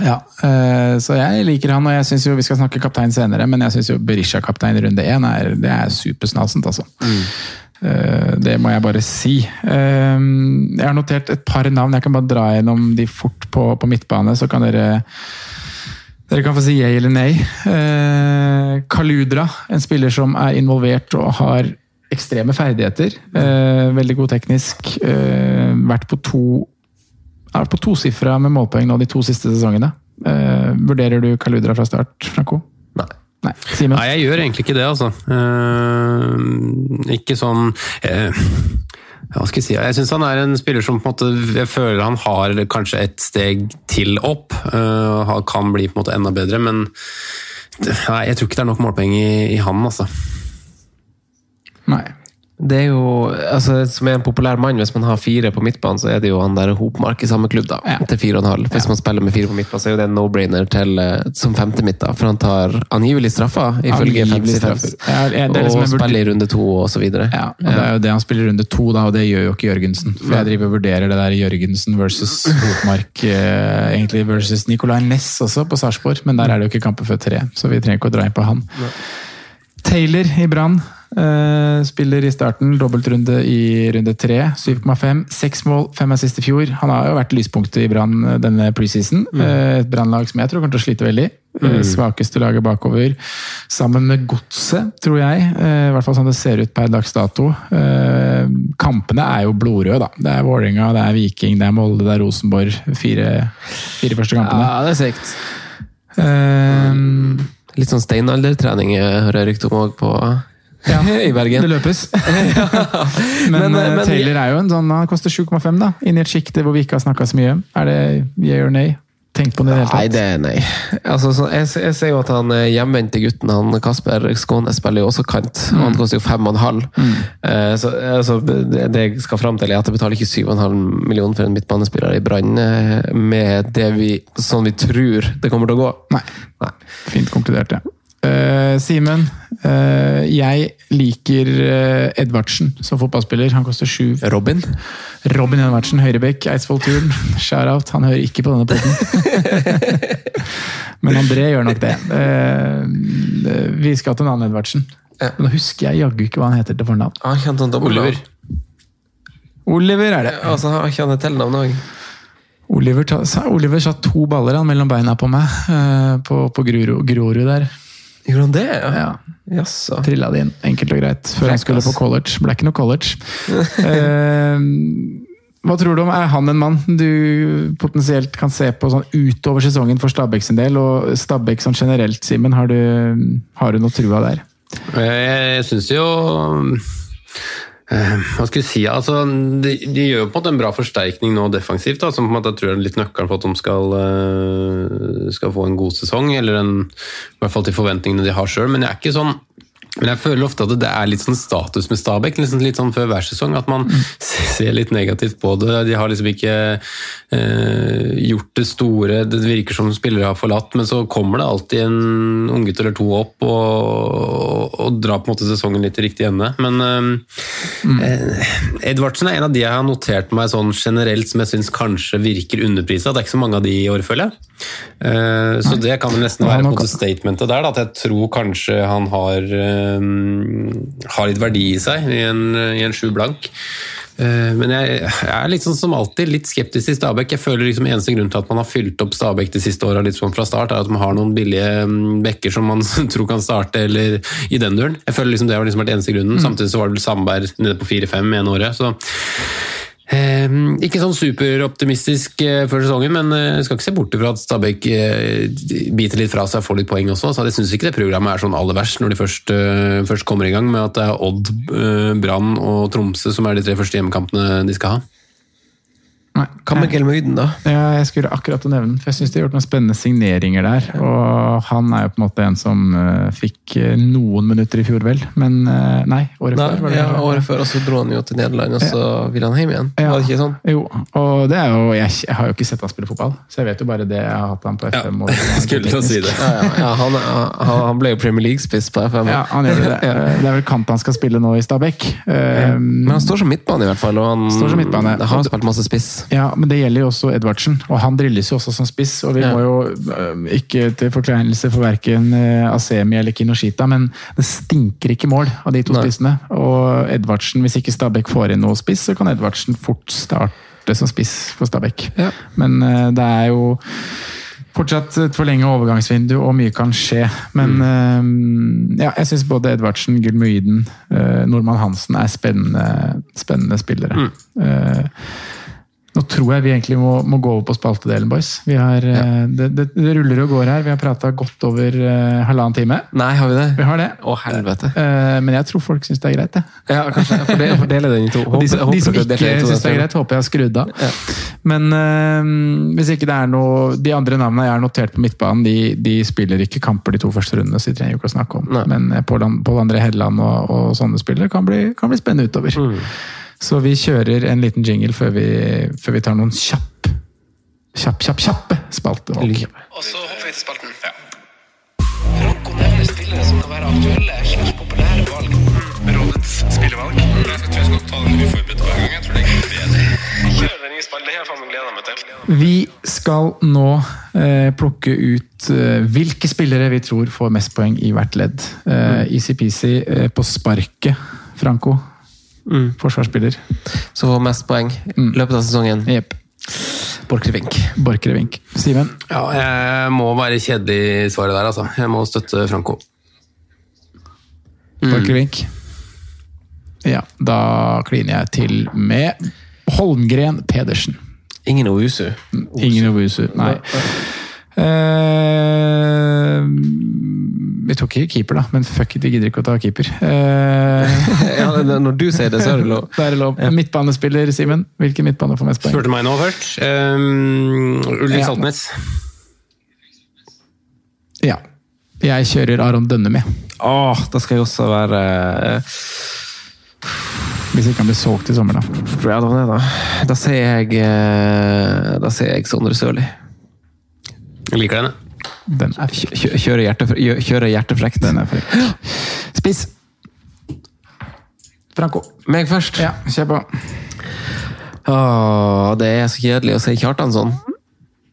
Ja, eh, så jeg liker han, og jeg synes jo vi skal snakke kaptein senere, men jeg syns Berisha-kaptein i runde én er, det er supersnasent, altså. Mm. Det må jeg bare si. Eh, Jeg har notert et par navn, jeg kan bare dra gjennom de fort på, på midtbane, så kan dere dere kan få si yay eller nei. Eh, Kaludra, en spiller som er involvert og har ekstreme ferdigheter. Eh, veldig god teknisk. Eh, vært på to er på tosifra med målpoeng nå de to siste sesongene. Uh, vurderer du Kaludra fra start, Franco? Nei. Nei. Simen? Nei, jeg gjør egentlig ikke det, altså. Uh, ikke sånn uh, Hva skal jeg si? Jeg syns han er en spiller som på en måte Jeg føler han har kanskje et steg til opp. eh, han kan bli på en måte enda bedre, men nei, jeg tror ikke det er nok målpoeng i, i han, altså. Nei. Det er jo, altså Som er en populær mann, hvis man har fire på midtbanen, så er det jo han der Hopmark i samme klubb, da. Ja. Til fire og en halv. Hvis man spiller med fire på midtbanen, så er jo det en no-brainer til eh, som femte midt, da. For han tar angivelig straffa, ifølge Angivelig 55. straffer. Ja, ja, det liksom og vurder- spiller i runde to, og så videre. Ja, og Det er jo det han spiller i runde to, da, og det gjør jo ikke Jørgensen. For jeg driver og vurderer det der Jørgensen versus Hopmark, eh, egentlig versus Nicolay Næss også, på Sarpsborg. Men der er det jo ikke kamper før tre, så vi trenger ikke å dra inn på han. Taylor i Brann. Eh, spiller i starten, dobbeltrunde i runde tre. 7,5. Seks mål, fem assist i fjor. Han har jo vært lyspunktet i Brann eh, denne preseason. Eh, et Brannlag som jeg tror kommer til å slite veldig. Eh, Svakeste laget bakover. Sammen med Godset, tror jeg. I hvert fall sånn det ser ut per dags dato. Kampene er jo blodrøde, da. Det er Vålerenga, det er Viking, det er Molde, det er Rosenborg. Fire, fire første kampene. Ja, det er sikt. Um, Litt sånn steinaldertrening hører jeg rykte om òg på Ja, i Bergen. Det løpes. men Men, eh, eh, men- Taylor er jo en sånn, han koster 7,5 da, inn i et sjikte hvor vi ikke har snakka så mye. Er det yeah or nay? Tenk på det i det hele Nei, det er nei. Altså, så, jeg, jeg ser jo at han eh, hjemvendte gutten, han Kasper Skåne, spiller jo også kant. Mm. han koster jo fem og en halv. Eh, Så altså, det det jeg skal fram til, er at jeg betaler ikke syv og en halv million for en midtbanespiller i Brann med det vi, sånn vi tror det kommer til å gå. Nei. Nei. Fint konkludert, ja. Eh, Simen, uh, jeg liker uh, Edvardsen som fotballspiller. Han koster sju. Robin? Robin Edvardsen, Høyrebekk, Eidsvoll Turn. Shout-out. Han hører ikke på denne poden. Men André gjør nok det. Vi skal til en annen Edvardsen. Men nå husker jeg jaggu ikke hva han heter til fornavn. Ah? Oliver. Oliver er det. Altså, han et tilnavn òg? Oliver, ta, Oliver satt to baller han, mellom beina på meg på, på Grorud der. Gjorde han det? Ja. Ja. Jaså. Trilla det inn, enkelt og greit, før han skulle ass. på college. Ble ikke noe college. Eh, hva tror du om, Er han en mann du potensielt kan se på sånn utover sesongen for Stabæk sin del? Og Stabæk sånn generelt, Simen, har, du- har du noe trua der? Jeg syns jo eh, Hva skal jeg si? Altså, de, de gjør på en måte en bra forsterkning nå defensivt, da, som på en måte jeg tror er litt nøkkelen for at de skal, eh, skal få en god sesong. Eller en, i hvert fall til forventningene de har sjøl. Men jeg er ikke sånn men jeg føler ofte at det er litt sånn status med Stabæk, liksom litt sånn før hver sesong, at man ser litt negativt på det. De har liksom ikke eh, gjort det store, det virker som spillere har forlatt, men så kommer det alltid en unggutt eller to opp og, og drar på en måte sesongen litt i riktig ende. Men eh, eh, Edvardsen er en av de jeg har notert meg sånn generelt som jeg syns kanskje virker underprisa. Det er ikke så mange av de i år, føler jeg. Eh, så det kan nesten være på en statementet der, at jeg tror kanskje han har, eh, har litt verdi i seg i en, i en sju blank. Eh, Men jeg, jeg er litt sånn som alltid litt skeptisk til Stabæk. Jeg føler liksom Eneste grunn til at man har fylt opp Stabæk de siste åra sånn fra start, er at man har noen billige mm, bekker som man tror kan starte, eller i den duren. Jeg føler liksom Det har liksom vært eneste grunnen. Samtidig så var det vel Sandberg nede på 4-5 ene året. så Eh, ikke sånn superoptimistisk eh, før sesongen, men eh, skal ikke se bort fra at Stabæk eh, biter litt fra seg og får litt poeng også. Så jeg syns ikke det programmet er sånn aller verst når de først, eh, først kommer i gang med at det er Odd, eh, Brann og Tromsø som er de tre første hjemmekampene de skal ha. Nei. Hva med Gelmøyden, da? Ja, jeg skulle akkurat å nevne den, for jeg syns de har gjort noen spennende signeringer der. Og han er jo på en måte en som eh, fikk eh, noen minutter i fjor, vel. Men eh, nei, året Nei, før. var det ja, året før, og så dro han jo til Nederland, og så ville han hjem igjen. Ja. Var det ikke sånn? Jo, og det er jo jeg, jeg har jo ikke sett han spille fotball, så jeg vet jo bare det. Jeg har hatt han på FM. og- Skulle til å si det. Ja, ja, ja, han, han, han ble jo Premier League-spiss på FM. Ja, han gjør det. Ja. Det er vel kant han skal spille nå i Stabæk. Men han står som midtbane, i hvert fall. Og han Står som midtbane. har spilt masse spiss. Ja, men det gjelder jo også Edvardsen, og han drilles jo også som spiss. og Vi Ja. må jo øh, ikke til forkleinelse for verken øh, Asemi eller Kinoshita, men det stinker ikke mål av de to Nei. spissene. Og Edvardsen, hvis ikke Stabæk får inn noe spiss, så kan Edvardsen fort starte som spiss for Stabæk. Ja. Men øh, det er jo fortsatt et forlenget overgangsvindu, og mye kan skje. Men øh, ja, jeg syns både Edvardsen, Gulmuiden, uh, Nordmann Hansen er spennende, spennende spillere. Eh, nå tror jeg vi egentlig må, må gå over på spaltedelen, boys. Vi har, ja. det, det, det ruller og går her. Vi har prata godt over uh, halvannen time. Nei, har vi det? Vi har det. Å, helvete. Uh, men jeg tror folk syns det er greit, det. Ja, kanskje jeg får dele, får den i to. Håper, de som, de som ikke syns det er greit, håper jeg har skrudd av. Men uh, hvis ikke det er noe De andre navnene jeg har notert på midtbanen, de, de spiller ikke kamper de to første rundene, så de trenger jo ikke å snakke om. Nei. Men eh, Pål An- Pål André Helleland og, og sånne spillere kan bli, kan bli spennende utover. Så vi kjører en liten jingle før vi, før vi tar noen kjapp, kjapp, kjapp, kjappe spaltevalg. Og så hopper vi til spalten. Franco nevner spillere som kan være aktuelle slags populære valg. Rådets spillevalg. Jeg tror jeg skal ta den uforberedt hver gang. Jeg tror det er bedre. Det har jeg gleda meg til. Vi skal nå eh, plukke ut eh, hvilke spillere vi tror får mest poeng i hvert ledd. Eh, Easy-peasy eh, på sparket, Franco. Forsvarsspiller. Som får mest poeng i løpet av sesongen. Yep. Borchgrevink. Borchgrevink. Simen? Ja, jeg må være kjedelig i svaret der, altså. Jeg må støtte Franco. Borchgrevink. Ja, da kliner jeg til med Holmgren Pedersen. Ingen Ousu. Ingen Obusu, nei. Eh, vi tok ikke keeper, da, men fuck it, vi gidder ikke å ta keeper. Eh, Ja, når du sier det, så er det lov. Det er lov. Midtbanespiller, Simen. Hvilken midtbane får mest poeng? Spurte meg nå først. Um, Ulrik Ja. Saltnes. Ja. Jeg kjører Aron Dønne med. Åh, da skal jeg også være eh, Hvis ikke han blir solgt i sommer, da. Ja, det var det, da. Da sier jeg eh, Da sier jeg Sondre Sørli. Jeg liker den, jeg. Den er frekk. Kjører Kjøre, hjertefre, kjøre hjertefrekt. Den er frekk. Spiss. Franco. Meg først. Ja, kjør på. Åh, det er så kjedelig å si Kjartansson.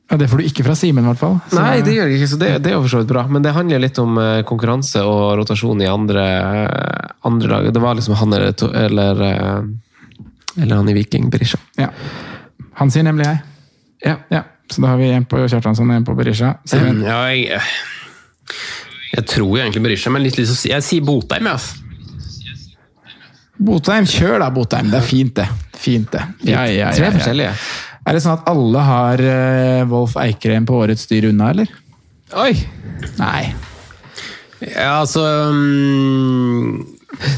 Ja, det får du ikke fra Simen, i hvert fall. Så- Nei, det gjør jeg ikke, så det, det er jo for så vidt bra. Men det handler litt om eh, konkurranse og rotasjon i andre, eh, andre lag. Det var liksom han eller, eller, eh, eller han i Viking, Berisha. Ja. Han sier nemlig jeg. Ja. Ja, Så da har vi en på Kjartansson og en på Berisha. Simen. Ja, jeg, jeg tror egentlig Berisha, men litt lyst til å si Jeg sier Botheim, jeg. Altså. Botheim, kjør da, Botheim. Det er fint, det. Fint, det. Ja, ja, ja, Tre ja. forskjellige. Er det sånn at alle har eh, Wolf Eikrem på årets styr unna, eller? Oi! Nei. Ja, altså um...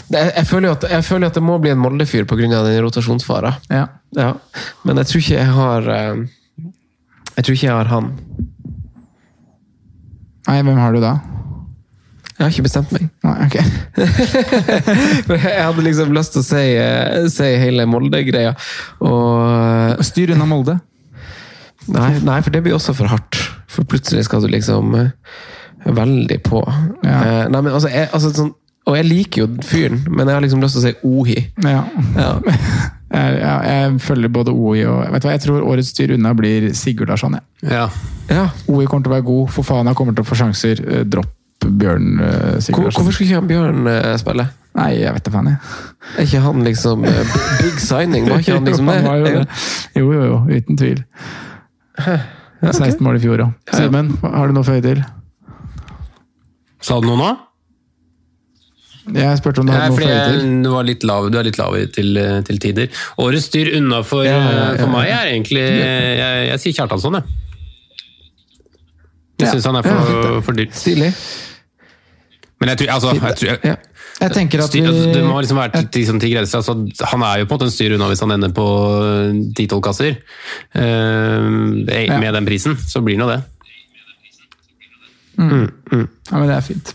Det, jeg, føler jo at, jeg føler jo at det må bli en Molde-fyr pga. den rotasjonsfara. Ja. Ja. Men jeg tror ikke jeg har eh, Jeg tror ikke jeg har han. Nei, hvem har du da? Jeg har ikke bestemt meg. Nei, ok. Jeg hadde liksom lyst til å si, eh, si hele Molde-greia. Og Styr unna Molde. nei, nei, for det blir også for hardt. For plutselig skal du liksom eh, veldig på. Ja. Eh, nei, men altså, jeg, altså sånn, Og jeg liker jo fyren, men jeg har liksom lyst til å si Ohi. Ja. Ja. Jeg, ja, jeg følger både Ohi og Vet du hva, Jeg tror årets styr unna blir Sigurd Larsson. Ja. Ja. Ja. OI kommer til å være god. Fofana kommer til å få sjanser. Eh, Dropp Bjørn eh, Sigurd Larsson. hvorfor skulle ikke han Bjørn eh, spille? Nei, jeg vet da faen, jeg. Er ikke han liksom Big signing? Var ikke han liksom jo, jo, det? det. jo, jo, jo. Uten tvil. 16 mål i fjor òg. Simen, har du noe å føye til? Sa du noe nå? Jeg spurte om du hadde noe å føye til. du, var litt lav, du er litt lav til, til tider. Årets styr unna for, Ja, ja, ja, for meg er egentlig Jeg, jeg sier Kjartansson, jeg. Jeg syns han er for, for dyr. Stilig. Men jeg tror, altså, jeg tror Ja. Jeg tenker at vi altså, Det må liksom være til, til, sånn til grenser. Altså, han er jo på en måte en styr unna hvis han ender på ti-tolv kasser. Eh, Ja. Med den prisen, så blir det nå det. Ja, men det er fint.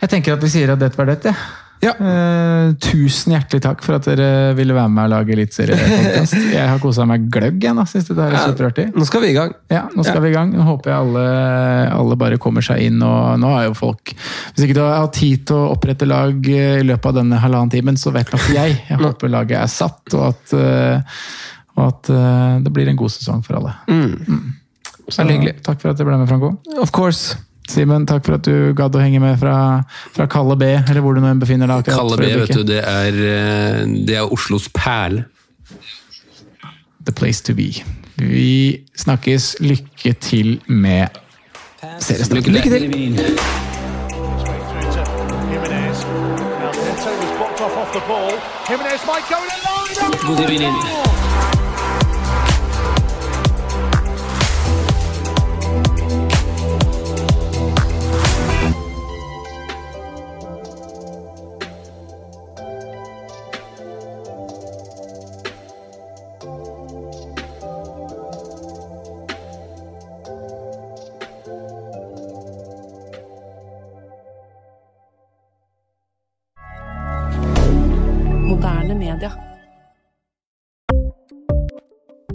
Jeg tenker at vi sier at dette var dette. Ja. Uh, tusen hjertelig takk for at dere ville være med og lage Eliteserien-podkast. Jeg har kosa meg gløgg. Jeg. Synes det er superartig. Nå skal vi i gang. Ja, nå skal Ja. vi i gang. Nå håper jeg alle, alle bare kommer seg inn. og Nå har jo folk Hvis ikke du har hatt tid til å opprette lag eh, i løpet av denne halvannen timen, så vet nok jeg. Jeg håper laget er satt, og at, eh, og at det blir en god sesong for alle. Mm. Så, Veldig hyggelig. Takk for at du ble med, Franco. Of course. Simen, takk for at du gadd å henge med fra, fra Kalle B, eller hvor du nå befinner deg. Kalle B, vet du, det er, eh, det er Oslos perle. The place to be. Vi snakkes. Lykke til med seriestarten. Lykke til! Lykke til. Jimenez. Now